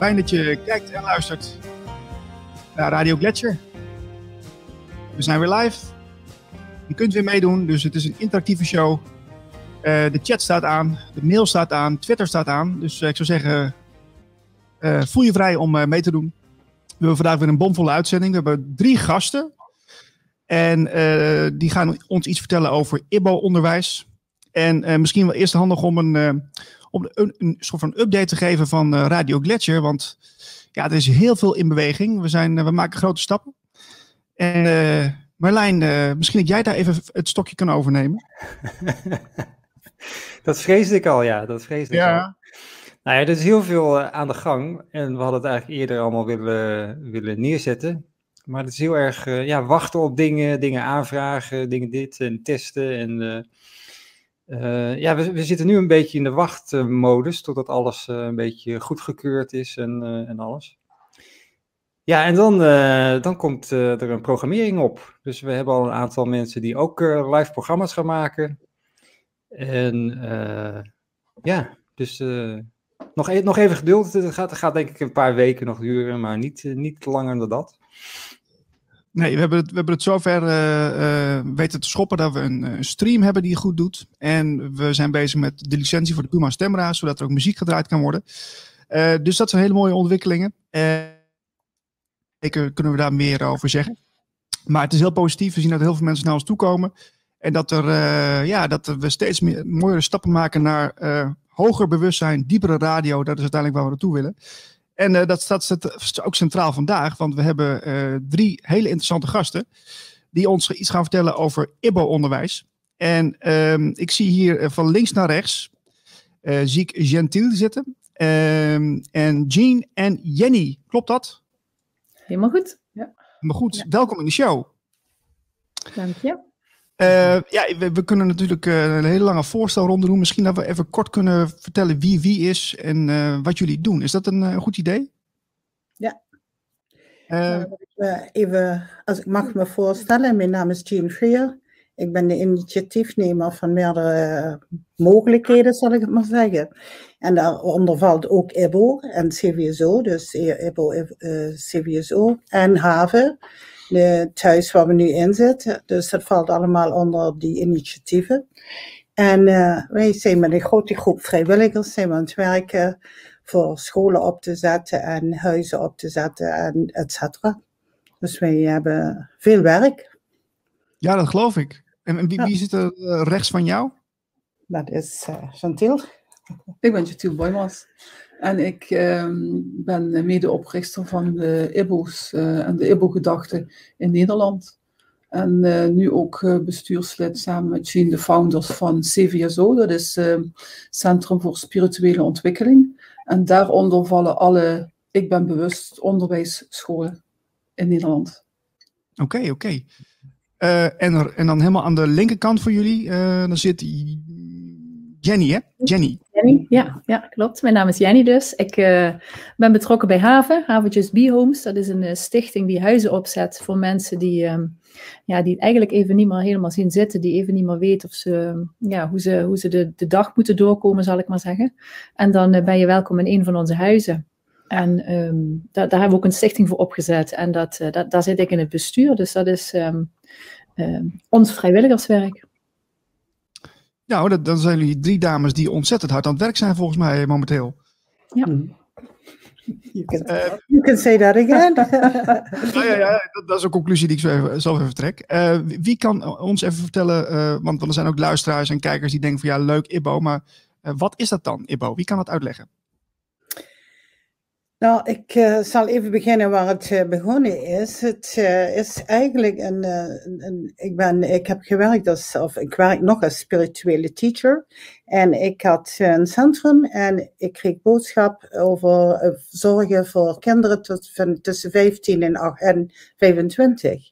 Fijn dat je kijkt en luistert naar Radio Gletscher. We zijn weer live. Je kunt weer meedoen, dus het is een interactieve show. Eh, de chat staat aan, de mail staat aan, Twitter staat aan. Dus eh, ik zou zeggen, eh, voel je vrij om mee te doen. We hebben vandaag weer een bomvolle uitzending. We hebben drie gasten. En die gaan ons iets vertellen over IBO-onderwijs. En misschien wel eerst handig om een om een, een soort van update te geven van uh, Radio Gletscher. Want ja, er is heel veel in beweging. We, zijn, uh, we maken grote stappen. En uh, Marlijn, misschien dat jij daar even het stokje kan overnemen. dat vreesde ik al, ja. Dat vreesde ja. ik al. Nou ja, er is heel veel aan de gang. En we hadden het eigenlijk eerder allemaal willen, willen neerzetten. Maar het is heel erg ja, wachten op dingen, dingen aanvragen, dingen dit en testen. En uh, ja, we, we, zitten nu een beetje in de wachtmodus totdat alles uh, een beetje goedgekeurd is en, uh, en alles. Ja, en dan, dan komt er een programmering op. Dus we hebben al een aantal mensen die ook live programma's gaan maken. En ja, dus nog, e nog even geduld. Het gaat, het gaat denk ik een paar weken nog duren, maar niet, niet langer dan dat. Nee, we hebben het, we hebben het zover uh, uh, weten te schoppen dat we een, een, stream hebben die goed doet. En we zijn bezig met de licentie voor de Puma Stemra, zodat er ook muziek gedraaid kan worden. Dus dat zijn hele mooie ontwikkelingen. Zeker kunnen we daar meer over zeggen. Maar het is heel positief. We zien dat heel veel mensen naar ons toe komen. En dat, er, ja, dat we steeds meer, mooiere stappen maken naar hoger bewustzijn, diepere radio. Dat is uiteindelijk waar we naartoe willen. En uh, dat staat ook centraal vandaag, want we hebben uh, drie hele interessante gasten die ons iets gaan vertellen over IBO-onderwijs. En um, ik zie hier eh, van links naar rechts uh, zie ik Gentiel zitten. Um, en Jean en Jenny, klopt dat? Helemaal goed. Ja. Helemaal goed. Ja. Welkom in de show. Dank je. Uh, ja, we, we, kunnen natuurlijk uh, een hele lange voorstelronde doen. Misschien dat we even kort kunnen vertellen wie wie is en uh, wat jullie doen. Is dat een, een goed idee? Ja. even, als ik mag me voorstellen, mijn naam is Jean Freer. Ik ben de initiatiefnemer van meerdere mogelijkheden, zal ik het maar zeggen. En daaronder valt ook IBO en CVSO, dus IBO, CVSO en HAVE de thuis waar we nu in zitten. Dus dat valt allemaal onder die initiatieven. En uh, wij zijn met een grote groep vrijwilligers zijn we aan het werken voor scholen op te zetten en huizen op te zetten en et cetera. Dus wij hebben veel werk. Ja, dat geloof ik. En wie, ja. wie zit er uh, rechts van jou? Dat is uh, Chantil. Ik ben Chantil Boymans. En ik um, ben medeoprichter van de IBO's uh, en de IBO-gedachte in Nederland. En uh, nu ook uh, bestuurslid samen met Jean, de founders van CVSO, dat is ehm, Centrum voor Spirituele Ontwikkeling. En daaronder vallen alle Ik ben bewust onderwijsscholen in Nederland. Oké, oké. Okay. en, en dan helemaal aan de linkerkant voor jullie, dan zit Jenny, hè? Jenny. Jenny, ja, ja, klopt. Mijn naam is Jenny dus. Ik uh, ben betrokken bij Haven, Haven Just Be Homes. Dat is een uh, stichting die huizen opzet voor mensen die, um, ja, die eigenlijk even niet meer helemaal zien zitten. Die even niet meer weten of ze, ja, hoe ze, hoe ze de, de dag moeten doorkomen, zal ik maar zeggen. En dan uh, ben je welkom in een van onze huizen. En um, daar, daar hebben we ook een stichting voor opgezet. En dat, dat, daar zit ik in het bestuur. Dus dat is um, ons vrijwilligerswerk. Nou, dat, dan zijn jullie drie dames die ontzettend hard aan het werk zijn volgens mij momenteel. Ja. Hmm. You can, uh, you can say that again. ja, ja, ja dat, dat, is een conclusie die ik zo even, zelf even trek. Uh, wie kan ons even vertellen, uh, want, want er zijn ook luisteraars en kijkers die denken van ja, leuk Ibo, maar wat is dat dan, Ibo? Wie kan dat uitleggen? Nou, ik uh, zal even beginnen waar het uh, begonnen is. Het uh, is eigenlijk een, een, ik, ben, ik heb gewerkt als, of ik werk nog als spirituele teacher. En ik had een centrum en ik kreeg boodschap over zorgen voor kinderen tot, van, tussen 15 en, en 25.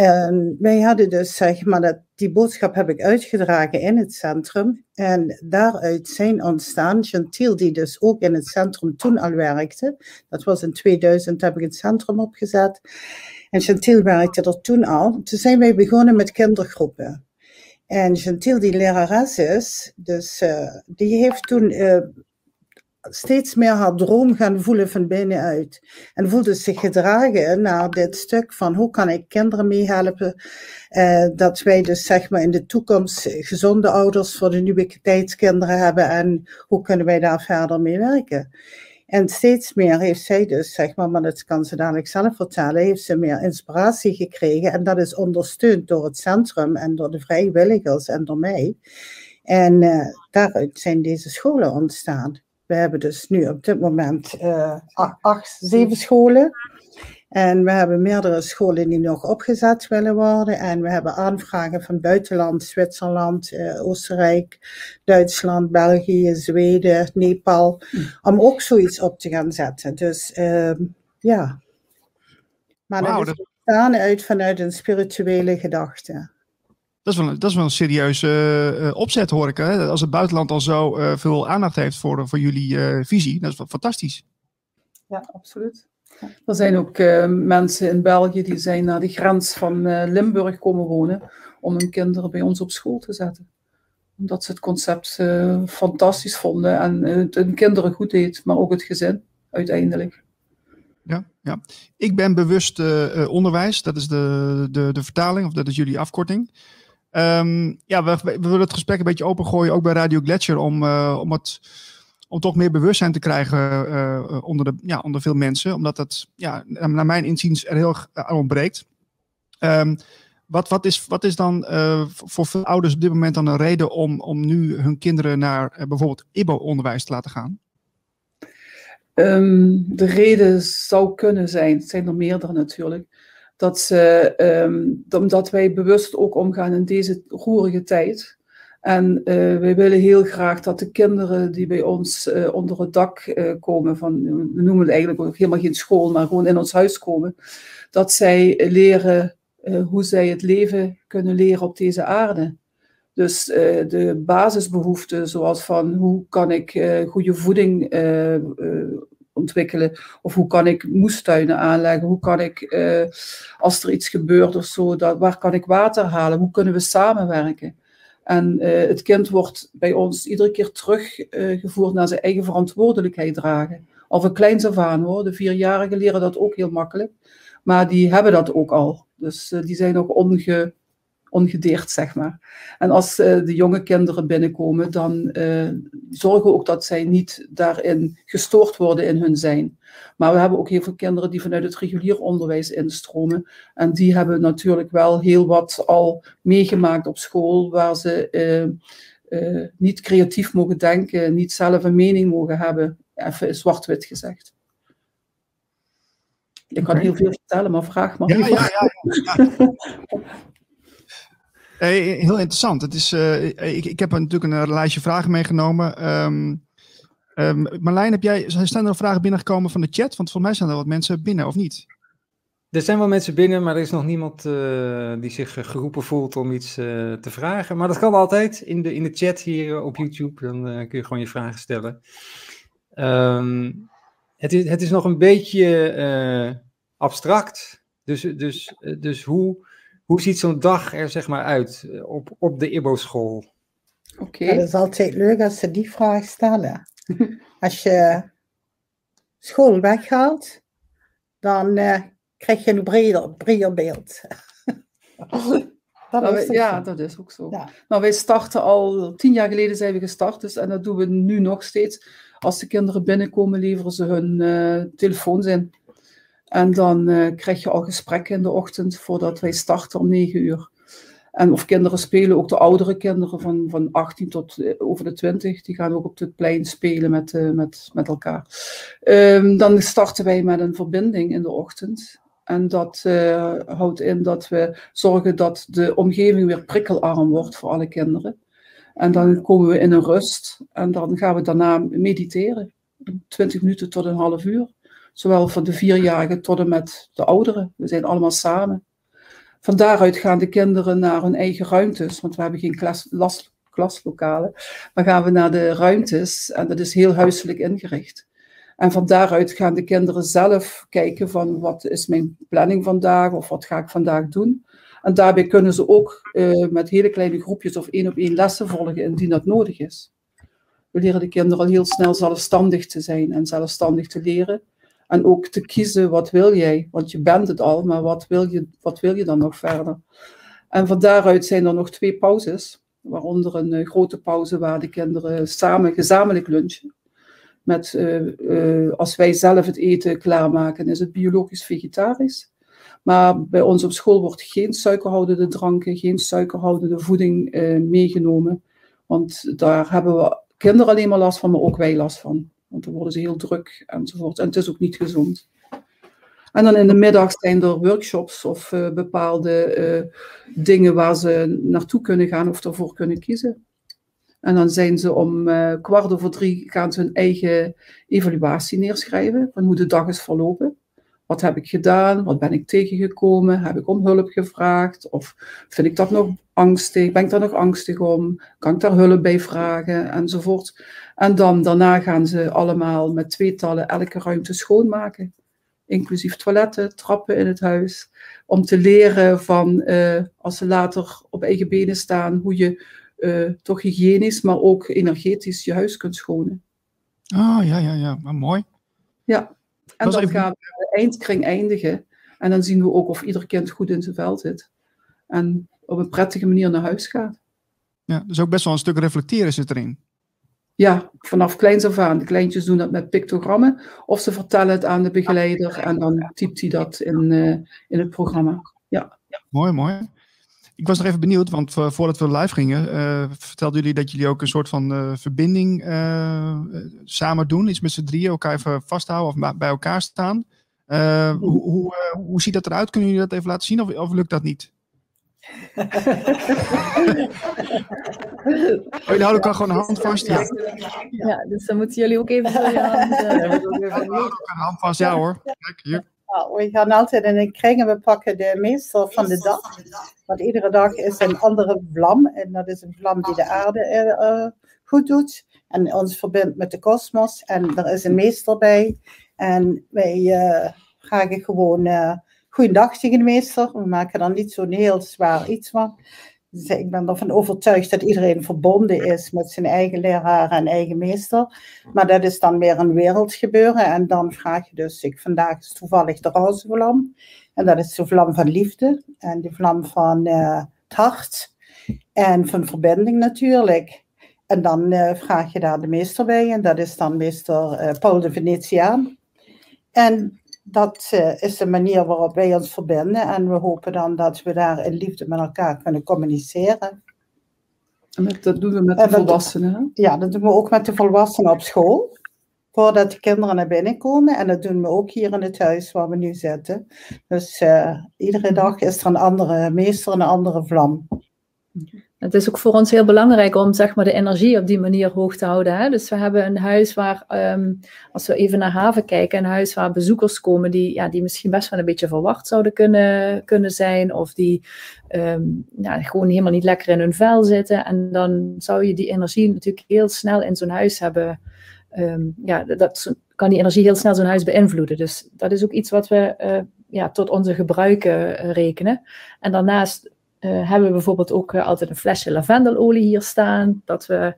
En wij hadden dus, zeg maar, dat, die boodschap heb ik uitgedragen in het centrum. En daaruit zijn ontstaan, Gentiel, die dus ook in het centrum toen al werkte. Dat was in 2000, heb ik het centrum opgezet. En Gentiel werkte er toen al. Toen zijn wij begonnen met kindergroepen. En Gentiel, die lerares is, dus uh, die heeft toen uh, steeds meer haar droom gaan voelen van binnenuit. En voelde zich gedragen naar dit stuk van hoe kan ik kinderen meehelpen. Uh, dat wij dus zeg maar in de toekomst gezonde ouders voor de nieuwe tijdskinderen hebben. En hoe kunnen wij daar verder mee werken. En steeds meer heeft zij dus, zeg maar, maar dat kan ze dadelijk zelf vertellen, heeft ze meer inspiratie gekregen. En dat is ondersteund door het centrum en door de vrijwilligers en door mij. En uh, daaruit zijn deze scholen ontstaan. We hebben dus nu op dit moment uh, acht, zeven scholen. En we hebben meerdere scholen die nog opgezet willen worden. En we hebben aanvragen van buitenland, Zwitserland, uh, Oostenrijk, Duitsland, België, Zweden, Nepal. Om ook zoiets op te gaan zetten. Dus uh, ja. Maar wow, dat is ontstaan uit vanuit een spirituele gedachte. Dat is wel, dat is wel een serieuze uh, opzet, hoor ik. Hè? Als het buitenland al zo uh, veel aandacht heeft voor, voor jullie visie, dat is wel fantastisch. Ja, absoluut. Er zijn ook mensen in België die zijn naar de grens van Limburg komen wonen om hun kinderen bij ons op school te zetten. Omdat ze het concept fantastisch vonden en het hun kinderen goed deed, maar ook het gezin uiteindelijk. Ja, ja. Ik ben bewust onderwijs, dat is de, de, de vertaling, of dat is jullie afkorting. Um, ja, we, willen het gesprek een beetje opengooien, ook bij Radio Gletscher, om, uh, om, het, om toch meer bewustzijn te krijgen uh, onder, de, ja, onder veel mensen. Omdat dat, ja, naar mijn inziens, er heel aan ontbreekt. Um, wat, wat, is, wat is dan voor veel ouders op dit moment dan een reden om, om nu hun kinderen naar bijvoorbeeld IBO-onderwijs te laten gaan? Um, de reden zou kunnen zijn, het zijn er meerdere natuurlijk, dat ze, um, omdat wij bewust ook omgaan in deze roerige tijd. En uh, wij willen heel graag dat de kinderen die bij ons uh, onder het dak uh, komen, van, we noemen het eigenlijk ook helemaal geen school, maar gewoon in ons huis komen, dat zij leren hoe zij het leven kunnen leren op deze aarde. Dus de basisbehoeften, zoals van hoe kan ik goede voeding ontwikkelen? Of hoe kan ik moestuinen aanleggen? Hoe kan ik, uh, als er iets gebeurt of zo, dat, waar kan ik water halen? Hoe kunnen we samenwerken? En uh, het kind wordt bij ons iedere keer teruggevoerd uh, naar zijn eigen verantwoordelijkheid dragen. Al van kleins af hoor. De vierjarigen leren dat ook heel makkelijk. Maar die hebben dat ook al. Dus die zijn nog onge, ongedeerd, zeg maar. En als uh, de jonge kinderen binnenkomen, dan uh, zorgen we ook dat zij niet daarin gestoord worden in hun zijn. Maar we hebben ook heel veel kinderen die vanuit het regulier onderwijs instromen. En die hebben natuurlijk wel heel wat al meegemaakt op school, waar ze uh, niet creatief mogen denken, niet zelf een mening mogen hebben. Even zwart-wit gezegd. Ik kan heel veel vertellen, maar vraag maar. Ja, ja, ja, heel interessant. Het is, uh, ik, ik heb natuurlijk een lijstje vragen meegenomen. Um, Marlijn, heb jij, zijn er nog vragen binnengekomen van de chat? Want volgens mij zijn er wat mensen binnen, of niet? Er zijn wel mensen binnen, maar er is nog niemand uh, die zich geroepen voelt om iets te vragen. Maar dat kan altijd in de, in de chat hier op YouTube. Dan kun je gewoon je vragen stellen. Um, het, is, het is nog een beetje abstract. Dus, dus, dus hoe hoe ziet zo'n dag er zeg maar uit eh, op, op de IBO-school? Oké. Okay. Ja, dat is altijd leuk als ze die vraag stellen. als je school weghaalt, dan uh, krijg je een breder, breder beeld. dat nou, ja, dat is ook zo. Ja. Nou, wij starten al, tien jaar geleden zijn we gestart, dus, en dat doen we nu nog steeds. Als de kinderen binnenkomen, leveren ze hun uh, telefoons in. En dan uh, krijg je al gesprekken in de ochtend voordat wij starten om 9 uur. En of kinderen spelen, ook de oudere kinderen van, van 18 tot uh, over de 20, die gaan ook op het plein spelen met, uh, met, met elkaar. Um, dan starten wij met een verbinding in de ochtend. En dat houdt in dat we zorgen dat de omgeving weer prikkelarm wordt voor alle kinderen. En dan komen we in een rust en dan gaan we daarna mediteren. 20 minuten tot een half uur. Zowel van de vierjarigen tot en met de ouderen. We zijn allemaal samen. Van daaruit gaan de kinderen naar hun eigen ruimtes, want we hebben geen klas, las, klaslokalen. Maar gaan we naar de ruimtes en dat is heel huiselijk ingericht. En van daaruit gaan de kinderen zelf kijken van wat is mijn planning vandaag of wat ga ik vandaag doen. En daarbij kunnen ze ook uh, met hele kleine groepjes of één op één lessen volgen indien dat nodig is. We leren de kinderen al heel snel zelfstandig te zijn en zelfstandig te leren. En ook te kiezen, wat wil jij? Want je bent het al, maar wat wil je, wat wil je dan nog verder? En van daaruit zijn er nog twee pauzes, waaronder een uh, grote pauze waar de kinderen samen gezamenlijk lunchen. Met, uh, uh, als wij zelf het eten klaarmaken, is het biologisch vegetarisch. Maar bij ons op school wordt geen suikerhoudende dranken, geen suikerhoudende voeding meegenomen. Want daar hebben we kinderen alleen maar last van, maar ook wij last van. Want dan worden ze heel druk enzovoort. En het is ook niet gezond. En dan in de middag zijn er workshops of uh, bepaalde uh, dingen waar ze naartoe kunnen gaan of ervoor kunnen kiezen. En dan zijn ze om uh, kwart over drie gaan ze hun eigen evaluatie neerschrijven van hoe de dag is verlopen. Wat heb ik gedaan? Wat ben ik tegengekomen? Heb ik om hulp gevraagd? Of vind ik dat nog angstig? Ben ik daar nog angstig om? Kan ik daar hulp bij vragen? Enzovoort. En dan daarna gaan ze allemaal met tweetallen elke ruimte schoonmaken. Inclusief toiletten, trappen in het huis. Om te leren van, uh, als ze later op eigen benen staan, hoe je uh, toch hygiënisch, maar ook energetisch je huis kunt schonen. Ah, ja, ja, ja. Maar mooi. Ja, en dan even... gaan we de eindkring eindigen. En dan zien we ook of ieder kind goed in zijn vel zit. En op een prettige manier naar huis gaat. Ja, dus ook best wel een stuk reflecteren zit erin. Ja, vanaf kleins af aan. De kleintjes doen dat met pictogrammen. Of ze vertellen het aan de begeleider en dan typt hij dat in, uh, in het programma. Ja. Mooi, mooi. Ik was nog even benieuwd, want voordat we live gingen, uh, vertelden jullie dat jullie ook een soort van uh, verbinding samen doen. Iets met z'n drieën, elkaar even vasthouden of bij elkaar staan. Hoe, hoe, hoe, ziet dat eruit? Kunnen jullie dat even laten zien of, of lukt dat niet? Oh, jullie houden elkaar gewoon een hand vast? Ja. ja, dus dan moeten jullie ook even zo je hand... Uh, een hand vast, ja hoor. Kijk, hier. Ja, we gaan altijd in een kring en we pakken de meester van de dag. Want iedere dag is een andere vlam. En dat is een vlam die de aarde uh, goed doet. En ons verbindt met de kosmos. En er is een meester bij. En wij uh, vragen gewoon uh, goeiedag meester. We maken dan niet zo'n heel zwaar iets van. Dus ik ben ervan overtuigd dat iedereen verbonden is met zijn eigen leraar en eigen meester. Maar dat is dan weer een wereldgebeuren. En dan vraag je dus, ik, vandaag is toevallig de roze vlam. En dat is de vlam van liefde. En de vlam van uh, het hart. En van verbinding natuurlijk. En dan uh, vraag je daar de meester bij. En dat is dan meester uh, Paul de Venetiaan. En dat uh, is de manier waarop wij ons verbinden. En we hopen dan dat we daar in liefde met elkaar kunnen communiceren. En met, dat doen we met de volwassenen? Ja, dat doen we ook met de volwassenen op school. Voordat de kinderen naar binnen komen. En dat doen we ook hier in het huis waar we nu zitten. Dus uh, iedere dag is er een andere meester, een andere vlam. Het is ook voor ons heel belangrijk om zeg maar, de energie op die manier hoog te houden. Hè? Dus we hebben een huis waar, um, als we even naar haven kijken, een huis waar bezoekers komen die, ja, die misschien best wel een beetje verwacht zouden kunnen, kunnen zijn. Of die um, ja, gewoon helemaal niet lekker in hun vel zitten. En dan zou je die energie natuurlijk heel snel in zo'n huis hebben. Um, ja, dat kan die energie heel snel zo'n huis beïnvloeden. Dus dat is ook iets wat we uh, ja, tot onze gebruiken uh, rekenen. En daarnaast uh, hebben we bijvoorbeeld ook uh, altijd een flesje lavendelolie hier staan, dat we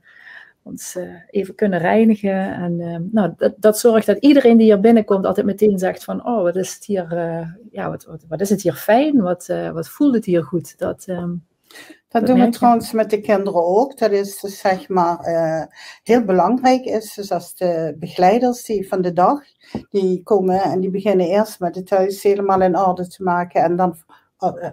ons uh, even kunnen reinigen. En nou, dat, dat, zorgt dat iedereen die hier binnenkomt altijd meteen zegt van, oh, wat is het hier, ja, wat, wat, wat, is het hier fijn, wat, wat voelt het hier goed. Dat, um, dat, doen we trouwens met de kinderen ook. Dat is dus, zeg maar heel belangrijk is, dus als de begeleiders die van de dag, die komen en die beginnen eerst met het huis helemaal in orde te maken en dan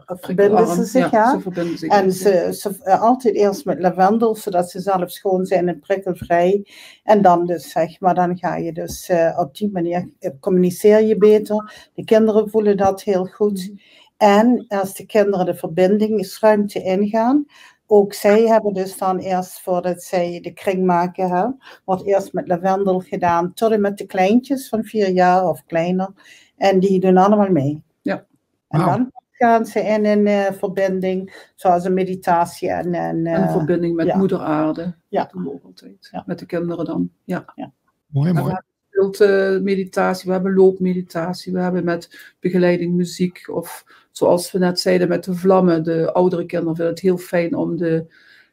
verbinden ze zich, ja. Ze verbinden zich en ze, ze uh, altijd eerst met lavendel, zodat ze zelf schoon zijn en prikkelvrij. En dan dus, zeg maar, dan ga je dus uh, op die manier, communiceer je beter. De kinderen voelen dat heel goed. En als de kinderen de verbindingsruimte ingaan, ook zij hebben dus dan eerst voordat zij de kring maken, hè, wordt eerst met lavendel gedaan, tot en met de kleintjes van vier jaar of kleiner. En die doen allemaal mee. Ja. En dan in een uh, verbinding, zoals een meditatie en... En, uh, een verbinding met ja. moeder aarde. Ja. Dat doen we ook altijd. Ja. Met de kinderen dan. Ja. ja. Mooi, mooi. We hebben meditatie, we hebben loopmeditatie, we hebben met begeleiding muziek. Of zoals we net zeiden met de vlammen, de oudere kinderen vinden het heel fijn om de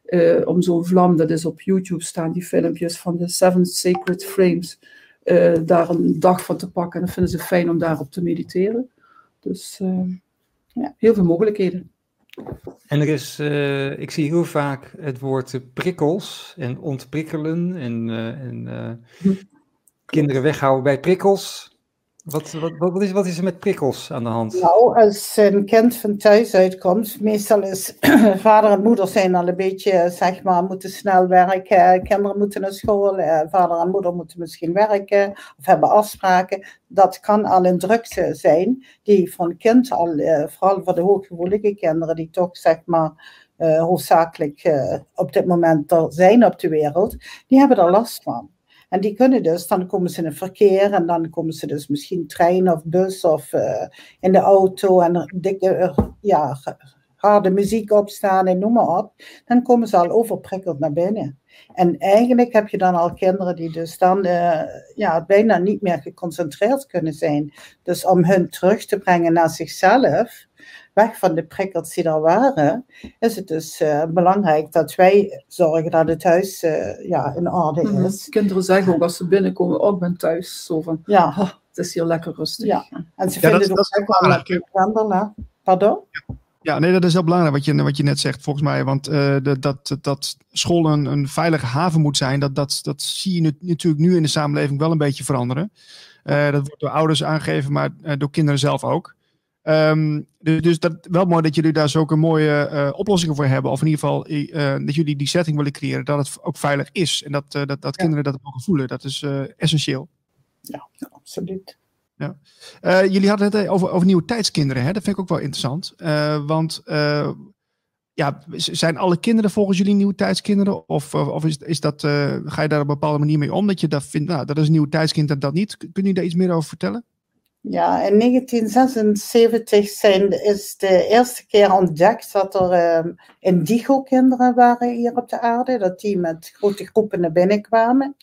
uh, om zo'n vlam, dat is op YouTube staan, die filmpjes van de Seven Sacred Frames, uh, daar een dag van te pakken. En dan vinden ze fijn om daarop te mediteren. Dus ja, heel veel mogelijkheden. En er is, ik zie heel vaak het woord prikkels en ontprikkelen en, en hm. kinderen weghouden bij prikkels. Wat, wat, wat, is, wat is er met prikkels aan de hand? Nou, als een kind van thuis uitkomt, meestal is vader en moeder zijn al een beetje, zeg maar, moeten snel werken. Kinderen moeten naar school, eh, vader en moeder moeten misschien werken of hebben afspraken. Dat kan al een drukte zijn die van kind al, eh, vooral voor de hooggevoelige kinderen, die toch, zeg maar, uh, hoofdzakelijk op dit moment er zijn op de wereld, die hebben er last van. En die kunnen dus, dan komen ze in het verkeer en dan komen ze dus misschien trein of bus of uh, in de auto en dikke, uh, ja, harde muziek opstaan en noem maar op. Dan komen ze al overprikkeld naar binnen. En eigenlijk heb je dan al kinderen die dus dan uh, ja, bijna niet meer geconcentreerd kunnen zijn. Dus om hun terug te brengen naar zichzelf, weg van de prikkels die er waren, is het dus uh, belangrijk dat wij zorgen dat het huis uh, ja, in orde mhm. is. Kinderen zeggen ook als ze binnenkomen, oh ik ben thuis, zo van, ja. Oh, het is hier lekker rustig. Ja. En ze vinden het ook wel lekker wandelen. Pardon? Ja. Nee, dat is heel belangrijk wat je, wat je net zegt, volgens mij. Want uh, de, dat, dat school een, een veilige haven moet zijn, dat, dat, dat zie je natuurlijk nu in de samenleving wel een beetje veranderen. Uh, dat wordt door ouders aangegeven, maar uh, door kinderen zelf ook. Um, dus, dus dat wel mooi dat jullie daar zulke mooie oplossingen voor hebben. Of in ieder geval dat jullie die setting willen creëren. Dat het ook veilig is. En dat, dat, dat kinderen dat mogen voelen. Dat is essentieel. Ja, absoluut. Ja. jullie hadden het over, over nieuwe tijdskinderen. Hè? Dat vind ik ook wel interessant. want ja, zijn alle kinderen volgens jullie nieuwe tijdskinderen? Of, of is, is dat, ga je daar op een bepaalde manier mee om? Dat je dat vindt, nou, dat is een nieuw tijdskind en dat niet. Kun je daar iets meer over vertellen? Ja, in 1976 zijn, is de eerste keer ontdekt dat er indigo-kinderen waren hier op de aarde. Dat die met grote groepen naar binnen kwamen.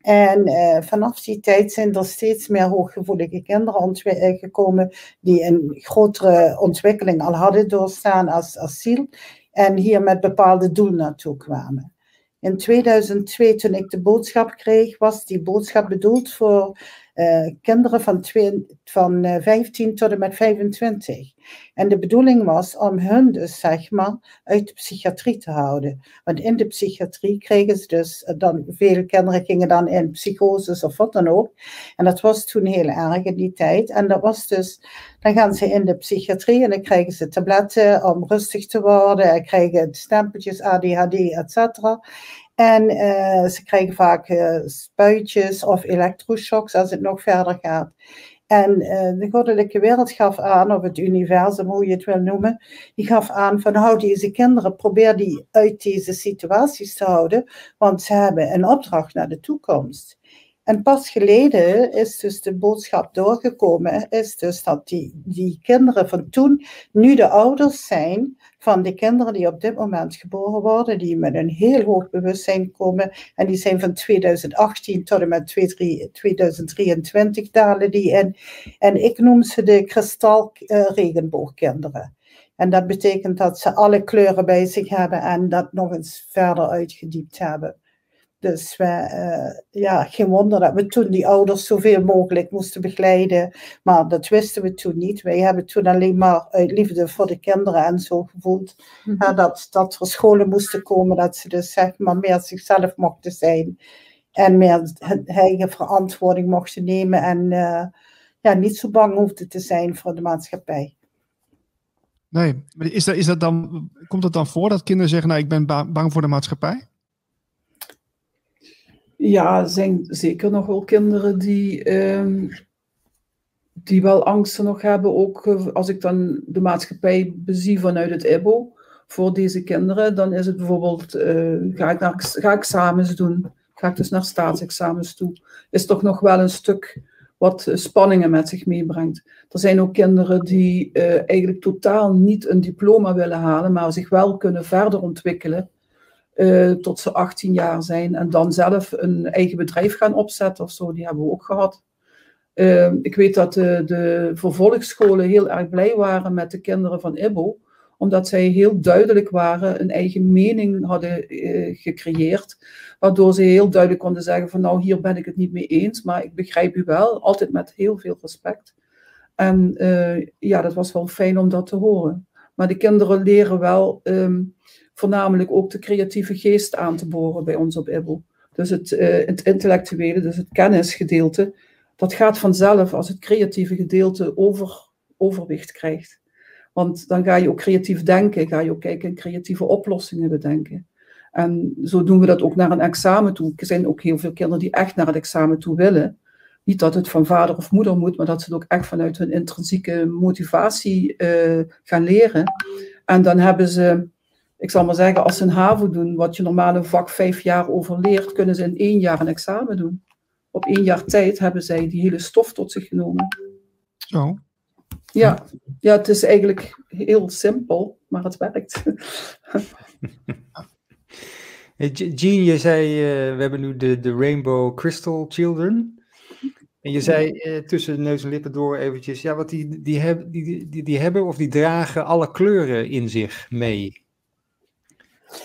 En uh, vanaf die tijd zijn er steeds meer hooggevoelige kinderen eh, gekomen die een grotere ontwikkeling al hadden doorstaan als asiel. En hier met bepaalde doelen naartoe kwamen. In 2002, toen ik de boodschap kreeg, was die boodschap bedoeld voor uh, kinderen van, van uh, 15 tot en met 25. En de bedoeling was om hun dus, zeg maar, uit de psychiatrie te houden. Want in de psychiatrie kregen ze dus, eh, dan, veel kinderen gingen dan in psychoses of wat dan ook. En dat was toen heel erg in die tijd. En dat was dus, dan gaan ze in de psychiatrie en dan krijgen ze tabletten om rustig te worden. En krijgen stempeltjes ADHD, et cetera. En uh, ze krijgen vaak uh, spuitjes of elektroshocks als het nog verder gaat. En uh, de goddelijke wereld gaf aan, of het universum, hoe je het wil noemen, die gaf aan van hou deze kinderen, probeer die uit deze situaties te houden, want ze hebben een opdracht naar de toekomst. En pas geleden is dus de boodschap doorgekomen, is dus dat die, die kinderen van toen nu de ouders zijn van de kinderen die op dit moment geboren worden, die met een heel hoog bewustzijn komen. En die zijn van 2018 tot en met 2023 dalen die in. En ik noem ze de kristalregenboogkinderen. En dat betekent dat ze alle kleuren bij zich hebben en dat nog eens verder uitgediept hebben. Dus we, uh, ja, geen wonder dat we toen die ouders zoveel mogelijk moesten begeleiden. Maar dat wisten we toen niet. Wij hebben toen alleen maar uit liefde voor de kinderen en zo gevoeld. Mm dat, dat er scholen moesten komen, dat ze dus zeg maar meer zichzelf mochten zijn. En meer eigen verantwoording mochten nemen. En uh, ja, niet zo bang hoefden te zijn voor de maatschappij. Nee, maar is dat, is dat dan, komt het dan voor dat kinderen zeggen, nou ik ben bang voor de maatschappij? Ja, er zijn zeker nog wel kinderen die, ehm, die wel angsten nog hebben. Ook eh, als ik dan de maatschappij bezie vanuit het EBO voor deze kinderen, dan is het bijvoorbeeld, uh, ga, ik naar, ga examens doen, ga ik dus naar staatsexamens toe, is toch nog wel een stuk wat spanningen met zich meebrengt. Er zijn ook kinderen die uh, eigenlijk totaal niet een diploma willen halen, maar zich wel kunnen verder ontwikkelen uh, tot ze 18 jaar zijn en dan zelf een eigen bedrijf gaan opzetten of zo. Die hebben we ook gehad. Uh, ik weet dat de, de vervolgsscholen heel erg blij waren met de kinderen van IBO, omdat zij heel duidelijk waren, een eigen mening hadden uh, gecreëerd, waardoor ze heel duidelijk konden zeggen van nou hier ben ik het niet mee eens, maar ik begrijp u wel, altijd met heel veel respect. En uh, ja, dat was wel fijn om dat te horen. Maar de kinderen leren wel um, voornamelijk ook de creatieve geest aan te boren bij ons op IBBO. Dus het, uh, het intellectuele, dus het kennisgedeelte, dat gaat vanzelf als het creatieve gedeelte over, overwicht krijgt. Want dan ga je ook creatief denken, ga je ook kijken en creatieve oplossingen bedenken. En zo doen we dat ook naar een examen toe. Er zijn ook heel veel kinderen die echt naar het examen toe willen. Niet dat het van vader of moeder moet, maar dat ze het ook echt vanuit hun intrinsieke motivatie uh, gaan leren. En dan hebben ze, ik zal maar zeggen, als ze een HAVO doen, wat je normaal een vak vijf jaar over leert, kunnen ze in één jaar een examen doen. Op één jaar tijd hebben zij die hele stof tot zich genomen. Zo. Ja, ja, het is eigenlijk heel simpel, maar het werkt. Jean, je zei, uh, we hebben nu de, de Rainbow Crystal Children. En je zei uh, tussen neus en lippen door eventjes, ja, wat die, die, heb, die, die, die hebben of die dragen alle kleuren in zich mee.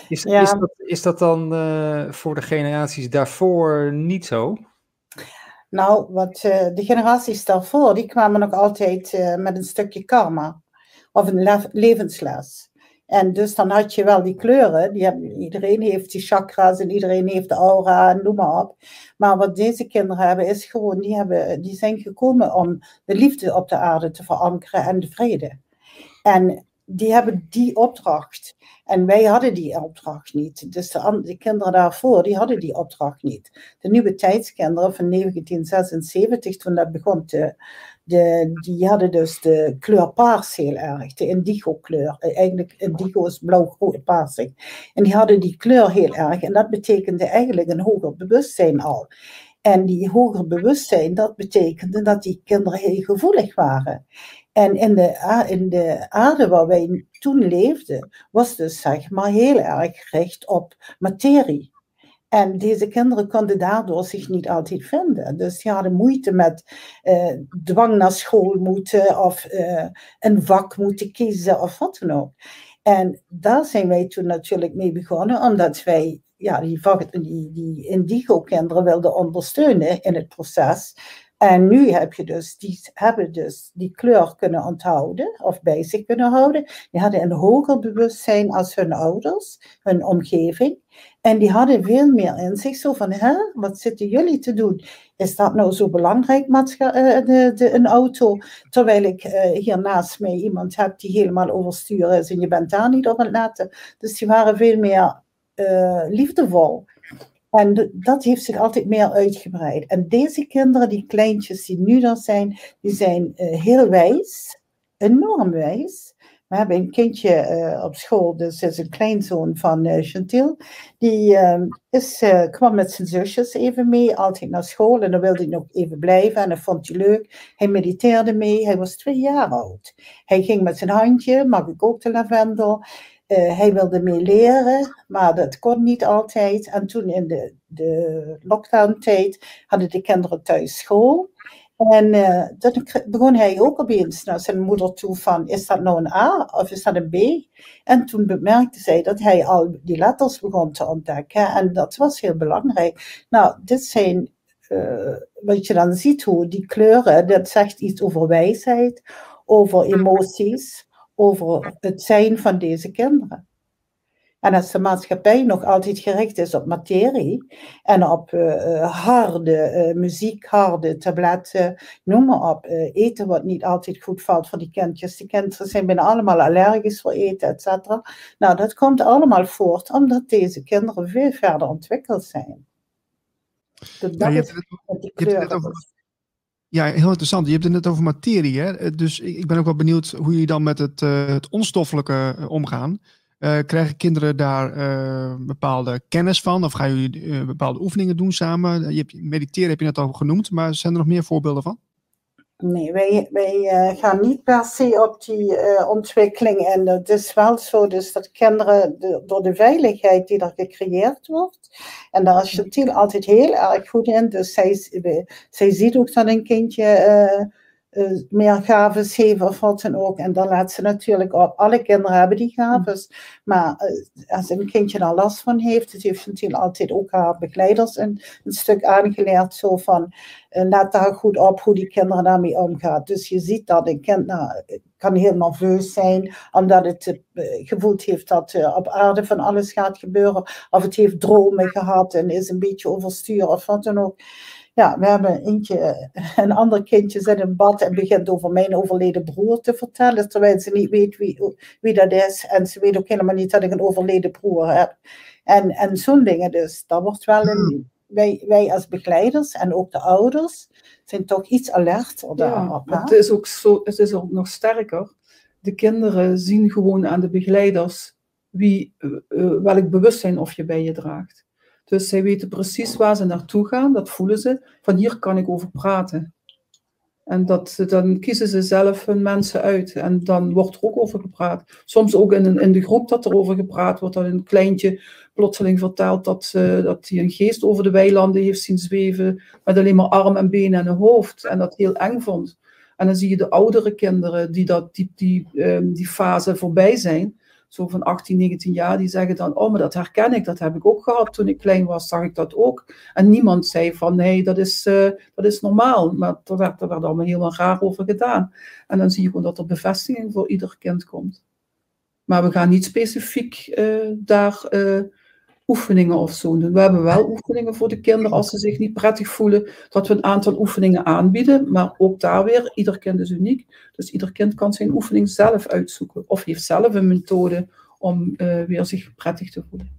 Is, ja. is, dat, is dat dan uh, voor de generaties daarvoor niet zo? Nou, wat, uh, de generaties daarvoor, die kwamen nog altijd uh, met een stukje karma. Of een levensles. En dus dan had je wel die kleuren. Die hebben, iedereen heeft die chakras en iedereen heeft de aura en noem maar op. Maar wat deze kinderen hebben is gewoon, die, hebben, die zijn gekomen om de liefde op de aarde te verankeren en de vrede. En die hebben die opdracht. En wij hadden die opdracht niet. Dus de, de, kinderen daarvoor, die hadden die opdracht niet. De nieuwe tijdskinderen van 1976, toen dat begon die hadden dus de kleur paars heel erg, de indigo kleur. Eh, eigenlijk indigo is blauw paarsig. En die hadden die kleur heel erg. En dat betekende eigenlijk een hoger bewustzijn al. En die hoger bewustzijn, dat betekende dat die kinderen heel gevoelig waren. En in de, in de aarde waar wij toen leefden, was dus zeg maar heel erg gericht op materie. En deze kinderen konden daardoor zich niet altijd vinden. Dus die hadden moeite met uh, dwang naar school moeten of uh, een vak moeten kiezen of wat dan ook. En daar zijn wij toen natuurlijk mee begonnen, omdat wij ja, die, die, die indigo-kinderen wilden ondersteunen in het proces. En nu heb je dus, die hebben dus die kleur kunnen onthouden of bij zich kunnen houden. Die hadden een hoger bewustzijn als hun ouders, hun omgeving. En die hadden veel meer in zich, zo van, hè, wat zitten jullie te doen? Is dat nou zo belangrijk, uh, de, de, een auto? Terwijl ik uh, hier naast mij iemand heb die helemaal overstuur is en je bent daar niet op het letten. Dus die waren veel meer uh, liefdevol. En dat heeft zich altijd meer uitgebreid. En deze kinderen, die kleintjes die nu er zijn, die zijn uh, heel wijs, enorm wijs. We hebben een kindje uh, op school, dus is een kleinzoon van uh, Chantil. Die uh, is, kwam met zijn zusjes even mee, altijd naar school. En dan wilde hij nog even blijven en dat vond hij leuk. Hij mediteerde mee, hij was twee jaar oud. Hij ging met zijn handje, mag ik ook de lavendel. Uh, hij wilde mee leren, maar dat kon niet altijd. En toen in de, de lockdown-tijd hadden de kinderen thuis school. En uh, toen begon hij ook opeens naar zijn moeder toe van, is dat nou een A of is dat een B? En toen bemerkte zij dat hij al die letters begon te ontdekken. En dat was heel belangrijk. Nou, dit zijn, uh, wat je dan ziet, hoe die kleuren, dat zegt iets over wijsheid, over emoties over het zijn van deze kinderen. En als de maatschappij nog altijd gericht is op materie en op uh, harde uh, muziek, harde tabletten, noem maar op, uh, eten wat niet altijd goed valt voor die kindjes. Die kinderen zijn bijna allemaal allergisch voor eten, et cetera. Nou, dat komt allemaal voort omdat deze kinderen veel verder ontwikkeld zijn. Dus dat ja, je hebt het, je hebt het over, ja, heel interessant. Je hebt het net over materie. Hè? Eh, dus ik ben ook wel benieuwd hoe jullie dan met het, uh, het onstoffelijke uh, omgaan. Uh, krijgen kinderen daar bepaalde kennis van? Of gaan jullie bepaalde oefeningen doen samen? Je hebt, mediteren heb je net al genoemd, maar zijn er nog meer voorbeelden van? Nee, wij, wij uh, gaan niet per se op die uh, ontwikkeling. En het is wel zo dus dat kinderen de, door de veiligheid die er gecreëerd wordt. En daar is Chantil altijd heel erg goed in. Dus zij, zij ziet ook dat een kindje uh, meer gaves geven of wat dan ook. En dan laat ze natuurlijk op. Alle kinderen hebben die gaves. Maar uh, als een kindje daar last van heeft, het heeft natuurlijk altijd ook haar begeleiders een, een stuk aangeleerd. Zo van, uh, let daar goed op hoe die kinderen daarmee omgaan. Dus je ziet dat een kind nou, kan heel nerveus zijn, omdat het gevoeld heeft dat op aarde van alles gaat gebeuren. Of het heeft dromen gehad en is een beetje overstuur of wat dan ook. Ja, we hebben eentje, een ander kindje zit in bad en begint over mijn overleden broer te vertellen, terwijl ze niet weet wie, wie dat is. En ze weet ook helemaal niet dat ik een overleden broer heb. En, en zo'n dingen dus. Dat wordt wel een, hmm. wij, wij als begeleiders en ook de ouders zijn toch iets alert Ja, het is ook zo, het is ook nog sterker. De kinderen zien gewoon aan de begeleiders wie, uh, welk bewustzijn of je bij je draagt. Dus zij weten precies waar ze naartoe gaan, dat voelen ze. Van hier kan ik over praten. En dat, dan kiezen ze zelf hun mensen uit. En dan wordt er ook over gepraat. Soms ook in, in de groep dat er over gepraat wordt. Dat een kleintje plotseling vertelt dat, uh, dat hij een geest over de weilanden heeft zien zweven. Met alleen maar arm en benen en een hoofd. En dat heel eng vond. En dan zie je de oudere kinderen die dat, die, die, um, die fase voorbij zijn zo van 18, 19 jaar, die zeggen dan, oh, maar dat herken ik, dat heb ik ook gehad toen ik klein was, zag ik dat ook. En niemand zei van, nee, dat is, uh, dat is normaal, maar er werd, er werd allemaal heel raar over gedaan. En dan zie je gewoon dat er bevestiging voor ieder kind komt. Maar we gaan niet specifiek uh, daar uh, oefeningen of zo doen. We hebben wel oefeningen voor de kinderen als ze zich niet prettig voelen, dat we een aantal oefeningen aanbieden. Maar ook daar weer, ieder kind is uniek. Dus ieder kind kan zijn oefening zelf uitzoeken of heeft zelf een methode om uh, weer zich prettig te voelen.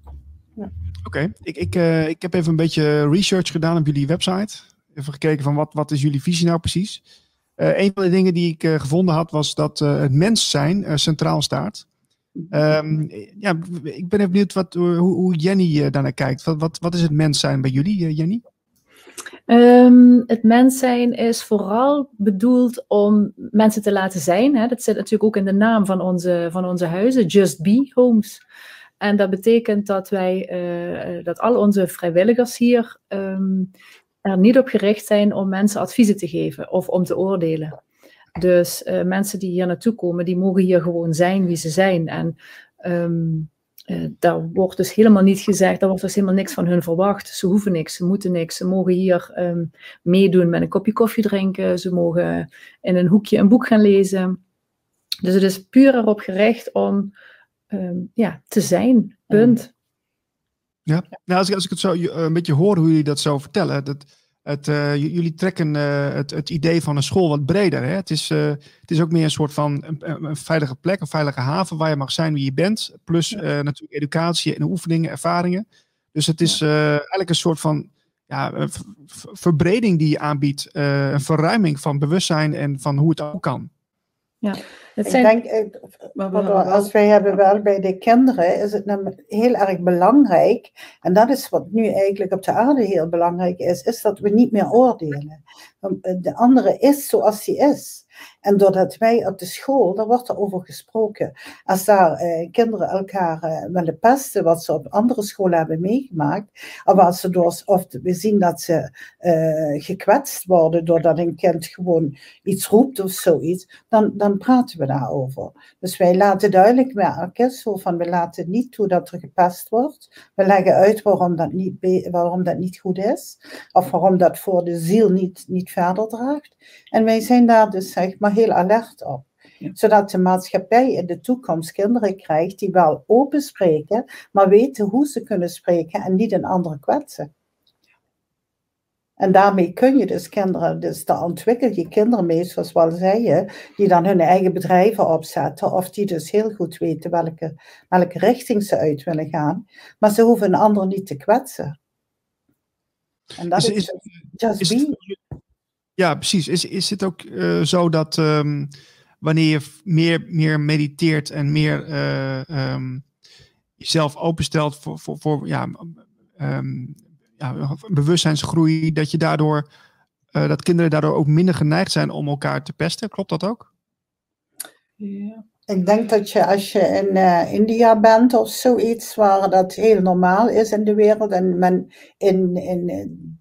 Ja. Oké, ik, ik, uh, ik heb even een beetje research gedaan op jullie website. Even gekeken van wat, wat is jullie visie nou precies. Uh, een van de dingen die ik gevonden had was dat het mens zijn centraal staat. Um, ja, ik ben even benieuwd wat, hoe, hoe Jenny uh, daarnaar kijkt. Wat, wat, is het mens zijn bij jullie, uh, Jenny? Um, het mens zijn is vooral bedoeld om mensen te laten zijn. Hè. Dat zit natuurlijk ook in de naam van onze, van onze huizen, Just Be Homes. En dat betekent dat wij, uh, dat al onze vrijwilligers hier um, er niet op gericht zijn om mensen adviezen te geven of om te oordelen. Dus uh, mensen die hier naartoe komen, die mogen hier gewoon zijn wie ze zijn. En um, uh, daar wordt dus helemaal niet gezegd, daar wordt dus helemaal niks van hun verwacht. Ze hoeven niks, ze moeten niks. Ze mogen hier um, meedoen met een kopje koffie drinken. Ze mogen in een hoekje een boek gaan lezen. Dus het is puur erop gericht om um, ja, te zijn, punt. Ja, nou, als, ik, als ik het zo een beetje hoor hoe jullie dat zo vertellen, dat, het, uh, jullie trekken uh, het, het, idee van een school wat breder. Hè? Het, is, uh, het is ook meer een soort van een, een, veilige plek, een veilige haven waar je mag zijn wie je bent. Plus ja. natuurlijk educatie en oefeningen, ervaringen. Dus het is eigenlijk een soort van ja, verbreding die je aanbiedt. een verruiming van bewustzijn en van hoe het ook kan. Ja. Het zijn... Ik denk, eh, als wij hebben wel bij de kinderen, is het heel erg belangrijk, en dat is wat nu eigenlijk op de aarde heel belangrijk is, is dat we niet meer oordelen. Eh, de andere is zoals hij is. En doordat wij op de school, daar wordt er over gesproken. Als daar eh, kinderen elkaar eh, willen pesten, wat ze op andere scholen hebben meegemaakt, of als ze we zien dat ze eh, gekwetst worden doordat een kind gewoon iets roept of zoiets, dan, dan praten we daarover. Dus wij laten duidelijk merken, zo van we laten niet toe dat er gepest wordt. We leggen uit waarom dat niet, waarom dat niet goed is, of waarom dat voor de ziel niet, niet verder draagt. En wij zijn daar dus zeg maar heel alert op. Zodat de maatschappij in de toekomst kinderen krijgt die wel open spreken, maar weten hoe ze kunnen spreken en niet een ander kwetsen. En daarmee kun je dus kinderen, dus daar ontwikkel je kinderen mee, zoals we al zeiden, die dan hun eigen bedrijven opzetten, of die dus heel goed weten welke, welke richting ze uit willen gaan. Maar ze hoeven een ander niet te kwetsen. En dat is, is, just is, be. Ja, precies. Is, is het ook uh, zo dat um, wanneer je meer, meer mediteert en meer uh, um, jezelf openstelt voor, voor, voor ja, um, ja, bewustzijnsgroei, dat je daardoor uh, dat kinderen daardoor ook minder geneigd zijn om elkaar te pesten? Klopt dat ook? Ja. Ik denk dat je als je in uh, India bent of zoiets, waar dat heel normaal is in de wereld en men in, in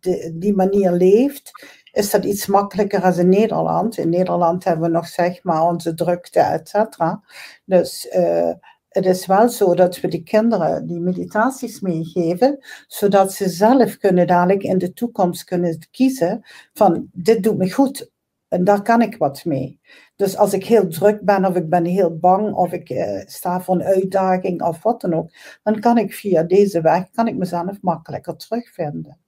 de, die manier leeft, is dat iets makkelijker als in Nederland. In Nederland hebben we nog zeg maar onze drukte, et cetera. Dus uh, het is wel zo dat we de kinderen die meditaties meegeven, zodat ze zelf kunnen dadelijk in de toekomst kunnen kiezen van dit doet me goed en daar kan ik wat mee. Dus als ik heel druk ben of ik ben heel bang of ik uh, sta voor een uitdaging of wat dan ook, dan kan ik via deze weg kan ik mezelf makkelijker terugvinden.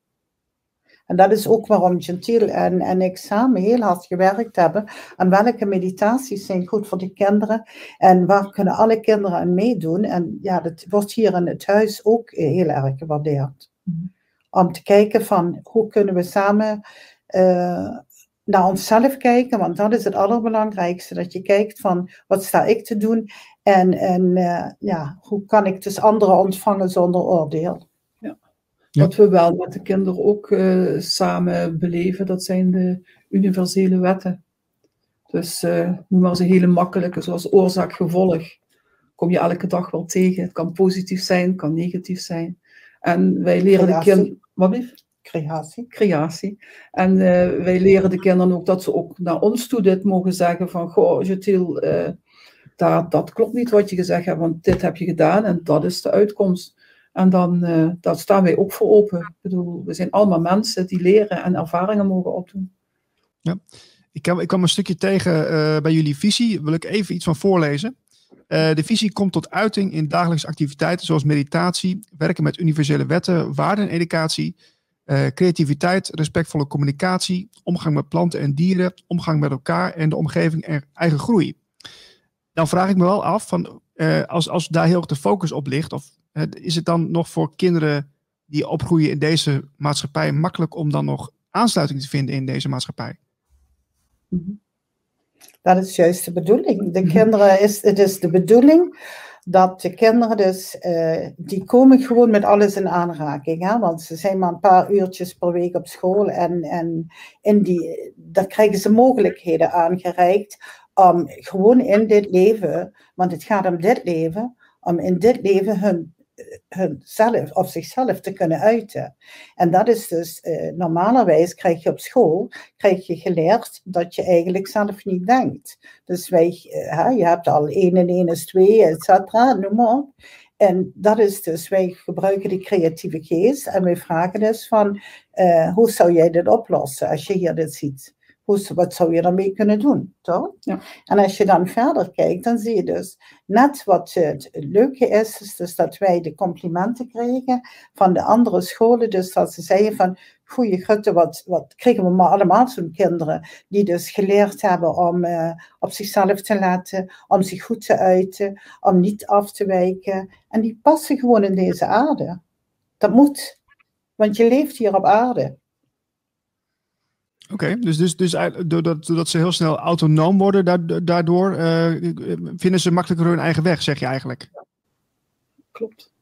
En dat is ook waarom Gentiel en, en ik samen heel hard gewerkt hebben aan welke meditaties zijn goed voor de kinderen en waar kunnen alle kinderen aan meedoen. En ja, dat wordt hier in het huis ook heel erg gewaardeerd. Mm-hmm. Om te kijken van hoe kunnen we samen uh, naar onszelf kijken, want dat is het allerbelangrijkste. Dat je kijkt van wat sta ik te doen en, en uh, ja, hoe kan ik dus anderen ontvangen zonder oordeel. Wat we wel met de kinderen ook uh, samen beleven, dat zijn de universele wetten. Dus uh, noem maar eens een hele makkelijke, zoals oorzaak-gevolg. Kom je elke dag wel tegen. Het kan positief zijn, het kan negatief zijn. En wij leren de kinderen. Wat lief? Creatie. Creatie. En uh, wij leren de kinderen ook dat ze ook naar ons toe dit mogen zeggen: van goh, Jutil, uh, dat, dat klopt niet wat je gezegd hebt, want dit heb je gedaan en dat is de uitkomst. En dan daar staan wij ook voor open. Ik bedoel, we zijn allemaal mensen die leren en ervaringen mogen opdoen. Ja, ik kwam, ik een stukje tegen uh, bij jullie visie. Wil ik even iets van voorlezen. Uh, de visie komt tot uiting in dagelijkse activiteiten zoals meditatie, werken met universele wetten, waarden en educatie, creativiteit, respectvolle communicatie, omgang met planten en dieren, omgang met elkaar en de omgeving en eigen groei. Dan vraag ik me wel af, van, als, als daar heel erg de focus op ligt, of is het dan nog voor kinderen die opgroeien in deze maatschappij makkelijk om dan nog aansluiting te vinden in deze maatschappij? Mhm. Dat is juist de bedoeling. De mhm. kinderen is, het is de bedoeling dat de kinderen dus, uh, die komen gewoon met alles in aanraking. Hè? Want ze zijn maar een paar uurtjes per week op school en, en in die, daar krijgen ze mogelijkheden aangereikt om gewoon in dit leven, want het gaat om dit leven, om in dit leven hun hunzelf of zichzelf te kunnen uiten. En dat is dus, uh, normalerwijs krijg je op school, krijg je geleerd dat je eigenlijk zelf niet denkt. Dus wij, uh, je hebt al 1 en 1 is 2, et cetera, noem maar op. En dat is dus, wij gebruiken die creatieve geest en wij vragen dus van, uh, hoe zou jij dit oplossen als je hier dit ziet? Wat zou je daarmee kunnen doen, toch? Ja. En als je dan verder kijkt, dan zie je dus net wat het leuke is, is dus dat wij de complimenten kregen van de andere scholen, dus dat ze zeiden van, goeie gutte, wat, wat kregen we maar allemaal zo'n kinderen, die dus geleerd hebben om uh, op zichzelf te letten, om zich goed te uiten, om niet af te wijken. En die passen gewoon in deze aarde. Dat moet, want je leeft hier op aarde. Oké, dus, dus, dus doordat, doordat ze heel snel autonoom worden, daardoor uh, vinden ze makkelijker hun eigen weg, zeg je eigenlijk. Klopt.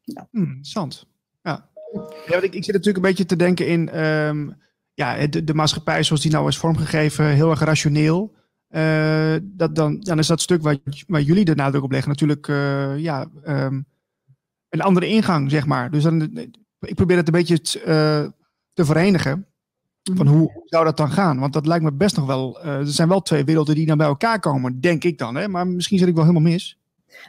Ja. Hmm, interessant. Ja. ja ik, ik zit natuurlijk een beetje te denken in um, ja, de, de, maatschappij zoals die nou is vormgegeven, heel erg rationeel. Uh, dat, dan, dan is dat stuk waar, waar jullie de nadruk op leggen natuurlijk uh, ja, um, een andere ingang, zeg maar. Dus dan, ik probeer het een beetje te verenigen. Van mhm. hoe zou dat dan gaan? Want dat lijkt me best nog wel. Uh, er zijn wel twee werelden die dan bij elkaar komen, denk ik dan. Hè? Maar misschien zit ik wel helemaal mis.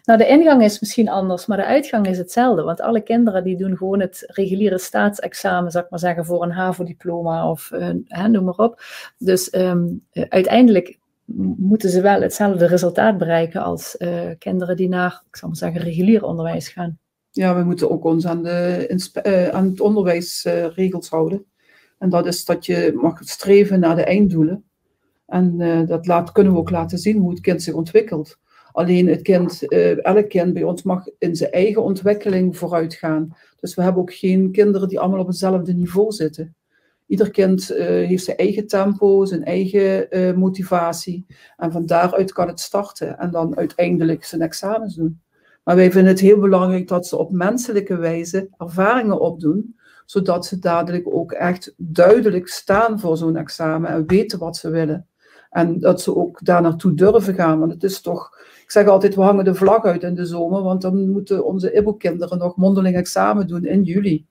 Nou, de ingang is misschien anders, maar de uitgang is hetzelfde. Want alle kinderen die doen gewoon het reguliere staatsexamen, zou ik maar zeggen, voor een HAVO-diploma of uh, hè, noem maar op. Dus um, uiteindelijk moeten ze wel hetzelfde resultaat bereiken als uh, kinderen die naar, ik zal maar zeggen, regulier onderwijs gaan. Ja, we moeten ook ons aan, de, aan het onderwijsregels houden. En dat is dat je mag streven naar de einddoelen. En uh, dat laat, kunnen we ook laten zien hoe het kind zich ontwikkelt. Alleen het kind, uh, elk kind bij ons mag in zijn eigen ontwikkeling vooruit gaan. Dus we hebben ook geen kinderen die allemaal op hetzelfde niveau zitten. Ieder kind uh, heeft zijn eigen tempo, zijn eigen motivatie. En van daaruit kan het starten en dan uiteindelijk zijn examens doen. Maar wij vinden het heel belangrijk dat ze op menselijke wijze ervaringen opdoen zodat ze dadelijk ook echt duidelijk staan voor zo'n examen en weten wat ze willen. En dat ze ook daar naartoe durven gaan. Want het is toch, ik zeg altijd, we hangen de vlag uit in de zomer, want dan moeten onze IBO-kinderen nog mondeling examen doen in juli.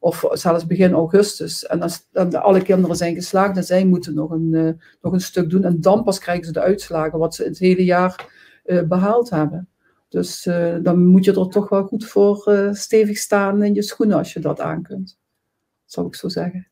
Of zelfs begin augustus. En als dan alle kinderen zijn geslaagd en zij moeten nog een, uh, nog een stuk doen. En dan pas krijgen ze de uitslagen wat ze het hele jaar uh, behaald hebben. Dus uh, dan moet je er toch wel goed voor stevig staan in je schoenen als je dat aan kunt. Zou ik zo zeggen.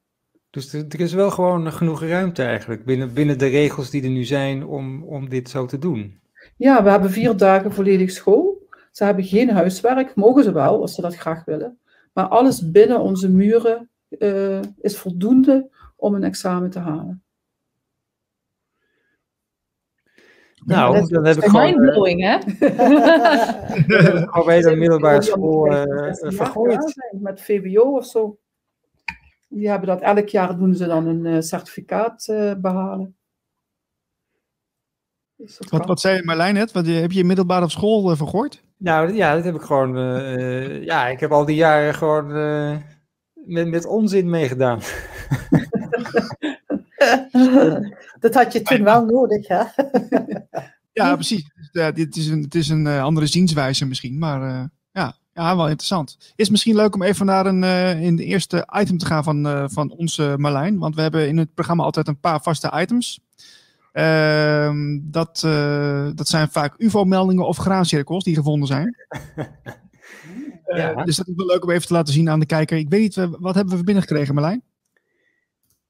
Dus er is wel gewoon genoeg ruimte eigenlijk binnen, binnen de regels die er nu zijn om, om dit zo te doen. Ja, we hebben vier dagen volledig school. Ze hebben geen huiswerk, mogen ze wel als ze dat graag willen. Maar alles binnen onze muren uh, is voldoende om een examen te halen. Nou, ja, dan heb ik gewoon... Mindblowing, hè? gewoon bij de middelbare school uh, vergooid. Met VBO of zo. Die hebben dat elk jaar doen ze dan een uh, certificaat uh, behalen. Dus wat, wat zei Marlijn net? Wat, heb je middelbare school uh, vergooid? Nou ja, dat heb ik gewoon. ja, ik heb al die jaren gewoon met, met onzin meegedaan. dat had je toen wel nodig, hè? ja, precies. dit is een, het is een andere zienswijze misschien, maar ja. Ja, wel interessant. Is misschien leuk om even naar een uh, in de eerste item te gaan van, uh, van onze Marlijn. Want we hebben in het programma altijd een paar vaste items. Uh, dat, uh, dat zijn vaak UFO-meldingen of graancirkels die gevonden zijn. ja. Dus dat is wel leuk om even te laten zien aan de kijker. Ik weet niet, wat hebben we binnengekregen, Marlijn?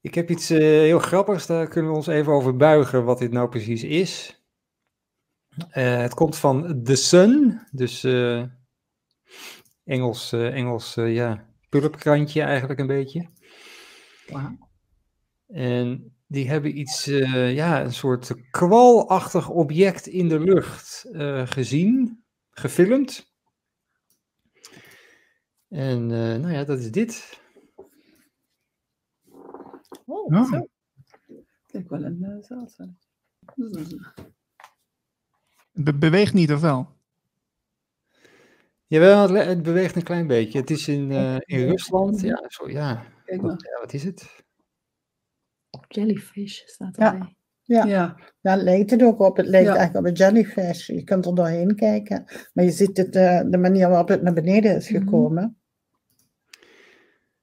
Ik heb iets heel grappigs, daar kunnen we ons even over buigen wat dit nou precies is. het komt van The Sun, dus Engels, uh, Engels uh, ja, pulpkrantje eigenlijk een beetje. Wow. En die hebben iets, ja, een soort kwalachtig object in de lucht gezien, gefilmd. En nou ja, dat is dit. Oh, ja. zo. Kijk wel een uh. Het beweegt niet, of wel? Jawel, het, het beweegt een klein beetje. Het is in, uh, in Rusland. Ja, zo, ja. Wat, ja, wat is het? Jellyfish staat erbij. Ja. Ja. ja, het lijkt het ook op. Het lijkt ja. eigenlijk op een jellyfish. Je kunt er doorheen kijken. Maar je ziet het, uh, de manier waarop het naar beneden is gekomen. Mm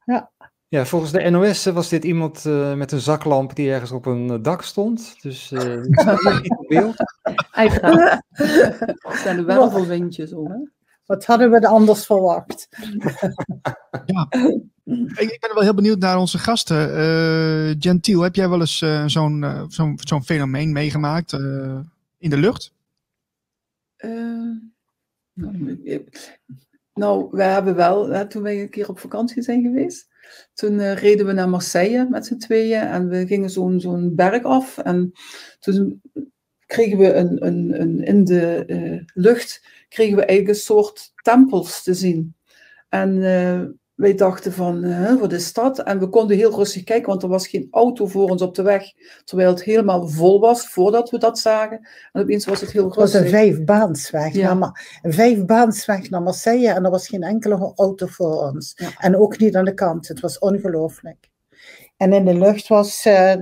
-hmm. Ja. Ja, volgens de NOS was dit iemand uh, met een zaklamp die ergens op een dak stond. Dus uh, niet op beeld. Uiteraard. Er zijn er wel veel windjes om, hè? Wat hadden we er anders verwacht? ja. Ik ben wel heel benieuwd naar onze gasten. Uh, Gentiel, heb jij wel eens uh, zo'n uh, zo'n zo'n fenomeen meegemaakt in de lucht? nou, nou, we hebben wel, hè, toen wij een keer op vakantie zijn geweest, toen reden we naar Marseille met z'n tweeën en we gingen zo'n zo'n berg af. En toen kregen we een, een, een in de lucht kregen we eigenlijk een soort tempels te zien. En uh, wij dachten van, uh, wat is dat? En we konden heel rustig kijken, want er was geen auto voor ons op de weg, terwijl het helemaal vol was voordat we dat zagen. En opeens was het heel rustig. Het was een vijfbaansweg, ja. naar, een vijfbaansweg naar Marseille en er was geen enkele auto voor ons. Ja. En ook niet aan de kant, het was ongelooflijk. En in de lucht was uh,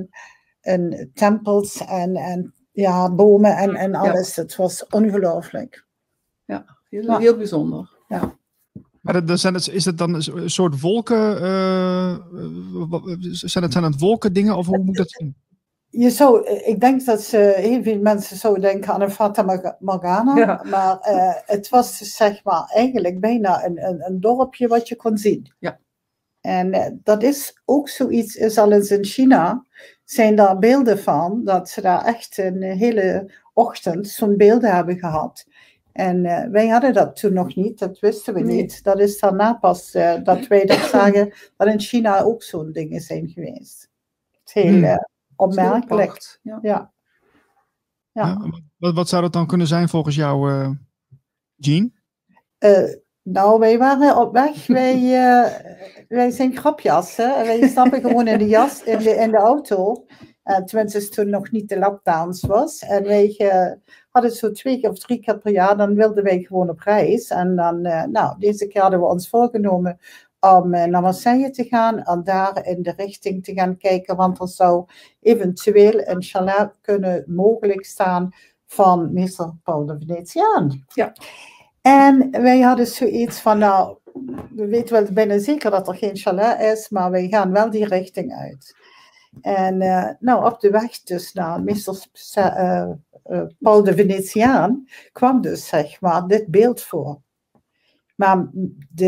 een tempels en, en ja, bomen en, en alles. Ja. Het was ongelooflijk ja. Heel, heel bijzonder. Ja. Maar zijn het, is het dan een soort wolken? Uh, zijn, het, zijn het wolken dingen of hoe moet dat zien? Je zou, ik denk dat ze, heel veel mensen zouden denken aan een Fata Morgana. Ja. Maar uh, het was dus, zeg maar eigenlijk bijna een, een, een, dorpje wat je kon zien. Ja. En uh, dat is ook zoiets, is al eens in China, zijn daar beelden van, dat ze daar echt een hele ochtend zo'n beelden hebben gehad. En uh, wij hadden dat toen nog niet, dat wisten we nee. niet. Dat is daarna pas uh, dat wij dat zagen, dat in China ook zo'n dingen zijn geweest. Het is heel uh, opmerkelijk. Ja. ja. ja. Wat, wat, zou dat dan kunnen zijn volgens jou, Jean? nou, wij waren op weg. Wij, wij zijn grapjassen. Wij stappen gewoon in de jas, in de, in de auto. Tenminste, toen nog niet de lockdowns was. En wij zo twee keer of drie keer per jaar, dan wilden wij gewoon op reis. En dan, uh, nou, deze keer hadden we ons voorgenomen om naar Marseille te gaan en daar in de richting te gaan kijken, want er zou eventueel een chalet kunnen mogelijk staan van meester Paul de Venetiaan. Ja. En wij hadden zoiets van, nou, we weten wel bijna zeker dat er geen chalet is, maar wij gaan wel die richting uit. En uh, nou, op de weg dus naar meester uh, Paul de Venetiaan kwam dus zeg maar dit beeld voor. Maar de,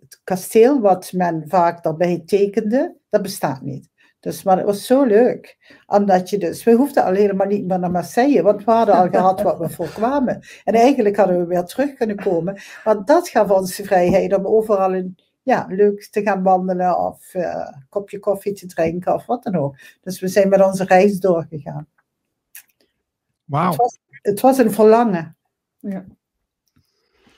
het kasteel wat men vaak daarbij tekende, dat bestaat niet. Dus, maar het was zo leuk. Omdat je dus, we hoefden al helemaal niet meer naar Marseille, want we hadden al gehad wat we voorkwamen. En eigenlijk hadden we weer terug kunnen komen. Want dat gaf ons de vrijheid om overal in, ja, leuk te gaan wandelen of uh, een kopje koffie te drinken of wat dan ook. Dus we zijn met onze reis doorgegaan. Wauw. Het was, het was een verlangen. Ja.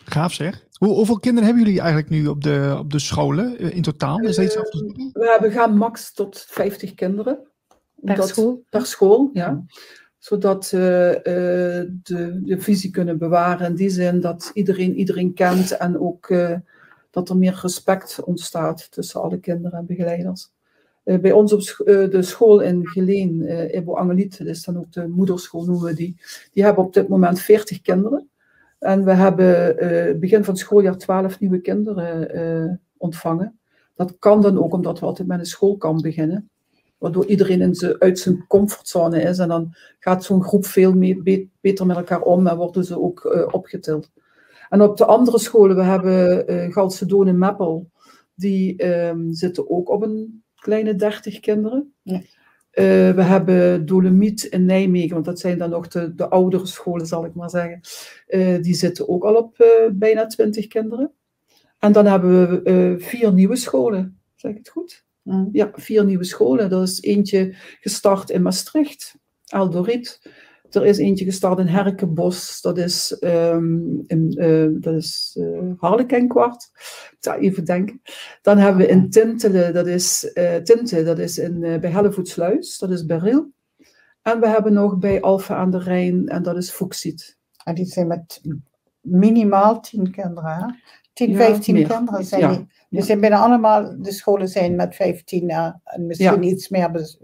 Gaaf zeg. Hoe, hoeveel kinderen hebben jullie eigenlijk nu op de, op de scholen in totaal? Is dat iets uh, we hebben gaan max tot 50 kinderen. Per school? Per school, ja. Zodat we uh, de, de visie kunnen bewaren in die zin dat iedereen iedereen kent en ook uh, dat er meer respect ontstaat tussen alle kinderen en begeleiders. Uh, bij ons op sch de school in Geleen, uh, Ebo Angeliet, dat is dan ook de moederschool noemen we die, die hebben op dit moment 40 kinderen. En we hebben uh, begin van het schooljaar 12 nieuwe kinderen ontvangen. Dat kan dan ook omdat we altijd met een schoolkamp beginnen. Waardoor iedereen in uit zijn comfortzone is. En dan gaat zo'n groep veel beter met elkaar om en worden ze ook opgetild. En op de andere scholen, we hebben uh, Galsedoon en Meppel, die um, zitten ook op een kleine 30 kinderen. Ja. Uh, we hebben Dolomiet in Nijmegen, want dat zijn dan nog de, de oudere scholen, zal ik maar zeggen. Uh, die zitten ook al op bijna 20 kinderen. En dan hebben we vier nieuwe scholen, zeg ik het goed? Ja, vier nieuwe scholen. Er is eentje gestart in Maastricht, Aldorit. Er is eentje gestart in Herkenbos, dat is, um, in, uh, dat is uh, Harlekenkwart. Ik zou even denken. Dan hebben we in Tintelen, dat is uh, Tinte, dat is in, bij Hellevoetsluis, dat is Beryl. En we hebben nog bij Alphen aan de Rijn, en dat is Fuxit. En die zijn met minimaal tien kinderen, hè? 10, ja, 15 meer. kinderen zijn ja. die. Die zijn bijna allemaal, de scholen zijn met 15 en misschien iets meer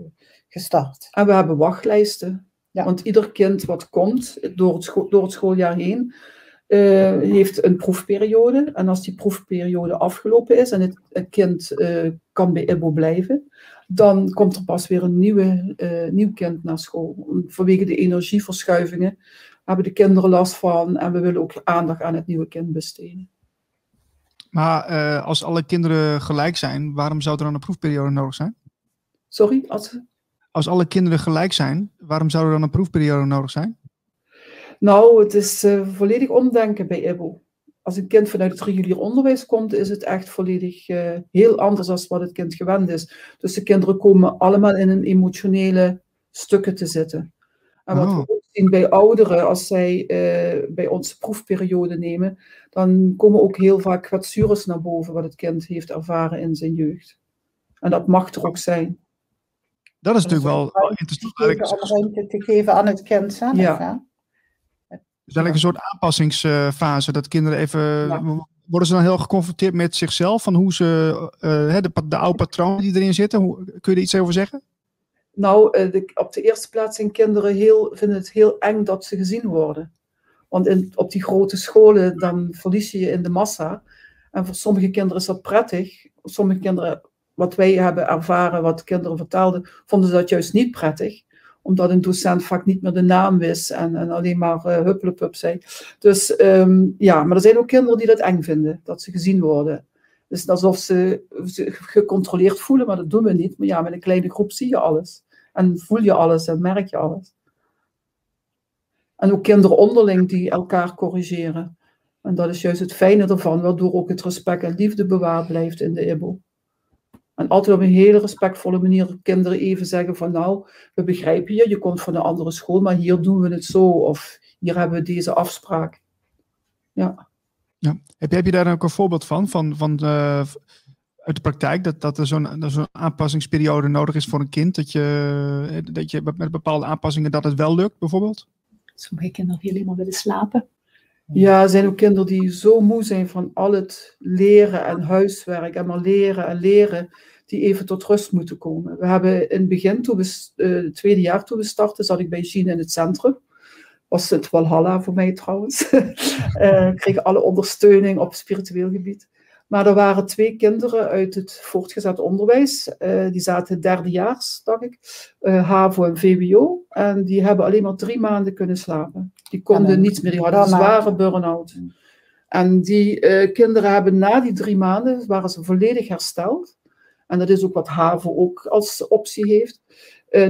gestart. En we hebben wachtlijsten. Ja. Want ieder kind wat komt door het, door het schooljaar heen, uh, heeft een proefperiode. En als die proefperiode afgelopen is en het, het kind uh, kan bij IBO blijven, dan komt er pas weer een nieuwe, uh, nieuw kind naar school. Vanwege de energieverschuivingen hebben de kinderen last van en we willen ook aandacht aan het nieuwe kind besteden. Maar als alle kinderen gelijk zijn, waarom zou er dan een proefperiode nodig zijn? Sorry? Als als alle kinderen gelijk zijn, waarom zou er dan een proefperiode nodig zijn? Nou, het is uh, volledig omdenken bij IBO. Als een kind vanuit het regulier onderwijs komt, is het echt volledig uh, heel anders dan wat het kind gewend is. Dus de kinderen komen allemaal in een emotionele stukken te zitten. En wat oh. we ook zien bij ouderen, als zij uh, bij ons proefperiode nemen, dan komen ook heel vaak kwetsures naar boven wat het kind heeft ervaren in zijn jeugd. En dat mag er ook zijn. Dat is natuurlijk wel interessant. Om ruimte te geven aan het kind zelf. Ja. Dus eigenlijk een soort aanpassingsfase. Dat kinderen even. Worden ze dan heel geconfronteerd met zichzelf? Van hoe ze. Uh, de, de oude patronen die erin zitten. Hoe, kun je er iets over zeggen? Nou, de, op de eerste plaats zijn kinderen heel, vinden het heel eng dat ze gezien worden. Want in, op die grote scholen, dan verlies je je in de massa. En voor sommige kinderen is dat prettig. Sommige kinderen wat wij hebben ervaren, wat kinderen vertelden, vonden ze dat juist niet prettig. Omdat een docent vaak niet meer de naam wist en, en alleen maar uh, zei. Dus um, ja, maar er zijn ook kinderen die dat eng vinden, dat ze gezien worden. Dus alsof ze zich gecontroleerd voelen, maar dat doen we niet. Maar ja, met een kleine groep zie je alles. En voel je alles en merk je alles. En ook kinderen onderling die elkaar corrigeren. En dat is juist het fijne ervan, waardoor ook het respect en liefde bewaard blijft in de IBO. En altijd op een hele respectvolle manier kinderen even zeggen van nou, we begrijpen je, je komt van een andere school, maar hier doen we het zo. Of hier hebben we deze afspraak. Ja. ja. Heb, je, heb je daar ook een voorbeeld van, van, van uh, uit de praktijk, dat, dat er zo'n zo'n aanpassingsperiode nodig is voor een kind? Dat je, dat je met bepaalde aanpassingen dat het wel lukt, bijvoorbeeld? Sommige kinderen die alleen maar willen slapen. Ja, er zijn ook kinderen die zo moe zijn van al het leren en huiswerk en maar leren en leren, die even tot rust moeten komen. We hebben in het begin, toen we, uh, het tweede jaar toen we startten, zat ik bij Jean in het centrum. Was het Walhalla voor mij trouwens. uh, kreeg alle ondersteuning op spiritueel gebied. Maar er waren twee kinderen uit het voortgezet onderwijs. Uh, die zaten derdejaars, dacht ik. Uh, HAVO en VWO. En die hebben alleen maar drie maanden kunnen slapen. Die konden niets meer. Die hadden een zware burn-out. En die uh, kinderen hebben na die drie maanden, waren ze volledig hersteld. En dat is ook wat HAVO ook als optie heeft.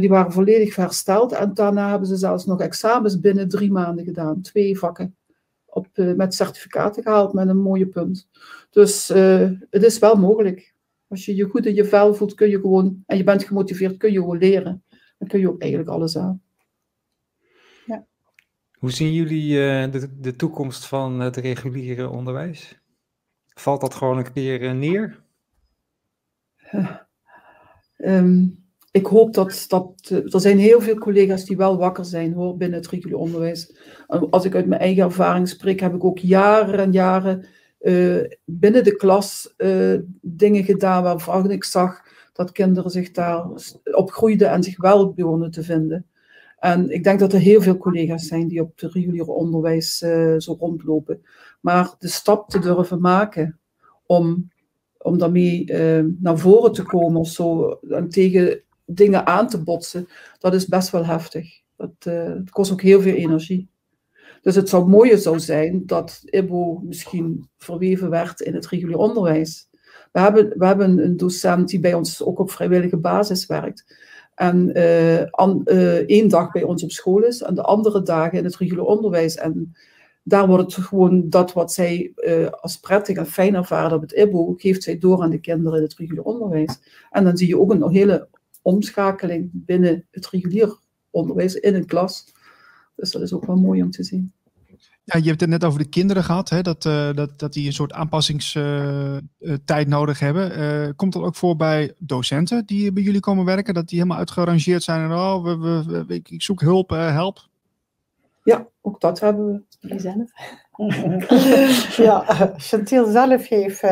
die waren volledig hersteld. En daarna hebben ze zelfs nog examens binnen drie maanden gedaan. Twee vakken op, uh, met certificaten gehaald met een mooie punt. Dus uh, het is wel mogelijk. Als je je goed in je vel voelt, kun je gewoon, en je bent gemotiveerd, kun je gewoon leren. Dan kun je ook eigenlijk alles aan. Ja. Hoe zien jullie uh, de, de toekomst van het reguliere onderwijs? Valt dat gewoon een keer neer? Um, ik hoop dat, dat er zijn heel veel collega's die wel wakker zijn hoor, binnen het regulier onderwijs. Als ik uit mijn eigen ervaring spreek, heb ik ook jaren en jaren uh, binnen de klas uh, dingen gedaan waarvan ik zag dat kinderen zich daar op groeiden en zich wel begonnen te vinden. En ik denk dat er heel veel collega's zijn die op het reguliere onderwijs zo rondlopen. Maar de stap te durven maken om, om daarmee naar voren te komen of zo, en tegen dingen aan te botsen, dat is best wel heftig. Dat, uh, kost ook heel veel energie. Dus het zou mooier zou zijn dat IBO misschien verweven werd in het regulier onderwijs. We hebben, we hebben een docent die bij ons ook op vrijwillige basis werkt. En an, uh, één dag bij ons op school is en de andere dagen in het regulier onderwijs. En daar wordt het gewoon dat wat zij als prettig en fijn ervaren op het IBO, geeft zij door aan de kinderen in het regulier onderwijs. En dan zie je ook een hele omschakeling binnen het regulier onderwijs in een klas. Dus dat is ook wel mooi om te zien. Ja, je hebt het net over de kinderen gehad, hè? Dat, uh, dat, dat die een soort aanpassingstijd uh, nodig hebben. Uh, komt dat ook voor bij docenten die bij jullie komen werken? Dat die helemaal uitgerangeerd zijn en oh, we, we, we, ik zoek hulp, help? Ja, ook dat hebben we. Jullie zelf? ja, Chantil zelf heeft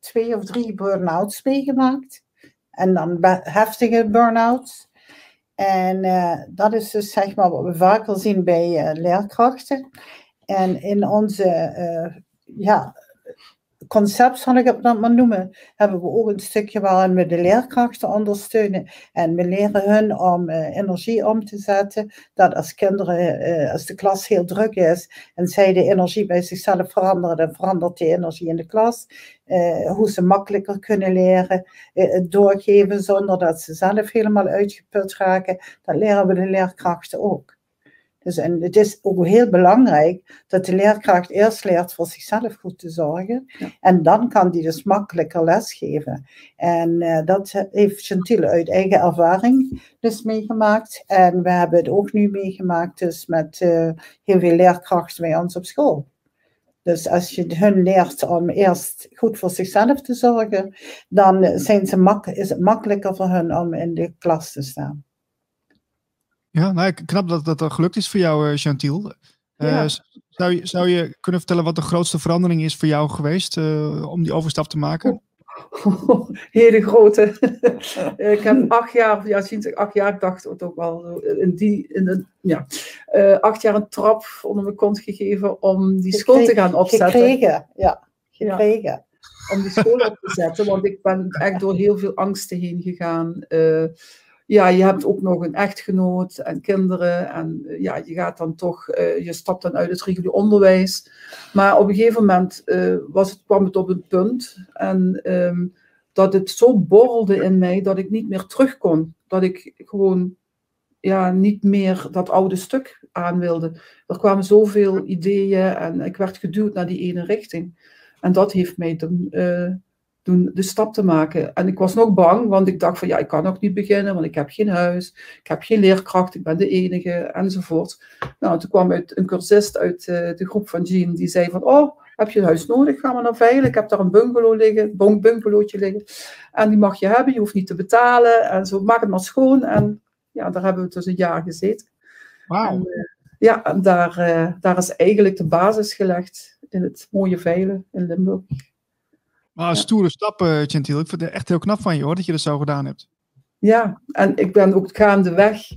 twee of drie burn-outs meegemaakt. En dan heftige burn-outs. En uh, dat is dus zeg maar wat we vaker zien bij uh, leerkrachten. En in onze uh, ja, concept, zal ik het maar noemen, hebben we ook een stukje waarin we de leerkrachten ondersteunen. En we leren hun om uh, energie om te zetten. Dat als kinderen, uh, als de klas heel druk is en zij de energie bij zichzelf veranderen, dan verandert die energie in de klas. Uh, hoe ze makkelijker kunnen leren, het doorgeven zonder dat ze zelf helemaal uitgeput raken. Dat leren we de leerkrachten ook. Dus en het is ook heel belangrijk dat de leerkracht eerst leert voor zichzelf goed te zorgen. En dan kan die dus makkelijker lesgeven. En uh, dat heeft Chantil uit eigen ervaring dus meegemaakt. En we hebben het ook nu meegemaakt dus met uh, heel veel leerkrachten bij ons op school. Dus als je hun leert om eerst goed voor zichzelf te zorgen, dan zijn ze mak is het makkelijker voor hen om in de klas te staan. Ja, nou, knap dat dat gelukt is voor jou, uh, Chantiel. Uh, ja. zou, je, zou je kunnen vertellen wat de grootste verandering is voor jou geweest uh, om die overstap te maken? Oh, hele grote. ik heb acht jaar, ja, sinds ik acht jaar, ik dacht het ook wel, in die, in de, ja, acht jaar een trap onder mijn kont gegeven om die school te gaan opzetten. Gekregen, ja. Gekregen. Ja, om die school op te zetten, want ik ben echt door heel veel angsten heen gegaan ja, je hebt ook nog een echtgenoot en kinderen. En uh, ja, je gaat dan toch, uh, je stapt dan uit het regulier onderwijs. Maar op een gegeven moment uh, was het, kwam het op een punt. En um, dat het zo borrelde in mij dat ik niet meer terug kon. Dat ik gewoon ja, niet meer dat oude stuk aan wilde. Er kwamen zoveel ideeën en ik werd geduwd naar die ene richting. En dat heeft mij dan de stap te maken. En ik was nog bang, want ik dacht van ja, ik kan nog niet beginnen, want ik heb geen huis, ik heb geen leerkracht, ik ben de enige, enzovoort. Nou, toen kwam uit een cursist uit uh, de groep van Jean, die zei van, oh, heb je een huis nodig? Gaan we naar veilig? Ik heb daar een bungalow liggen, een bungalowtje liggen. En die mag je hebben, je hoeft niet te betalen. En zo, maak het maar schoon. En ja, daar hebben we dus een jaar gezeten. Wauw. Uh, ja, en daar, uh, daar is eigenlijk de basis gelegd in het mooie Veilen in Limburg. Maar een stoere stap, uh, Gentiel. Ik vind het echt heel knap van je hoor, dat je dat zo gedaan hebt. Ja, en ik ben ook gaandeweg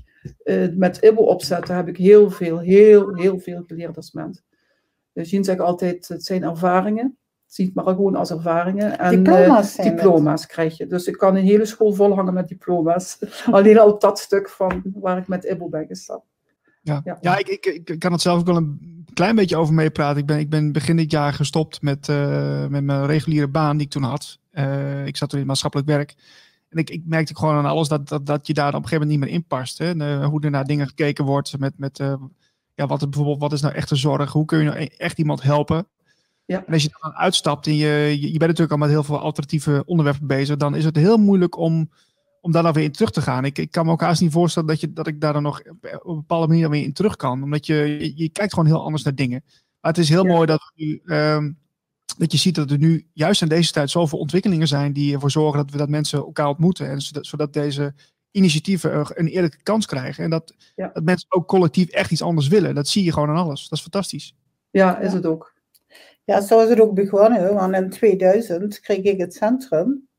uh, met Ibbo opzetten, heb ik heel veel, heel, heel veel geleerd als mens. Dus Jean zegt altijd, het zijn ervaringen. ziet, maar gewoon als ervaringen. En diploma's, diploma's krijg je. Dus ik kan een hele school volhangen met diploma's. Alleen al op dat stuk van waar ik met Ibbel ben gestapt. Ja, ja. ja ik, ik, ik kan het zelf ook wel een klein beetje over meepraten. Ik ben, ik ben begin dit jaar gestopt met, uh, met mijn reguliere baan die ik toen had. Uh, ik zat toen in maatschappelijk werk. En ik, ik merkte gewoon aan alles dat, dat, dat je daar op een gegeven moment niet meer in past. Hè? Hoe er naar dingen gekeken wordt. Met, met uh, ja, wat, er bijvoorbeeld, wat is nou echte zorg? Hoe kun je nou e-, echt iemand helpen? Ja. En als je dan uitstapt en je, je, je bent natuurlijk al met heel veel alternatieve onderwerpen bezig, dan is het heel moeilijk om om daar dan weer in terug te gaan. Ik, ik kan me ook haast niet voorstellen dat, je, dat ik daar dan nog op een bepaalde manier weer in terug kan. Omdat je, je, kijkt gewoon heel anders naar dingen. Maar het is heel mooi dat, u, um, dat je ziet dat er nu juist in deze tijd zoveel ontwikkelingen zijn die ervoor zorgen dat we dat mensen elkaar ontmoeten. En zodat, zodat deze initiatieven een eerlijke kans krijgen. En dat, dat mensen ook collectief echt iets anders willen. Dat zie je gewoon aan alles. Dat is fantastisch. Ja, is het ook. Ja, zo is het ook begonnen. Want in 2000 kreeg ik het centrum.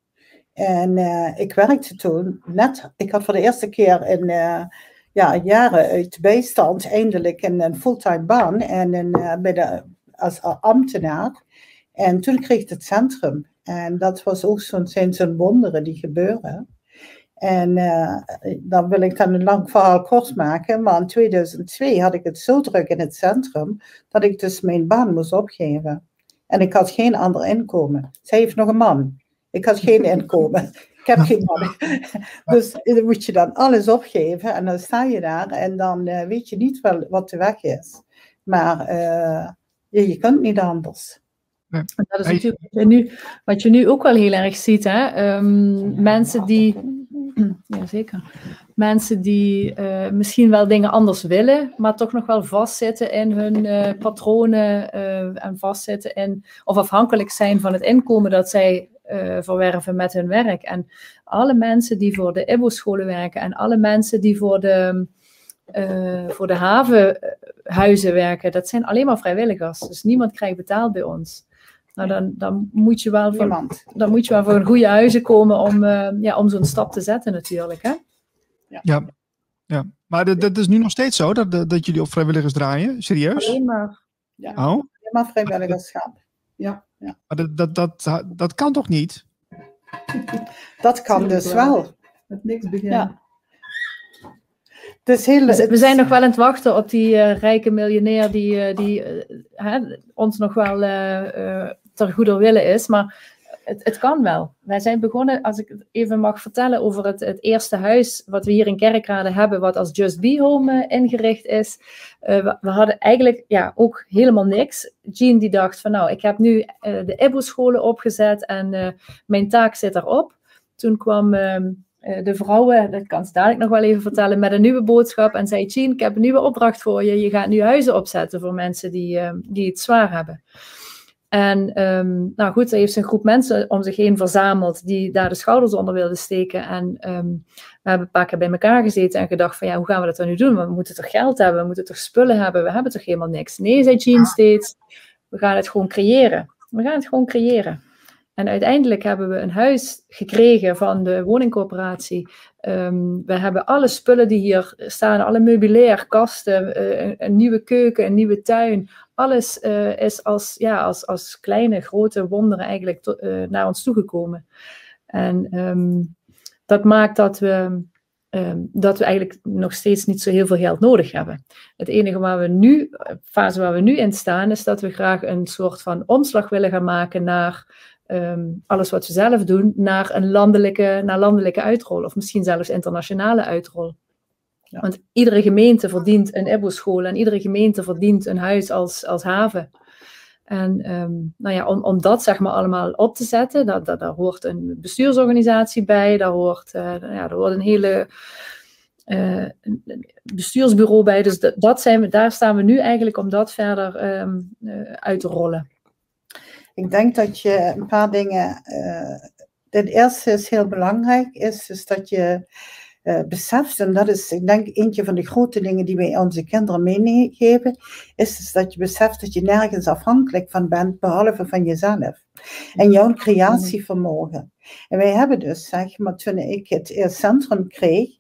En uh, ik werkte toen net, ik had voor de eerste keer in uh, ja, jaren uit bijstand eindelijk een, een fulltime baan en uh, bij de, als ambtenaar. En toen kreeg ik het centrum. En dat was ook zo'n, zijn wonderen die gebeuren. En dan wil ik dan een lang verhaal kort maken. Maar in 2002 had ik het zo druk in het centrum dat ik dus mijn baan moest opgeven. En ik had geen ander inkomen. Zij heeft nog een man. Ik had geen inkomen. Ik heb geen man. Dus dan moet je dan alles opgeven en dan sta je daar en dan uh, weet je niet wel wat de weg is. Maar uh, je, je kunt niet anders. Dat is natuurlijk wat je, nu, wat je nu ook wel heel erg ziet. Hè? Um, mensen die. Ja, zeker. Mensen die uh, misschien wel dingen anders willen, maar toch nog wel vastzitten in hun uh, patronen uh, en vastzitten in, of afhankelijk zijn van het inkomen dat zij uh, verwerven met hun werk. En alle mensen die voor de IBO-scholen werken en alle mensen die voor de, uh, voor de havenhuizen werken, dat zijn alleen maar vrijwilligers. Dus niemand krijgt betaald bij ons. Nou, dan, dan, moet je wel voor, dan moet je wel voor een goede huizen komen om, uh, ja, om zo'n stap te zetten natuurlijk. Hè? Ja. ja. ja. Maar dat, is nu nog steeds zo, dat, dat jullie op vrijwilligers draaien? Serieus? Alleen maar. Ja. Oh? Alleen maar vrijwilligerschap. Ja. Ja. Maar dat, dat, dat, dat kan toch niet? Dat kan dus wel. Met niks beginnen. Ja. Dus heel, we zijn nog wel aan het wachten op die uh, rijke miljonair die, uh, die uh, ons nog wel ter goeder willen is. Maar het, het, kan wel. Wij zijn begonnen, als ik het even mag vertellen, over het, het eerste huis wat we hier in Kerkrade hebben, wat als Just Be Home uh, ingericht is. Uh, we, hadden eigenlijk ja, ook helemaal niks. Jean die dacht van nou, ik heb nu uh, de IBO-scholen opgezet en mijn taak zit erop. Toen kwam ehm, de vrouwen, dat kan ze dadelijk nog wel even vertellen, met een nieuwe boodschap en zei Jean, ik heb een nieuwe opdracht voor je. Je gaat nu huizen opzetten voor mensen die, die het zwaar hebben. En um, nou goed, hij heeft een groep mensen om zich heen verzameld die daar de schouders onder wilden steken. En um, we hebben een paar keer bij elkaar gezeten en gedacht van ja, hoe gaan we dat dan nu doen? we moeten toch geld hebben, we moeten toch spullen hebben, we hebben toch helemaal niks. Nee, zei Jean steeds, we gaan het gewoon creëren. We gaan het gewoon creëren. En uiteindelijk hebben we een huis gekregen van de woningcorporatie. Um, we hebben alle spullen die hier staan, alle meubilair, kasten, uh, een, een, nieuwe keuken, een nieuwe tuin. Alles uh, is als, ja, als, als kleine, grote wonderen eigenlijk uh, naar ons toegekomen. En um, dat maakt dat we, um, dat we eigenlijk nog steeds niet zo heel veel geld nodig hebben. Het enige waar we nu, fase waar we nu in staan, is dat we graag een soort van omslag willen gaan maken naar um, alles wat we zelf doen naar een landelijke, naar landelijke uitrol. Of misschien zelfs internationale uitrol. Ja. Want iedere gemeente verdient een EBO-school en iedere gemeente verdient een huis als, als haven. En um, nou ja, om, om dat zeg maar allemaal op te zetten, dat, dat, daar hoort een bestuursorganisatie bij, daar hoort, uh, ja, daar hoort een hele uh, een bestuursbureau bij. Dus dat, dat zijn we, daar staan we nu eigenlijk om dat verder um, uh, uit te rollen. Ik denk dat je een paar dingen. Het eerste is heel belangrijk, is dus dat je uh, beseft, en dat is, ik denk, eentje van de grote dingen die wij onze kinderen meegeven, is dus dat je beseft dat je nergens afhankelijk van bent, behalve van jezelf. En jouw creatievermogen. En wij hebben dus, zeg maar, toen ik het centrum kreeg,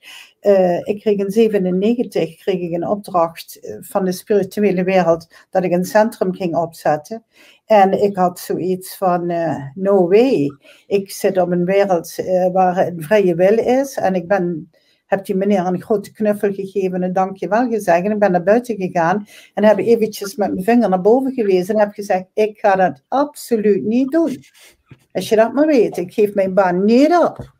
uh, ik kreeg in 97 kreeg ik een opdracht eh, van de spirituele wereld dat ik een centrum ging opzetten. En ik had zoiets van, uh, no way. Ik zit op een wereld uh, waar een vrije wil is. En ik ben, heb die meneer een grote knuffel gegeven en dankjewel gezegd. En ik ben naar buiten gegaan en heb eventjes met mijn vinger naar boven gewezen. En heb gezegd, ik ga dat absoluut niet doen. Als je dat maar weet, ik geef mijn baan niet op.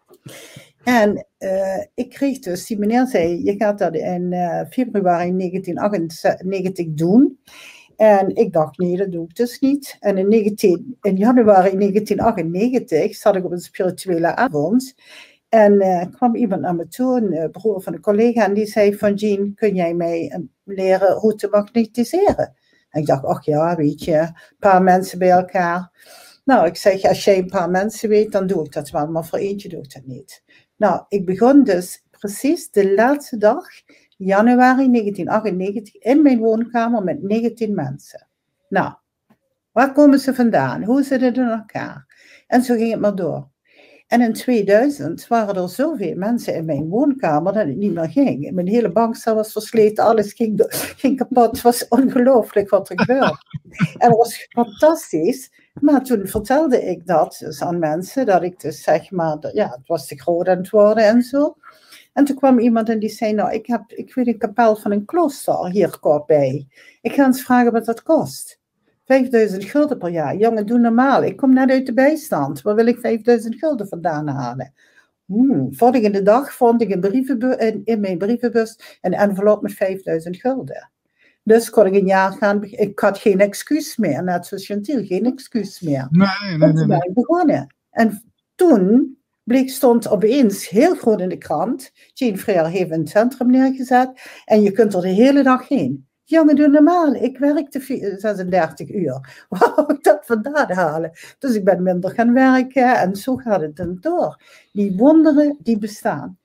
En uh, ik kreeg dus, die meneer zei, je gaat dat in februari 1998 doen. En ik dacht, nee, dat doe ik dus niet. En in, 19, in januari 1998 zat ik op een spirituele avond. En uh, kwam iemand naar me toe, een broer van een collega, en die zei van Jean, kun jij mij leren hoe te magnetiseren? En ik dacht, ach ja, weet je, een paar mensen bij elkaar. Nou, ik zeg, als jij een paar mensen weet, dan doe ik dat wel, maar voor eentje doe ik dat niet. Nou, ik begon dus precies de laatste dag, januari 1998, in mijn woonkamer met 19 mensen. Nou, waar komen ze vandaan? Hoe zitten het in elkaar? En zo ging het maar door. En in 2000 waren er zoveel mensen in mijn woonkamer dat het niet meer ging. Mijn hele bankstel was versleten, alles ging, ging kapot. Het was ongelooflijk wat er gebeurde. en het was fantastisch. Maar toen vertelde ik dat dus aan mensen, dat ik dus zeg maar, ja, het was te groot aan het worden en zo. En toen kwam iemand en die zei, nou, ik, heb, ik weet een kapel van een klooster hier kort bij. Ik ga eens vragen wat dat kost. 5000 gulden per jaar. Jongen, doe normaal. Ik kom net uit de bijstand. Waar wil ik 5000 gulden vandaan halen? Hmm. Volgende dag vond ik een in, in mijn brievenbus een envelop met 5000 gulden. Dus kon ik een jaar gaan, ik had geen excuus meer, net zoals Chantil, geen excuus meer. Nee, nee, nee. nee. begonnen. En toen bleek, stond opeens heel groot in de krant, Jean Freer heeft een centrum neergezet en je kunt er de hele dag heen. Jongen, doe normaal. Ik werkte 36 uur. Ik dat vandaan halen? Dus ik ben minder gaan werken en zo gaat het dan door. Die wonderen, die bestaan.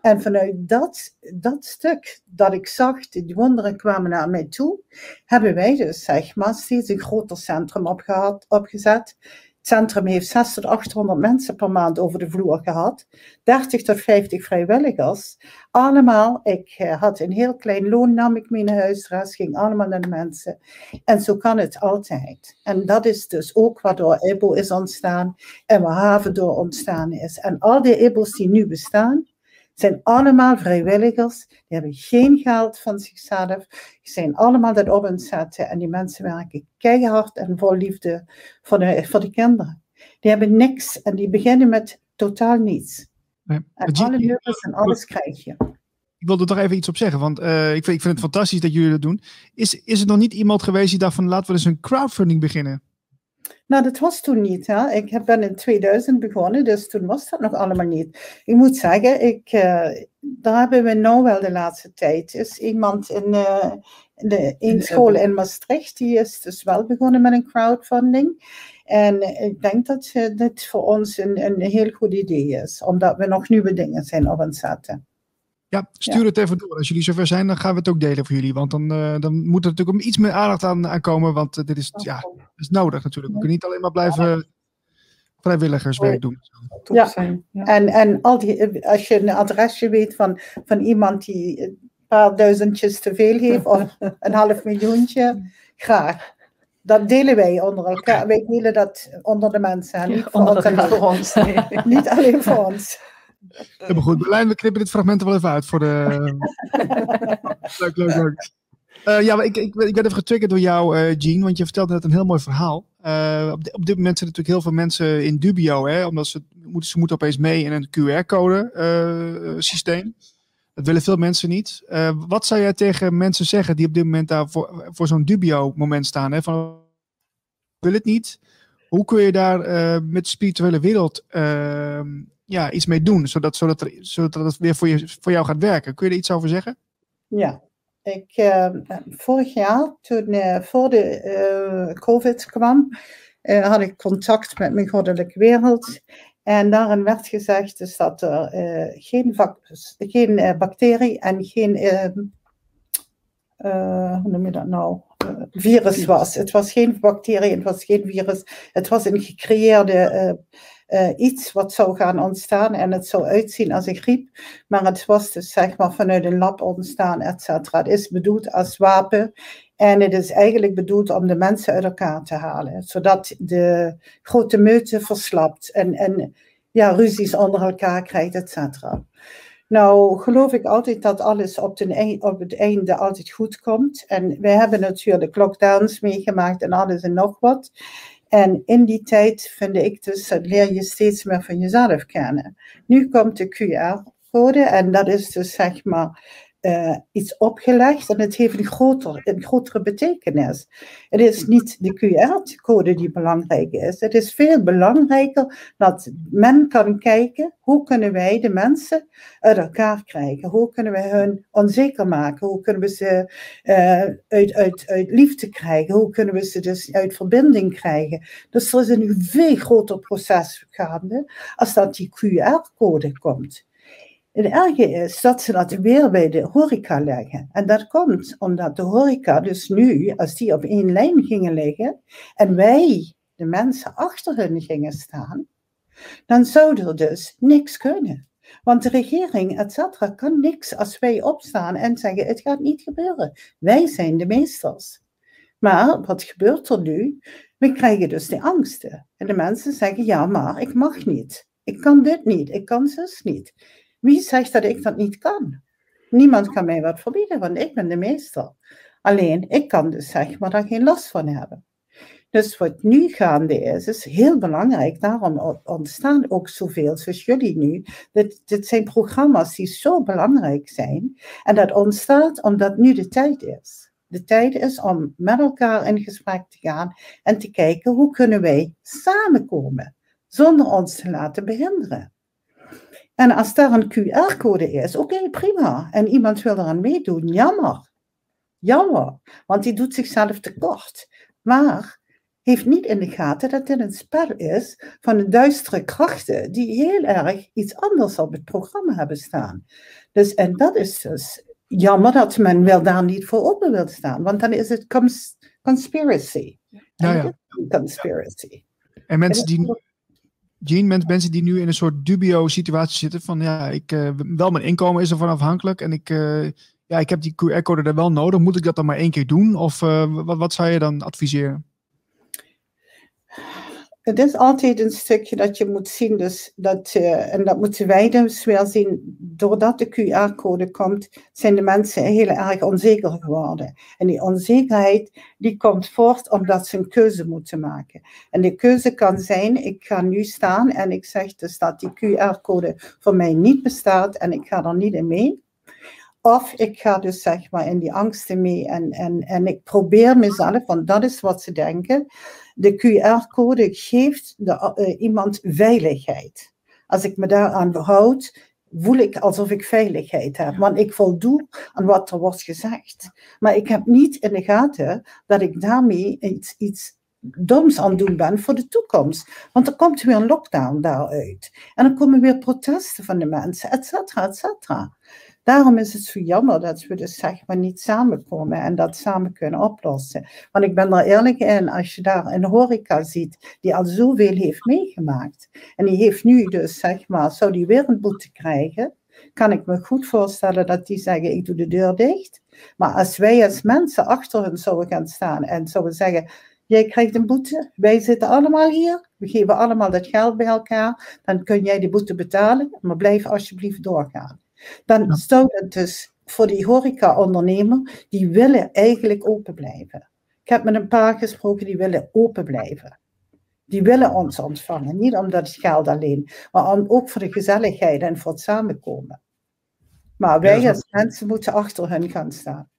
En vanuit dat, dat stuk dat ik zag, die wonderen kwamen naar mij toe, hebben wij dus zeg maar steeds een groter centrum opgehad, opgezet. Centrum heeft 600 tot 800 mensen per maand over de vloer gehad. 30 tot 50 vrijwilligers. Allemaal, ik eh, had een heel klein loon, nam ik mee naar huis, de ging allemaal naar de mensen. En zo kan het altijd. En dat is dus ook waardoor IBO is ontstaan en waar Haven door ontstaan is. En al die IBO's die nu bestaan, zijn allemaal vrijwilligers. Die hebben geen geld van zichzelf. Die zijn allemaal dat op het zetten. En die mensen werken keihard en vol liefde voor de, voor de kinderen. Die hebben niks en die beginnen met totaal niets. En alle nummers en alles krijg je. Ik wilde er toch even iets op zeggen, want uh, ik, vind, ik vind het fantastisch dat jullie dat doen. Is, is er nog niet iemand geweest die dacht van laten we eens een crowdfunding beginnen? Nou, dat was toen niet. Hè. Ik ben in 2000 begonnen, dus toen was dat nog allemaal niet. Ik moet zeggen, ik, uh, daar hebben we nou wel de laatste tijd. Er is iemand in, uh, in de, een school in Maastricht, die is dus wel begonnen met een crowdfunding. En ik denk dat uh, dit voor ons een, een heel goed idee is, omdat we nog nieuwe dingen zijn op aan het zetten. Ja, stuur het even door. Als jullie zover zijn, dan gaan we het ook delen voor jullie. Want dan, uh, dan moet er natuurlijk iets meer aandacht aan, aan komen. Want uh, dit is, ja, is nodig natuurlijk. We kunnen niet alleen maar blijven vrijwilligerswerk doen. Ja, ja. En, en al die, als je een adresje weet van, van iemand die een paar duizendjes te veel heeft, of een half miljoentje, graag. Dat delen wij onder elkaar. Wij delen dat onder de mensen. Niet, voor, voor ons. Nee. niet alleen voor ons. Maar goed, Berlijn, we knippen dit fragment er wel even uit voor de... leuk, leuk, leuk. Uh, ja, ik, ik, ik werd even getriggerd door jou, uh, Jean, want je vertelde net een heel mooi verhaal. Uh, op, op, dit moment zitten natuurlijk heel veel mensen in dubio, hè, omdat ze, ze moeten opeens mee in een QR-code systeem. Dat willen veel mensen niet. wat zou jij tegen mensen zeggen die op dit moment daar voor, voor zo'n dubio moment staan? Hè, van, wil het niet? Hoe kun je daar met de spirituele wereld ja, iets mee doen, zodat, zodat, er, zodat het weer voor, je, voor jou gaat werken. Kun je er iets over zeggen? Ja, ik, uh, vorig jaar, toen uh, voor de uh, COVID kwam, had ik contact met mijn goddelijke wereld. En daarin werd gezegd dus dat er geen, geen bacterie en geen, hoe noem je dat nou, virus was. Het was geen bacterie, het was geen virus. Het was een gecreëerde uh, iets wat zou gaan ontstaan en het zou uitzien als een griep. Maar het was dus zeg maar vanuit een lab ontstaan, et cetera. Het is bedoeld als wapen en het is eigenlijk bedoeld om de mensen uit elkaar te halen. Zodat de grote meute verslapt en, en ja, ruzies onder elkaar krijgt, et cetera. Nou, geloof ik altijd dat alles op het einde altijd goed komt. En wij hebben natuurlijk lockdowns meegemaakt en alles en nog wat. En in die tijd vind ik dus, dat leer je steeds meer van jezelf kennen. Nu komt de QR-code en dat is dus zeg maar uh, iets opgelegd en het heeft een, groter, een grotere betekenis. Het is niet de QR-code die belangrijk is. Het is veel belangrijker dat men kan kijken hoe kunnen wij de mensen uit elkaar krijgen. Hoe kunnen we hun onzeker maken? Hoe kunnen we ze uh, uit, uit, uit liefde krijgen? Hoe kunnen we ze dus uit verbinding krijgen? Dus er is een veel groter proces gaande als dat die QR-code komt. Het erge is dat ze dat weer bij de horeca leggen. En dat komt omdat de horeca dus nu, als die op één lijn gingen liggen en wij, de mensen achter hen gingen staan, dan zou er dus niks kunnen. Want de regering, et cetera, kan niks als wij opstaan en zeggen: het gaat niet gebeuren. Wij zijn de meesters. Maar wat gebeurt er nu? We krijgen dus de angsten. En de mensen zeggen: ja, maar ik mag niet. Ik kan dit niet. Ik kan zus niet. Wie zegt dat ik dat niet kan? Niemand kan mij wat verbieden, want ik ben de meester. Alleen, ik kan dus zeg maar daar geen last van hebben. Dus wat nu gaande is, is heel belangrijk. Daarom ontstaan ook zoveel zoals jullie nu. Dit, dit zijn programma's die zo belangrijk zijn. En dat ontstaat omdat nu de tijd is. De tijd is om met elkaar in gesprek te gaan en te kijken hoe kunnen wij samenkomen zonder ons te laten behinderen. En als daar een QR-code is, oké, prima. En iemand wil eraan meedoen, jammer. Jammer, want die doet zichzelf tekort. Maar heeft niet in de gaten dat dit een spel is van de duistere krachten die heel erg iets anders op het programma hebben staan. Dus, en dat is dus jammer dat men wel daar niet voor open wil staan, want dan is het cons conspiracy. Ja, ja. Conspiracy. En mensen die Jean, mensen die nu in een soort dubio situatie zitten van ja, ik, uh, wel mijn inkomen is ervan afhankelijk en ik, uh, ja, ik heb die QR-code er wel nodig. Moet ik dat dan maar één keer doen? Of uh, wat, wat zou je dan adviseren? Het is altijd een stukje dat je moet zien, dus dat, uh, en dat moeten wij dus wel zien, doordat de QR-code komt, zijn de mensen heel erg onzeker geworden. En die onzekerheid, die komt voort omdat ze een keuze moeten maken. En de keuze kan zijn, ik ga nu staan en ik zeg dus dat die QR-code voor mij niet bestaat en ik ga er niet in mee. Of ik ga dus zeg maar in die angsten mee en, en, en ik probeer mezelf, want dat is wat ze denken. De QR-code geeft de, uh, iemand veiligheid. Als ik me daaraan houd, voel ik alsof ik veiligheid heb. Want ik voldoe aan wat er wordt gezegd. Maar ik heb niet in de gaten dat ik daarmee iets, iets doms aan doen ben voor de toekomst. Want er komt weer een lockdown daaruit. En dan komen weer protesten van de mensen, et cetera, et cetera. Daarom is het zo jammer dat we dus zeg maar niet samenkomen en dat samen kunnen oplossen. Want ik ben er eerlijk in, als je daar een horeca ziet die al zoveel heeft meegemaakt. En die heeft nu dus zeg maar, zou die weer een boete krijgen, kan ik me goed voorstellen dat die zeggen ik doe de deur dicht. Maar als wij als mensen achter hen zouden gaan staan en zouden zeggen, jij krijgt een boete, wij zitten allemaal hier, we geven allemaal dat geld bij elkaar, dan kun jij de boete betalen, maar blijf alsjeblieft doorgaan. Dan zou het dus voor die horeca-ondernemer, die willen eigenlijk open blijven. Ik heb met een paar gesproken die willen open blijven. Die willen ons ontvangen, niet omdat het geld alleen, maar ook voor de gezelligheid en voor het samenkomen. Maar wij als mensen moeten achter hen gaan staan.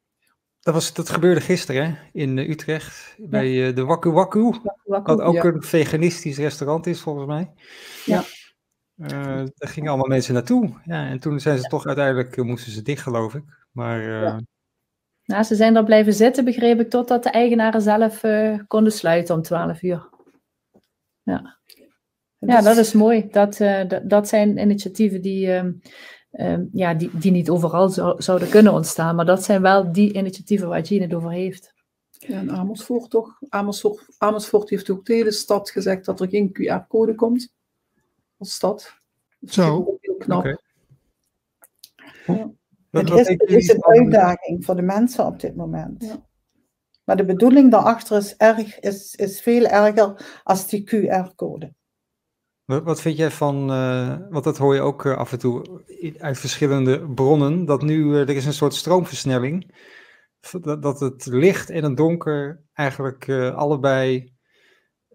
Dat, was, dat gebeurde gisteren hè? in uh, Utrecht bij uh, de Waku Waku. Wat ook ja. een veganistisch restaurant is volgens mij. Ja. Uh, daar gingen allemaal mensen naartoe. Ja, en toen zijn ze toch uiteindelijk, moesten ze dicht geloof ik. Maar... Ja. Nou, ze zijn er blijven zitten, begreep ik, totdat de eigenaren zelf konden sluiten om 12 uur. Ja. Ja, dat is mooi. Dat, dat, dat zijn initiatieven die, ehm, um, ja, die, die niet overal zou, zouden kunnen ontstaan. Maar dat zijn wel die initiatieven waar Jean het over heeft. Ja, en Amersfoort toch? Amersfoort, Amersfoort heeft ook de hele stad gezegd dat er geen QR-code komt. Als stad. Dat Zo. Heel knap. Okay. Ja. Het is, het is een uitdaging voor de mensen op dit moment. Ja. Maar de bedoeling daarachter is, erg, is, is veel erger als die QR-code. Wat vind jij van, uh, want dat hoor je ook uh, af en toe uit verschillende bronnen, dat nu uh, er is een soort stroomversnelling, dat, dat het licht en het donker eigenlijk allebei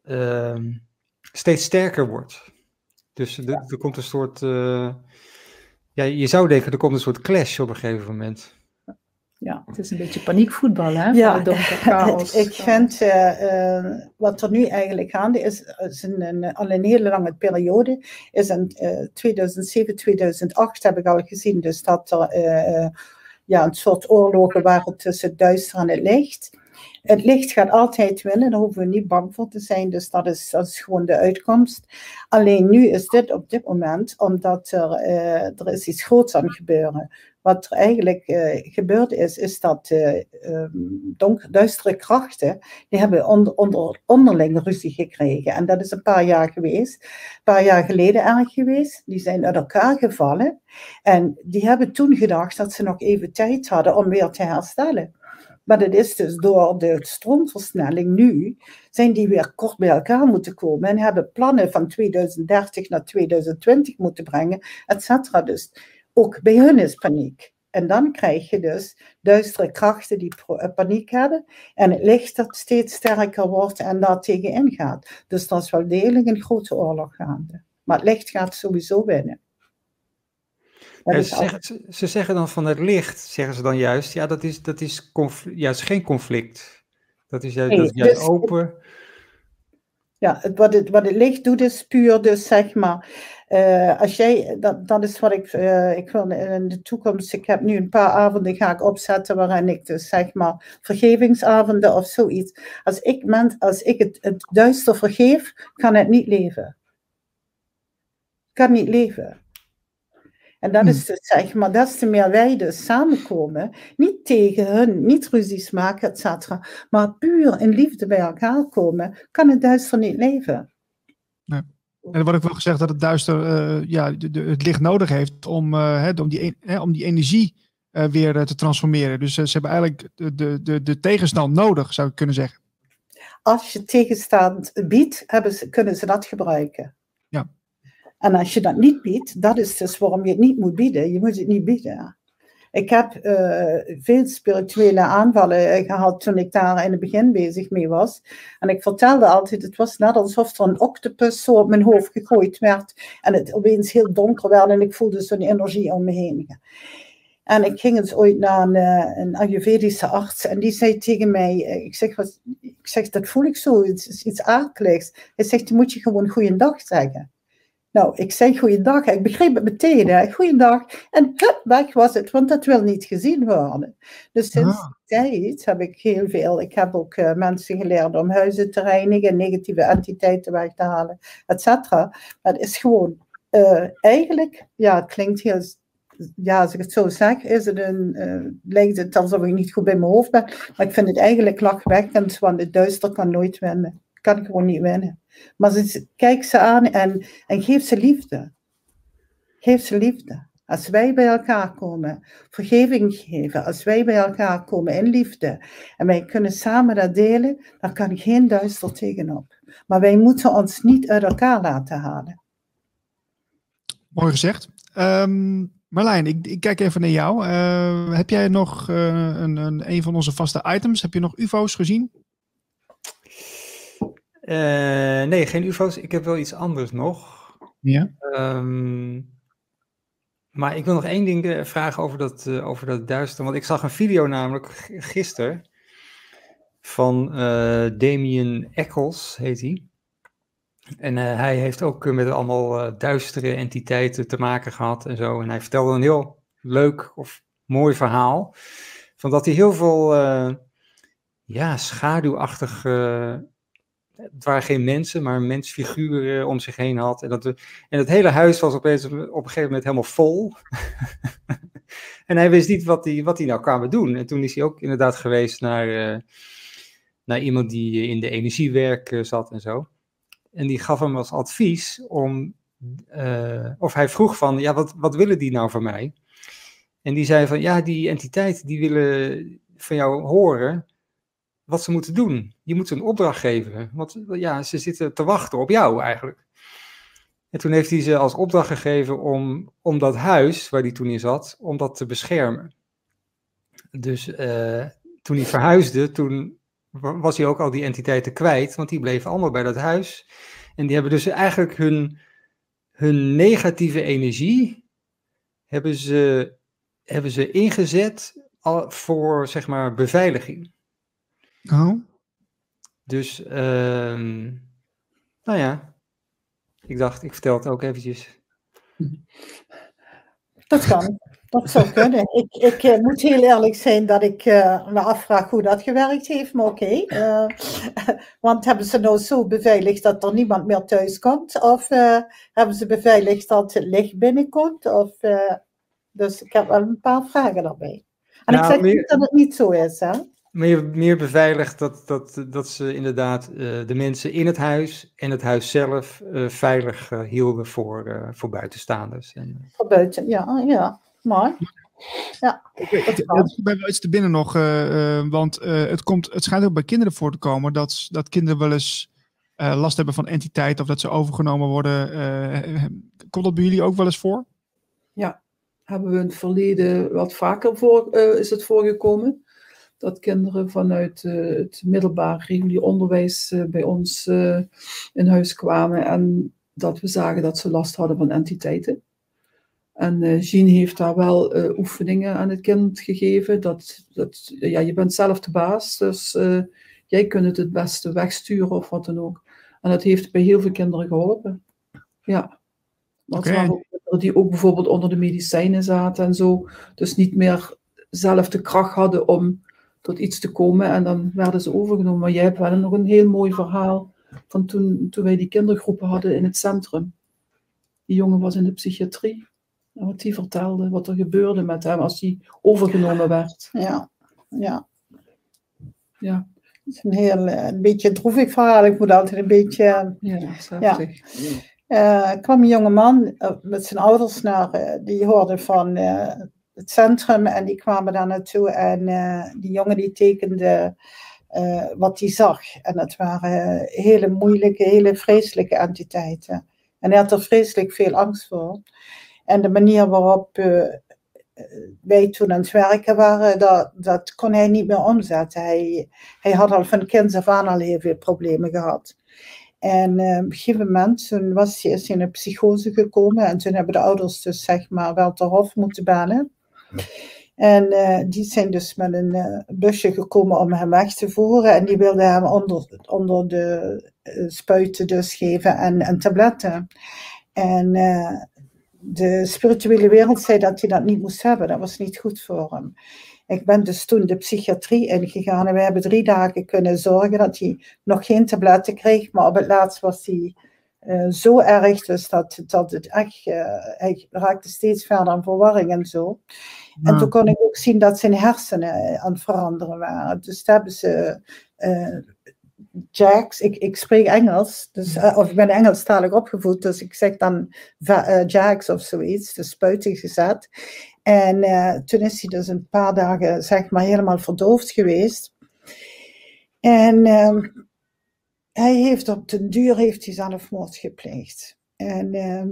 ehm, steeds sterker wordt. Dus er, er komt een soort, ja, je zou denken er komt een soort clash op een gegeven moment. Ja, het is een beetje paniekvoetbal, hè? Ja, ik vind uh, uh, wat er nu eigenlijk gaande is, is een, een, al een hele lange periode, is in uh, 2007, 2008 heb ik al gezien, dus dat er ja, een soort oorlogen waren tussen het duister en het licht. Het licht gaat altijd winnen, daar hoeven we niet bang voor te zijn, dus dat is, dat is gewoon de uitkomst. Alleen nu is dit op dit moment, omdat er, er is iets groots aan gebeuren wat er eigenlijk uh, gebeurd is, is dat uh, duistere krachten, die hebben onder, onder, onderling ruzie gekregen. En dat is een paar jaar geweest, een paar jaar geleden erg geweest. Die zijn uit elkaar gevallen. En die hebben toen gedacht dat ze nog even tijd hadden om weer te herstellen. Maar dat is dus door de stroomversnelling nu, zijn die weer kort bij elkaar moeten komen en hebben plannen van 2030 naar 2020 moeten brengen, et cetera. Dus ook bij hun is paniek. En dan krijg je dus duistere krachten die eh, paniek hebben en het licht dat steeds sterker wordt en daar tegen ingaat. Dus dat is wel degelijk een grote oorlog gaande. Maar het licht gaat sowieso winnen. Ja, ze, zeggen, ze, zeggen, dan van het licht, zeggen ze dan juist, ja, dat is, dat is juist geen conflict. Dat is juist, dat is juist dus open. Ja, het, wat, het, wat het licht doet is puur dus zeg maar uh, als jij, dat, dat is wat ik, uh, ik wil in de toekomst, ik heb nu een paar avonden ga ik opzetten waarin ik dus zeg maar vergevingsavonden of zoiets. Als ik, men, als ik het, het duister vergeef, kan het niet leven. Kan niet leven. En dat is hm. dus zeg maar, des te meer wij dus samenkomen, niet tegen hun, niet ruzies maken, et cetera, maar puur in liefde bij elkaar komen, kan het duister niet leven. Nee. En er wordt ook wel gezegd dat het duister uh, ja, de, het licht nodig heeft om, uh, om, die, uh, om die energie weer te transformeren. Dus ze hebben eigenlijk de, de, de, de tegenstand nodig, zou ik kunnen zeggen. Als je tegenstand biedt, hebben ze, kunnen ze dat gebruiken. En als je dat niet biedt, dat is dus waarom je het niet moet bieden. Je moet het niet bieden. Ik heb uh, veel spirituele aanvallen eh, gehad toen ik daar in het begin bezig mee was. En ik vertelde altijd, het was net alsof er een octopus zo op mijn hoofd gegooid werd. En het opeens heel donker werd en ik voelde zo'n energie om me heen. En ik ging eens ooit naar een, eh, een Ayurvedische arts en die zei tegen mij, ik zeg, wat, ik zeg dat voel ik zo, het is iets aardelijks. Hij zegt, dan moet je gewoon goeiedag zeggen. Nou, ik zei goeiedag. Ik begreep het meteen. Hè. Goeiedag. En hup, weg was het, want dat wil niet gezien worden. Dus sinds ah. die tijd heb ik heel veel. Ik heb ook uh, mensen geleerd om huizen te reinigen, negatieve entiteiten weg te halen, et cetera. Het is gewoon, uh, eigenlijk, ja, het klinkt heel ja, als ik het zo zeg, is het een, uh, lijkt het alsof ik niet goed bij mijn hoofd ben. Maar ik vind het eigenlijk lachwekkend, want het duister kan nooit winnen. Kan gewoon niet winnen. Maar ze, kijk ze aan en, en geef ze liefde. Geef ze liefde. Als wij bij elkaar komen, vergeving geven, als wij bij elkaar komen in liefde en wij kunnen samen dat delen, dan kan geen duister tegenop. Maar wij moeten ons niet uit elkaar laten halen. Mooi gezegd. Um, Marlijn, ik, ik, kijk even naar jou. Uh, heb jij nog uh, een, een, een van onze vaste items? Heb je nog UFO's gezien? Uh, nee, geen UFO's. Ik heb wel iets anders nog. Ja. Um, maar ik wil nog één ding eh, vragen over dat, uh, over dat duister. Want ik zag een video namelijk gisteren van uh, Damien Eccles, heet hij. En hij heeft ook met allemaal duistere entiteiten te maken gehad en zo. En hij vertelde een heel leuk of mooi verhaal. Van dat hij heel veel ja, schaduwachtig het waren geen mensen, maar mensfiguren om zich heen had. En, dat, en het hele huis was opeens op een gegeven moment helemaal vol. en hij wist niet wat hij, wat hij nou kwamen doen. En toen is hij ook inderdaad geweest naar, uh, naar iemand die in de energiewerk zat en zo. En die gaf hem als advies om, of hij vroeg van, ja, wat, wat willen die nou van mij? En die zei van, ja, die entiteit, die willen van jou horen wat ze moeten doen. Je moet ze een opdracht geven, want ja, ze zitten te wachten op jou eigenlijk. En toen heeft hij ze als opdracht gegeven om, om dat huis waar hij toen in zat, om dat te beschermen. Dus uh, toen hij verhuisde, toen was hij ook al die entiteiten kwijt, want die bleven allemaal bij dat huis. En die hebben dus eigenlijk hun, hun negatieve energie, hebben ze, hebben ze ingezet voor, zeg maar, beveiliging. Oh. Dus, uh, nou ja, ik dacht, ik vertel het ook eventjes. Dat kan. Dat zou kunnen. Ik, ik uh, moet heel eerlijk zijn dat ik uh, me afvraag hoe dat gewerkt heeft, maar oké. Okay. Uh, want hebben ze nou zo beveiligd dat er niemand meer thuis komt? Of hebben ze beveiligd dat het licht binnenkomt? Of, dus ik heb wel een paar vragen daarbij. En nou, ik zeg meer... niet dat het niet zo is, hè? Meer, meer beveiligd dat, dat, dat ze inderdaad uh, de mensen in het huis en het huis zelf uh, veilig uh, hielden voor, voor buitenstaanders. En, voor buiten, ja, ja, mooi. Ja, ik ben wel iets te binnen nog, want het, komt, het schijnt ook bij kinderen voor te komen dat, dat kinderen wel eens last hebben van entiteiten of dat ze overgenomen worden. komt dat bij jullie ook wel eens voor? Ja, hebben we in het verleden wat vaker voor, is het voorgekomen dat kinderen vanuit uh, het middelbaar regulier onderwijs uh, bij ons uh, in huis kwamen en dat we zagen dat ze last hadden van entiteiten. En Jean heeft daar wel oefeningen aan het kind gegeven. Dat, dat, ja, je bent zelf de baas, dus jij kunt het het beste wegsturen of wat dan ook. En dat heeft bij heel veel kinderen geholpen. Ja. Maar okay. waren ook kinderen die ook bijvoorbeeld onder de medicijnen zaten en zo. Dus niet meer zelf de kracht hadden om tot iets te komen en dan werden ze overgenomen. Maar jij hebt wel nog een heel mooi verhaal van toen, toen wij die kindergroepen hadden in het centrum. Die jongen was in de psychiatrie. En wat die vertelde, wat er gebeurde met hem als hij overgenomen werd. Ja, ja. Ja. Het is een heel, eh, een beetje droevig verhaal. Ik moet altijd een beetje... Ja, ja. Uh, kwam een jonge man uh, met zijn ouders naar, uh, die hoorde van het centrum en die kwamen daar naartoe en uh, die jongen die tekende uh, wat hij zag. En dat waren hele moeilijke, hele vreselijke entiteiten. En hij had er vreselijk veel angst voor. En de manier waarop uh, wij toen aan het werken waren, dat, dat kon hij niet meer omzetten. Hij, hij had al van kinds af aan al heel veel problemen gehad. En op een gegeven moment was hij, is in een psychose gekomen en toen hebben de ouders dus zeg maar wel ter hof moeten bellen. En uh, die zijn dus met een uh, busje gekomen om hem weg te voeren. En die wilden hem onder, onder de uh, spuiten dus geven en, en tabletten. En de spirituele wereld zei dat hij dat niet moest hebben. Dat was niet goed voor hem. Ik ben dus toen de psychiatrie ingegaan en we hebben drie dagen kunnen zorgen dat hij nog geen tabletten kreeg. Maar op het laatst was hij uh, zo erg dus dat, dat het echt, uh, hij raakte steeds verder aan verwarring en zo. Ja. En toen kon ik ook zien dat zijn hersenen aan het veranderen waren. Dus hebben ze uh, Jacks, ik, ik spreek Engels, dus, of ik ben Engelstalig opgevoed, dus ik zeg dan Jacks of zoiets, de spuiting gezet. En toen is hij dus een paar dagen, zeg maar, helemaal verdoofd geweest. En ehm, hij heeft op den duur heeft hij zelfmoord gepleegd. En uh,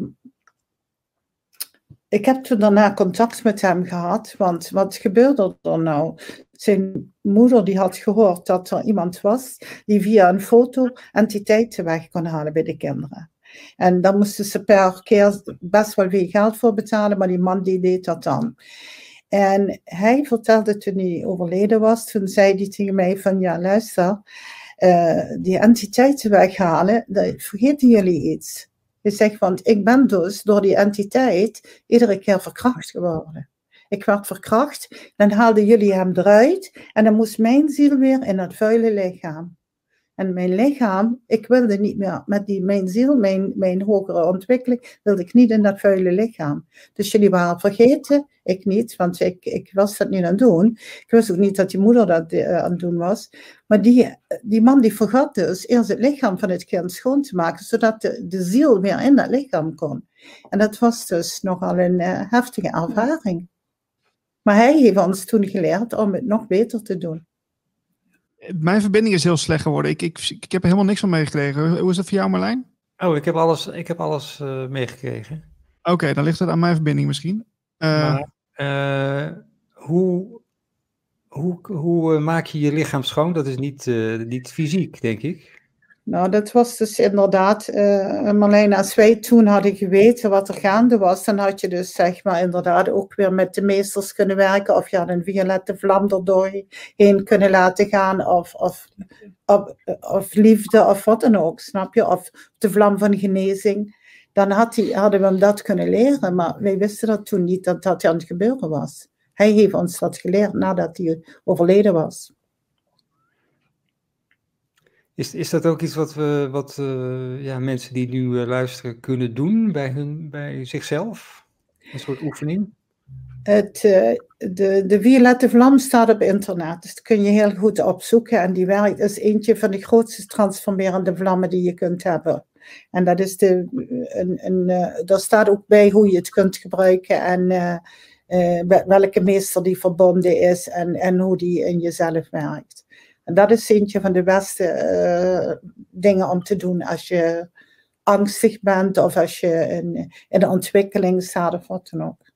ik heb toen daarna contact met hem gehad, want wat gebeurde er nou? Zijn moeder die had gehoord dat er iemand was die via een foto entiteiten weg kon halen bij de kinderen. En dan moesten ze per keer best wel veel geld voor betalen, maar die man die deed dat dan. En hij vertelde toen hij overleden was, toen zei hij tegen mij van ja luister, uh, die entiteiten weghalen, dan vergeten jullie iets. Je zegt, want ik ben dus door die entiteit iedere keer verkracht geworden. Ik werd verkracht, dan haalden jullie hem eruit en dan moest mijn ziel weer in dat vuile lichaam. En mijn lichaam, ik wilde niet meer met die, mijn ziel, mijn, mijn hogere ontwikkeling, wilde ik niet in dat vuile lichaam. Dus jullie waren vergeten, ik niet, want ik, ik was dat niet aan het doen. Ik wist ook niet dat die moeder dat uh, aan het doen was. Maar die, die man die vergat dus eerst het lichaam van het kind schoon te maken, zodat de, de ziel weer in dat lichaam kon. En dat was dus nogal een uh, heftige ervaring. Maar hij heeft ons toen geleerd om het nog beter te doen. Mijn verbinding is heel slecht geworden. Ik, ik, ik heb er helemaal niks van meegekregen. Hoe is dat voor jou, Marlijn? Oh, ik heb alles, ik heb alles uh, meegekregen. Oké, dan ligt het aan mijn verbinding misschien. Uh, maar, uh, hoe hoe, hoe maak je je lichaam schoon? Dat is niet, niet fysiek, denk ik. Nou, dat was dus inderdaad, uh, Marlijn, als wij toen hadden geweten wat er gaande was, dan had je dus zeg maar inderdaad ook weer met de meesters kunnen werken, of je had een violette vlam er doorheen kunnen laten gaan, of, of, of, of, liefde, of wat dan ook, snap je? Of de vlam van genezing. Dan had hadden we hem dat kunnen leren, maar wij wisten dat toen niet, dat dat aan het gebeuren was. Hij heeft ons dat geleerd nadat hij overleden was. Is, is dat ook iets wat, we, wat uh, ja, mensen die nu uh, luisteren kunnen doen bij, hun, bij zichzelf? Een soort oefening? Het, uh, de, de violette vlam staat op internet, dus dat kun je heel goed opzoeken. En die werkt is eentje van de grootste transformerende vlammen die je kunt hebben. En dat is de, een, een, daar staat ook bij hoe je het kunt gebruiken en welke meester die verbonden is en, en hoe die in jezelf werkt. En dat is eentje van de beste uh, dingen om te doen als je angstig bent of als je in, de ontwikkeling staat of wat dan ook.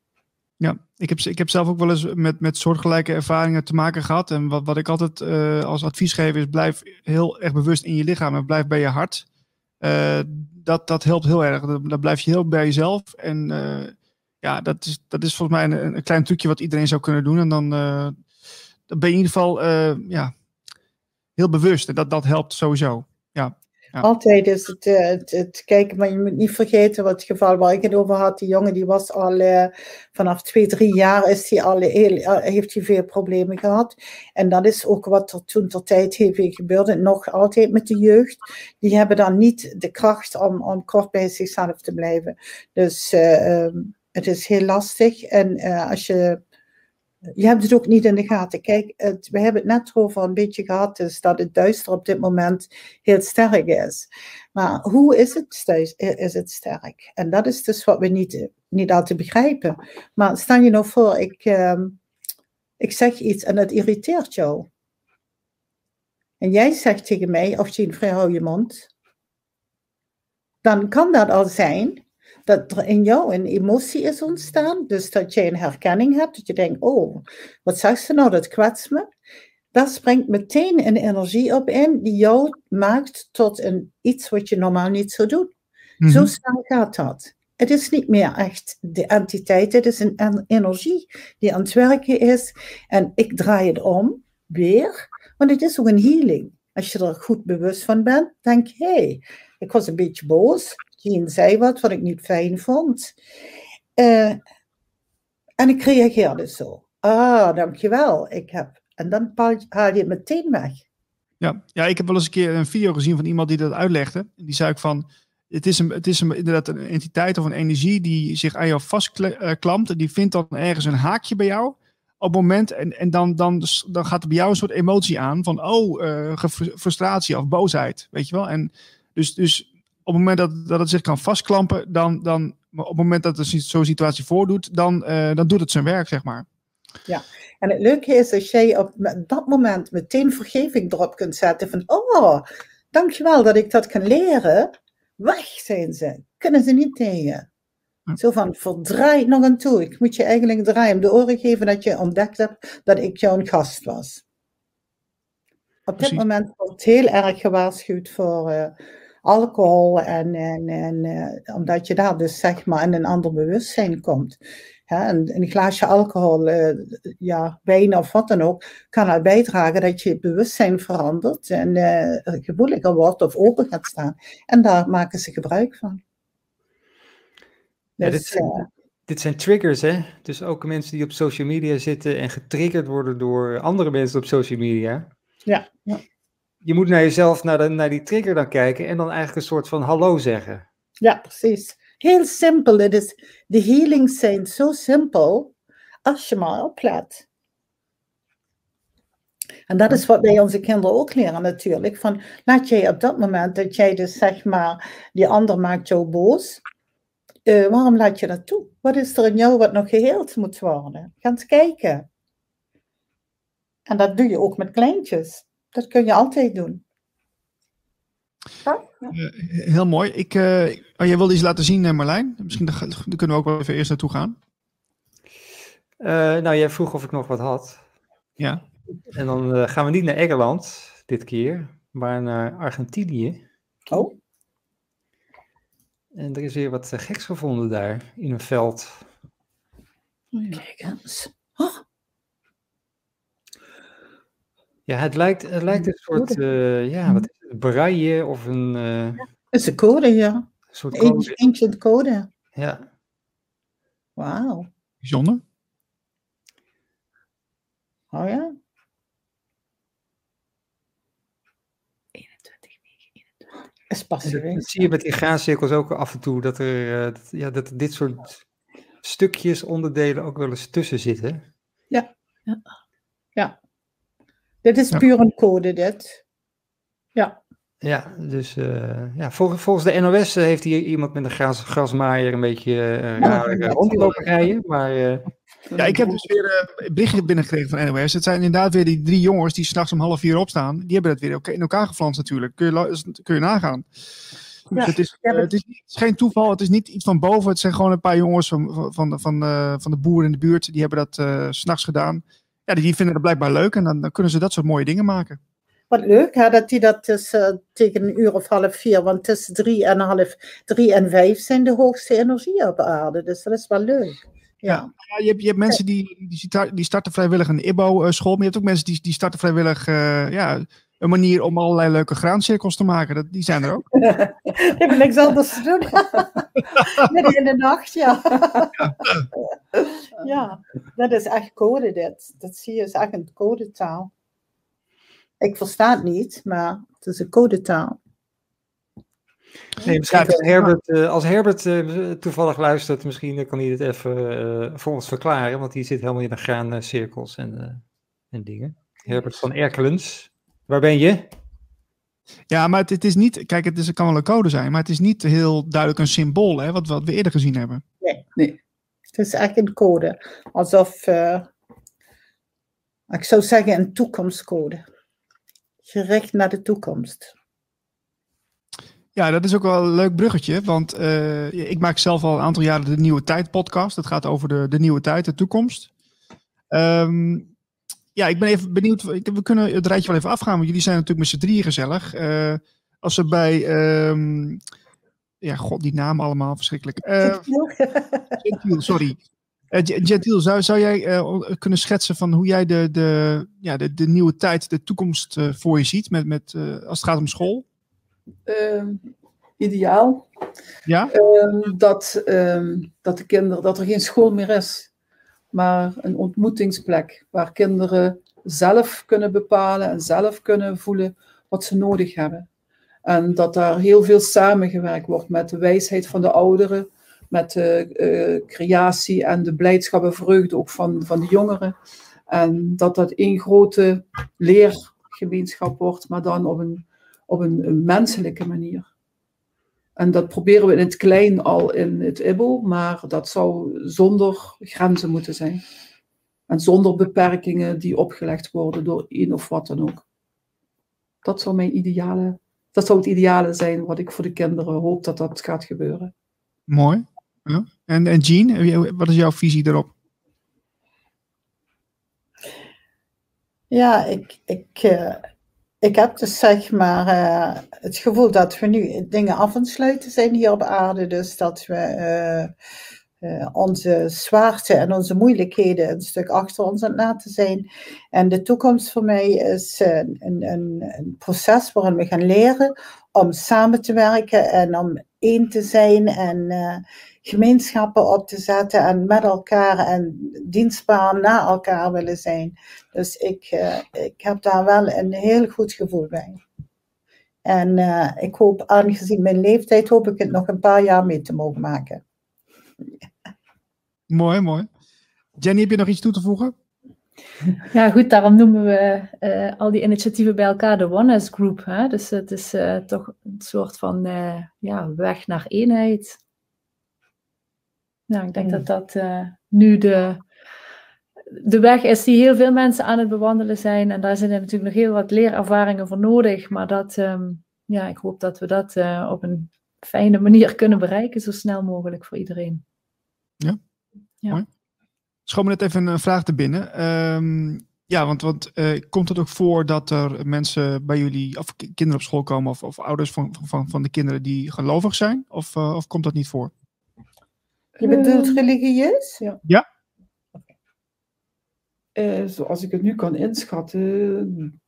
Ja, ik heb, ik heb zelf ook wel eens met, met soortgelijke ervaringen te maken gehad. En wat, wat ik altijd uh, als advies geef is, blijf heel erg bewust in je lichaam en blijf bij je hart. Uh, dat, dat helpt heel erg. Dan blijf je heel bij jezelf. En ja, dat is, dat is volgens mij een, een, klein trucje wat iedereen zou kunnen doen. En dan, dan ben je in ieder geval ja, heel bewust. En dat, dat helpt sowieso. Ja. Altijd is het, uh, het, het, kijken, maar je moet niet vergeten wat het geval waar ik het over had. Die jongen die was al uh, vanaf twee, drie jaar is die al uh, heeft hij veel problemen gehad. En dat is ook wat er toen ter tijd heeft gebeurd. Nog altijd met de jeugd. Die hebben dan niet de kracht om, om kort bij zichzelf te blijven. Dus um, het is heel lastig. En als je je hebt het ook niet in de gaten. Kijk, we hebben het net over een beetje gehad, dus dat het duister op dit moment heel sterk is. Maar hoe is het, is het sterk? En dat is dus wat we niet, niet altijd begrijpen. Maar stel je nou voor, ik, uh, ik zeg iets en het irriteert jou. En jij zegt tegen mij, of je vrij hou je mond. Dan kan dat al zijn dat er in jou een emotie is ontstaan. Dus dat je een herkenning hebt, dat je denkt, oh, wat zegt ze nou, dat kwetst me. Daar springt meteen een energie op in die jou maakt tot een, iets wat je normaal niet zou doen. Mm -hmm. Zo snel gaat dat. Het is niet meer echt de entiteit, het is een energie die aan het werken is. En ik draai het om, weer, want het is ook een healing. Als je er goed bewust van bent, denk hé, hey, ik was een beetje boos. Jean zei wat wat ik niet fijn vond. Uh, en ik reageerde zo. Ah, dankjewel. Ik heb... En dan haal je het meteen weg. Ja, ja, ik heb wel eens een keer een video gezien van iemand die dat uitlegde. Die zei ik van, het is, een, het is een, inderdaad een entiteit of een energie die zich aan jou vastklampt. Die vindt dan ergens een haakje bij jou op het moment. En, en dan, dan, dan gaat er bij jou een soort emotie aan van, oh, uh, frustratie of boosheid. Weet je wel? En dus, dus op het moment dat, dat het zich kan vastklampen, dan, dan op het moment dat er zo'n situatie voordoet, dan, uh, dan doet het zijn werk, zeg maar. Ja, en het leuke is als jij op dat moment meteen vergeving erop kunt zetten van, oh, dankjewel dat ik dat kan leren. Weg zijn ze, kunnen ze niet tegen. Zo van, verdraai nog aan toe. Ik moet je eigenlijk draaien om de oren geven dat je ontdekt hebt dat ik jouw gast was. Op Precies. dit moment wordt heel erg gewaarschuwd voor uh, alcohol en, en, en uh, omdat je daar dus zeg maar in een ander bewustzijn komt. Ja, een, een, glaasje alcohol, uh, ja, wijn of wat dan ook, kan er bijdragen dat je bewustzijn verandert en uh, gevoeliger wordt of open gaat staan. En daar maken ze gebruik van. Dus, ja, dit, zijn, dit zijn triggers, hè? Dus ook mensen die op social media zitten en getriggerd worden door andere mensen op social media. Ja. ja je moet naar jezelf, naar, de, naar die trigger dan kijken en dan eigenlijk een soort van hallo zeggen. Ja, precies. Heel simpel. De healings zijn zo simpel als je maar oplet. En dat is wat wij onze kinderen ook leren natuurlijk. Van, laat jij op dat moment dat jij dus zeg maar, die ander maakt jou boos. Uh, waarom laat je dat toe? Wat is er in jou wat nog geheeld moet worden? Ga eens kijken. En dat doe je ook met kleintjes. Dat kun je altijd doen. Ja? Uh, heel mooi. Ik, uh, oh, jij wilde iets laten zien, Marlijn. Misschien daar, kunnen we ook wel even eerst naartoe gaan. nou, jij vroeg of ik nog wat had. Ja. En dan uh, gaan we niet naar Engeland dit keer, maar naar Argentinië. Oh. En er is weer wat uh, geks gevonden daar in een veld. Kijk eens. Oh. Ja, het lijkt, het lijkt een soort, uh, ja, wat is het, braille of een... Het is een code, ja. Een soort code. Ancient code. Ja. Wauw. Bijzonder. Oh ja. is passief. Dat, zie je met die graancirkels ook af en toe, dat er, uh, dat, ja, dat dit soort stukjes, onderdelen ook wel eens tussen zitten. Ja. ja. Dit is puur een code, dit. Ja. Ja, dus uh, ja, vol, volgens de NOS eh, heeft hier iemand met een gras, grasmaaier een beetje uh, raar uh, rondlopen rijden, maar... Ja, ik heb dus weer uh, berichten binnengekregen van NOS. Het zijn inderdaad weer die drie jongens die s'nachts om half vier opstaan. Die hebben het weer in elkaar geflanst natuurlijk. Kun je, kun je nagaan. Dus het, is, uh, het, is, het, is, geen toeval, het is niet iets van boven. Het zijn gewoon een paar jongens van, van, van, uh, van de boeren in de buurt. Die hebben dat uh, s'nachts gedaan. Ja, die vinden het blijkbaar leuk en dan, dan, kunnen ze dat soort mooie dingen maken. Wat leuk hè, dat die dat dus tegen een uur of half vier, want tussen drie en half drie en vijf zijn de hoogste energie op aarde. Dus dat is wel leuk. Ja, ja je, hebt, je hebt mensen die, die starten vrijwillig een IBO-school, maar je hebt ook mensen die, die starten vrijwillig uh, ja, een manier om allerlei leuke graancirkels te maken. Dat, die zijn er ook. Ik heb niks anders te doen. Midden in de nacht, ja. ja, dat is echt code dit. Dat zie je, is echt een codetaal. Ik versta het niet, maar het is een codetaal. Nee, misschien als Herbert, uh, als Herbert uh, toevallig luistert, misschien kan hij dit even uh, voor ons verklaren, want die zit helemaal in de graancirkels en, en dingen. Herbert van Erkelens, waar ben je? Ja, maar het, het, is niet, kijk, het, is, het kan wel een code zijn, maar het is niet heel duidelijk een symbool, hè, wat, wat we eerder gezien hebben. Nee, nee. Het is echt een code. Alsof, ik zou zeggen, een toekomstcode. Gericht naar de toekomst. Ja, dat is ook wel een leuk bruggetje, want uh, ik maak zelf al een aantal jaren de Nieuwe Tijd podcast. Dat gaat over de, de nieuwe tijd, de toekomst. Um, ja, ik ben even benieuwd. We kunnen het rijtje wel even afgaan, want jullie zijn natuurlijk met z'n drieën gezellig. Uh, als we bij, um, ja, god, die namen allemaal verschrikkelijk. Uh, Gentiel, sorry. Uh, Gentiel, zou, zou jij kunnen schetsen van hoe jij de, de, ja, de, de nieuwe tijd, de toekomst voor je ziet, met, met, als het gaat om school? uh, ideaal. Ja? Uh, dat, dat de kinderen, dat er geen school meer is, maar een ontmoetingsplek waar kinderen zelf kunnen bepalen en zelf kunnen voelen wat ze nodig hebben. En dat daar heel veel samengewerkt wordt met de wijsheid van de ouderen, met de uh, creatie en de blijdschap en vreugde ook van, van de jongeren. En dat dat één grote leergemeenschap wordt, maar dan op een op een, menselijke manier. En dat proberen we in het klein al in het IBO, maar dat zou zonder grenzen moeten zijn. En zonder beperkingen die opgelegd worden door een of wat dan ook. Dat zou mijn ideale, dat zou het ideale zijn wat ik voor de kinderen hoop dat dat gaat gebeuren. Mooi. Ja. En, en Jean, wat is jouw visie daarop? Ja, ik, ik, uh, ik heb dus zeg maar uh, het gevoel dat we nu dingen af en sluiten zijn hier op aarde. Dus dat we uh, uh, onze zwaarte en onze moeilijkheden een stuk achter ons aan laten zijn. En de toekomst voor mij is een, een, een proces waarin we gaan leren om samen te werken en om één te zijn en gemeenschappen op te zetten en met elkaar en dienstbaar naar elkaar willen zijn. Dus ik, uh, ik heb daar wel een heel goed gevoel bij. En ik hoop, aangezien mijn leeftijd, hoop ik het nog een paar jaar mee te mogen maken. Mooi, mooi. Jenny, heb je nog iets toe te voegen? Ja, goed, daarom noemen we uh, al die initiatieven bij elkaar de Oneness Group. Hè? Dus het is uh, toch een soort van uh, ja, weg naar eenheid. Nou, ik denk dat dat nu de, de weg is die heel veel mensen aan het bewandelen zijn. En daar zijn er natuurlijk nog heel wat leerervaringen voor nodig. Maar dat, um, ja, ik hoop dat we dat op een fijne manier kunnen bereiken, zo snel mogelijk voor iedereen. Ja, ja. Mooi. Schoon me net even een vraag te binnen. Um, ja, want, want uh, komt het ook voor dat er mensen bij jullie, of kinderen op school komen, of, of ouders van, van, van de kinderen die gelovig zijn? Of, uh, of komt dat niet voor? Je bedoelt ehm, religieus? Ja. ja. Uh, zoals ik het nu kan inschatten,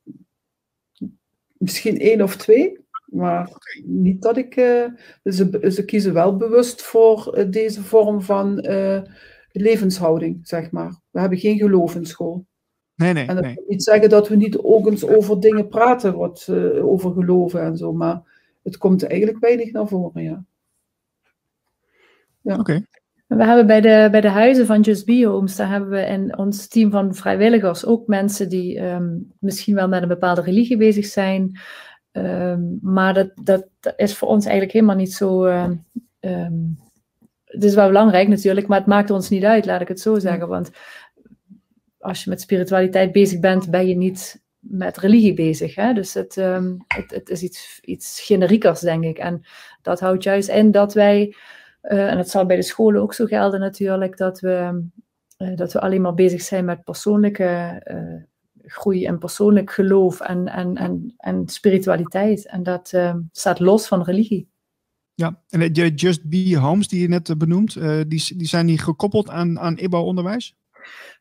misschien één of twee. Maar niet dat ik. ze, ze kiezen wel bewust voor deze vorm van levenshouding, zeg maar. We hebben geen geloof in school. Nee, nee. En dat nee. wil niet zeggen dat we niet ook eens over dingen praten, wat, uh, over geloven en zo, maar het komt eigenlijk weinig naar voren, ja. ja. Oké. We hebben bij de, bij de huizen van Just Be Homes, daar hebben we in ons team van vrijwilligers ook mensen die um, misschien wel met een bepaalde religie bezig zijn. Um, maar dat, dat, dat, is voor ons eigenlijk helemaal niet zo um, het is wel belangrijk natuurlijk, maar het maakt ons niet uit, laat ik het zo zeggen. Want als je met spiritualiteit bezig bent, ben je niet met religie bezig. Hè? Dus het, um, het, het, is iets, iets generiekers, denk ik. En dat houdt juist in dat wij, uh, en dat zal bij de scholen ook zo gelden natuurlijk, dat we, uh, dat we alleen maar bezig zijn met persoonlijke uh, groei en persoonlijk geloof en, en, en, en spiritualiteit. En dat ehm, staat los van religie. Ja, en de Just Be Homes die je net eh, benoemt, uh, die, die zijn niet gekoppeld aan, aan IBO-onderwijs?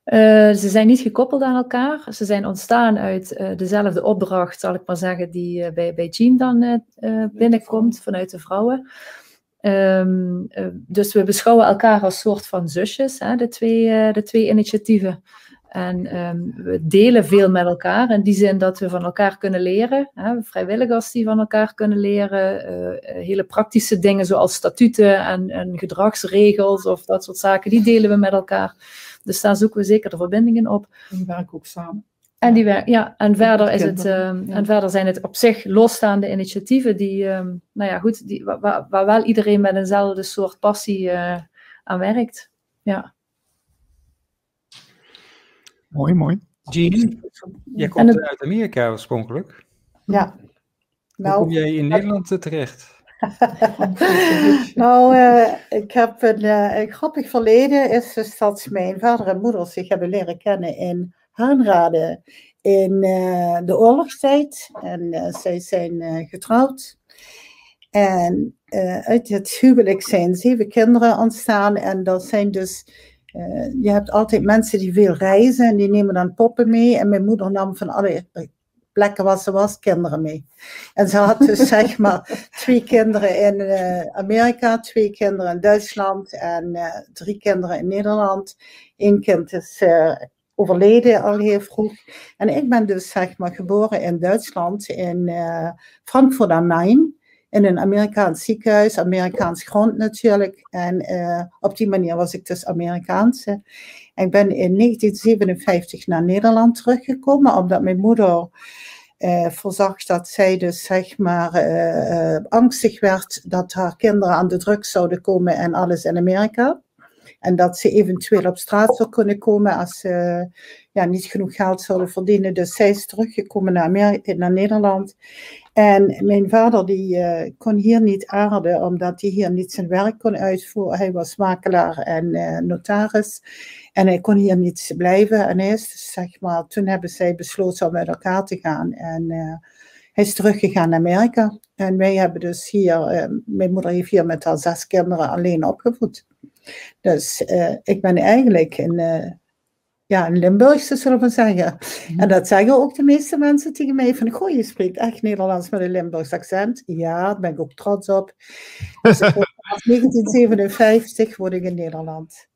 Uh, ze zijn niet gekoppeld aan elkaar. Ze zijn ontstaan uit uh, dezelfde opdracht, zal ik maar zeggen, die uh, bij, bij Jean dan binnenkomt vanuit de vrouwen. Um, dus we beschouwen elkaar als soort van zusjes, hè, de, twee, de twee initiatieven. En um, we delen veel met elkaar in die zin dat we van elkaar kunnen leren. Hè, vrijwilligers die van elkaar kunnen leren. Uh, hele praktische dingen zoals statuten en, en, gedragsregels of dat soort zaken, die delen we met elkaar. Dus daar zoeken we zeker de verbindingen op. En die werken ook samen. En, die werken, ja, en, verder is het, ja. en verder zijn het op zich losstaande initiatieven die, um, nou ja, goed, die, waar, waar, wel iedereen met eenzelfde soort passie uh, aan werkt. Ja. Mooi, mooi. Jean, jij komt het... uit Amerika oorspronkelijk. Ja. Nou, Hoe kom jij in Nederland terecht? nou, uh, ik heb een, uh, een, grappig verleden. Is dus dat mijn vader en moeder zich hebben leren kennen in Haanrade in uh, de oorlogstijd. En zij zijn getrouwd. En uit het huwelijk zijn zeven kinderen ontstaan. En dat zijn dus uh, je hebt altijd mensen die veel reizen en die nemen dan poppen mee. En mijn moeder nam van alle plekken waar ze was kinderen mee. En ze had dus zeg maar twee kinderen in uh, Amerika, twee kinderen in Duitsland en uh, drie kinderen in Nederland. Eén kind is overleden al heel vroeg. En ik ben dus zeg maar geboren in Duitsland, in Frankfurt am Main in een Amerikaans ziekenhuis, Amerikaans grond natuurlijk. En uh, op die manier was ik dus Amerikaanse. Ik ben in 1957 naar Nederland teruggekomen, omdat mijn moeder uh, voorzag dat zij dus zeg maar uh, angstig werd dat haar kinderen aan de drugs zouden komen en alles in Amerika. En dat ze eventueel op straat zou kunnen komen als ze ja, niet genoeg geld zouden verdienen. Dus zij is teruggekomen naar, Amerika, naar Nederland. En mijn vader die uh, kon hier niet aarden, omdat hij hier niet zijn werk kon uitvoeren. Hij was makelaar en uh, notaris. En hij kon hier niet blijven. En is, dus, zeg maar, toen hebben zij besloten om uit elkaar te gaan. En uh, hij is teruggegaan naar Amerika. En wij hebben dus hier, mijn moeder heeft hier met haar zes kinderen alleen opgevoed. Dus ik ben eigenlijk een ja, een Limburgse zullen we zeggen. En dat zeggen ook de meeste mensen tegen mij van, goh, je spreekt echt Nederlands met een Limburgs accent. Ja, daar ben ik ook trots op. Dus ik 1957 word ik in Nederland.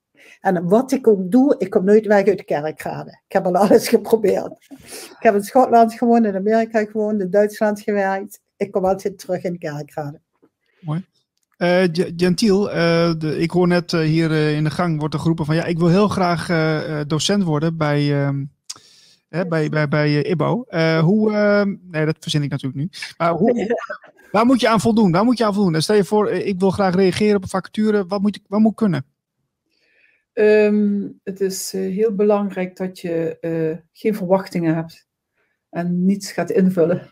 En wat ik ook doe, ik kom nooit weg uit de kerkrade. Ik heb al alles geprobeerd. Ik heb in Schotland gewoond, in Amerika gewoond, in Duitsland gewerkt. ik kom altijd terug in Kerkrade. Mooi. Uh, Gentiel, uh, de, ik hoor net uh, hier in de gang wordt er geroepen van ja, ik wil heel graag docent worden bij, ehm, bij, bij, bij IBO. hoe, ehm, nee, dat verzin ik natuurlijk nu. Maar hoe, waar moet je aan voldoen? Waar moet je aan voldoen? Stel je voor, ik wil graag reageren op een vacature. Wat moet, ik, wat moet kunnen? Um, het is heel belangrijk dat je geen verwachtingen hebt en niets gaat invullen.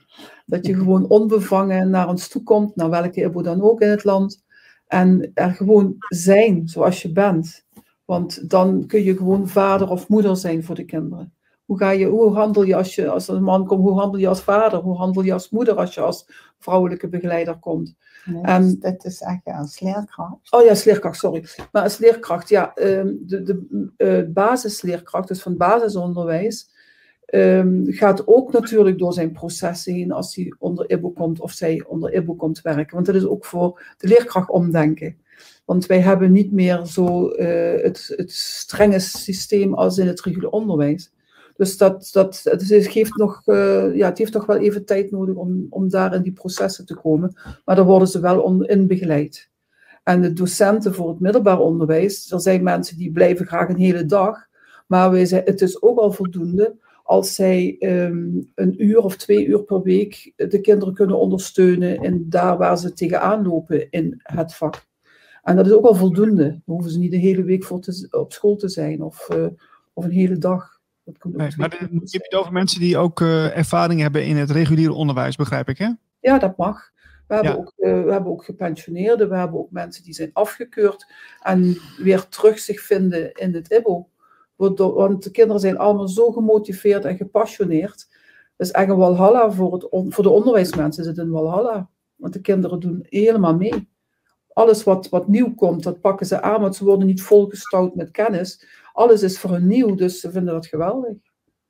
Dat je gewoon onbevangen naar ons toe komt, naar welke IBO dan ook in het land. En er gewoon zijn zoals je bent. Want dan kun je gewoon vader of moeder zijn voor de kinderen. Hoe, ga je, hoe handel je als je als een man komt? Hoe handel je als vader? Hoe handel je als moeder als je als vrouwelijke begeleider komt? Nee, en, dat is eigenlijk als leerkracht. Oh ja, als leerkracht, sorry. Maar als leerkracht, ja, ehm, de, de uh, basisleerkracht, dus van basisonderwijs, Um, gaat ook natuurlijk door zijn processen heen als hij onder IBO komt of zij onder IBO komt werken. Want dat is ook voor de leerkracht omdenken. Want wij hebben niet meer zo uh, het, strenge systeem als in het reguliere onderwijs. Dus dat, dat, het, geeft nog, uh, ja, het heeft toch wel even tijd nodig om, om daar in die processen te komen. Maar daar worden ze wel in begeleid. En de docenten voor het middelbaar onderwijs, er zijn mensen die blijven graag een hele dag. Maar wij zijn, het is ook al voldoende als zij ehm, een uur of twee uur per week de kinderen kunnen ondersteunen in daar waar ze tegenaan lopen in het vak. En dat is ook al voldoende. Dan hoeven ze niet de hele week voor te, op school te zijn of, uh, of een hele dag. Dat komt nee, maar je het over mensen die ook uh, ervaring hebben in het reguliere onderwijs, begrijp ik, hè? Ja, dat mag. We hebben, ook, uh, we hebben ook gepensioneerden, we hebben ook mensen die zijn afgekeurd en weer terug zich vinden in het IBO. Want de kinderen zijn allemaal zo gemotiveerd en gepassioneerd. Dat is echt een walhalla voor, het, voor de onderwijsmensen. Is het een walhalla. Want de kinderen doen helemaal mee. Alles wat, wat nieuw komt, dat pakken ze aan. Want ze worden niet volgestouwd met kennis. Alles is voor hen nieuw, dus ze vinden dat geweldig.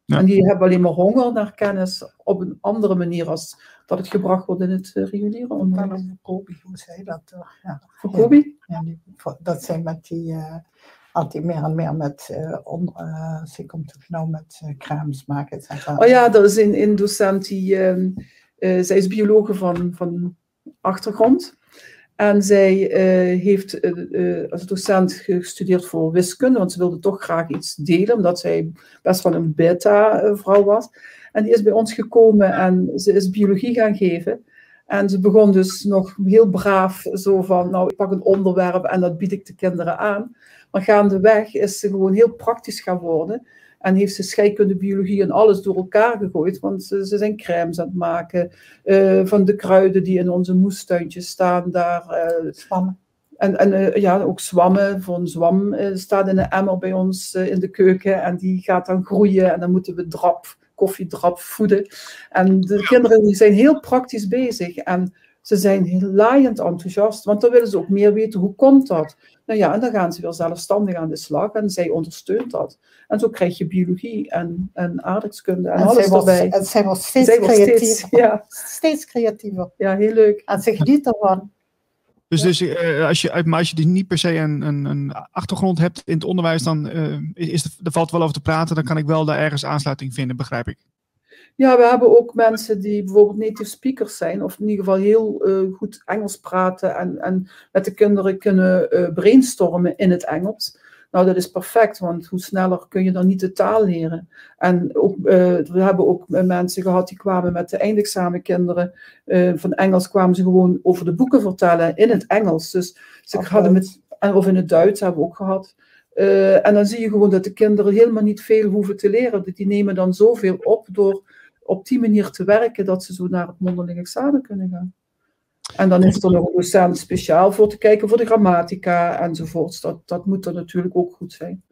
En die hebben alleen maar honger naar kennis op een andere manier als dat het gebracht wordt in het uh, reguliere onderwijs. Kobi, hoe zei dat? Ja. Voor Kobi? Ja, die, dat zijn met die... Uh, altijd meer en meer met, uh, on, uh, ook nou met uh, crèmes maken. Oh ja, dat is een, docent die, uh, zij is biologe van, van achtergrond. En zij heeft als docent gestudeerd voor wiskunde, want ze wilde toch graag iets delen, omdat zij best wel een beta-vrouw was. En die is bij ons gekomen en ze is biologie gaan geven. En ze begon dus nog heel braaf zo van, nou, ik pak een onderwerp en dat bied ik de kinderen aan. Maar gaandeweg is ze gewoon heel praktisch gaan worden. En heeft ze scheikunde, biologie en alles door elkaar gegooid. Want ze, ze zijn crèmes aan het maken. Uh, van de kruiden die in onze moestuintjes staan. Daar, uh, zwammen. En, en uh, ja, ook zwammen. Voor een zwam staat in een emmer bij ons in de keuken. En die gaat dan groeien. En dan moeten we drap, koffiedrap voeden. En de kinderen die zijn heel praktisch bezig. En ze zijn laaiend enthousiast, want dan willen ze ook meer weten hoe komt dat. Nou ja, en dan gaan ze weer zelfstandig aan de slag en zij ondersteunt dat. En zo krijg je biologie en, en aardrijkskunde en, en alles zij erbij. en zij wordt steeds zij creatiever. Steeds, ja. steeds creatiever. Ja, heel leuk. En ze geniet ervan. Dus, dus uh, als, je, maar als je dus niet per se een, een, een achtergrond hebt in het onderwijs, dan uh, is er, er valt wel over te praten. Dan kan ik wel daar ergens aansluiting vinden, begrijp ik. Ja, we hebben ook mensen die bijvoorbeeld native speakers zijn, of in ieder geval heel uh, goed Engels praten en, en met de kinderen kunnen uh, brainstormen in het Engels. Nou, dat is perfect, want hoe sneller kun je dan niet de taal leren? En ook, uh, we hebben ook mensen gehad die kwamen met de eindexamenkinderen van Engels, kwamen ze gewoon over de boeken vertellen in het Engels. Dus ze hadden met, of in het Duits hebben we ook gehad. Uh, en dan zie je gewoon dat de kinderen helemaal niet veel hoeven te leren. Die nemen dan zoveel op door op die manier te werken dat ze zo naar het mondeling examen kunnen gaan. En dan is er nog een docent speciaal voor te kijken voor de grammatica enzovoorts. Dat, dat moet er natuurlijk ook goed zijn.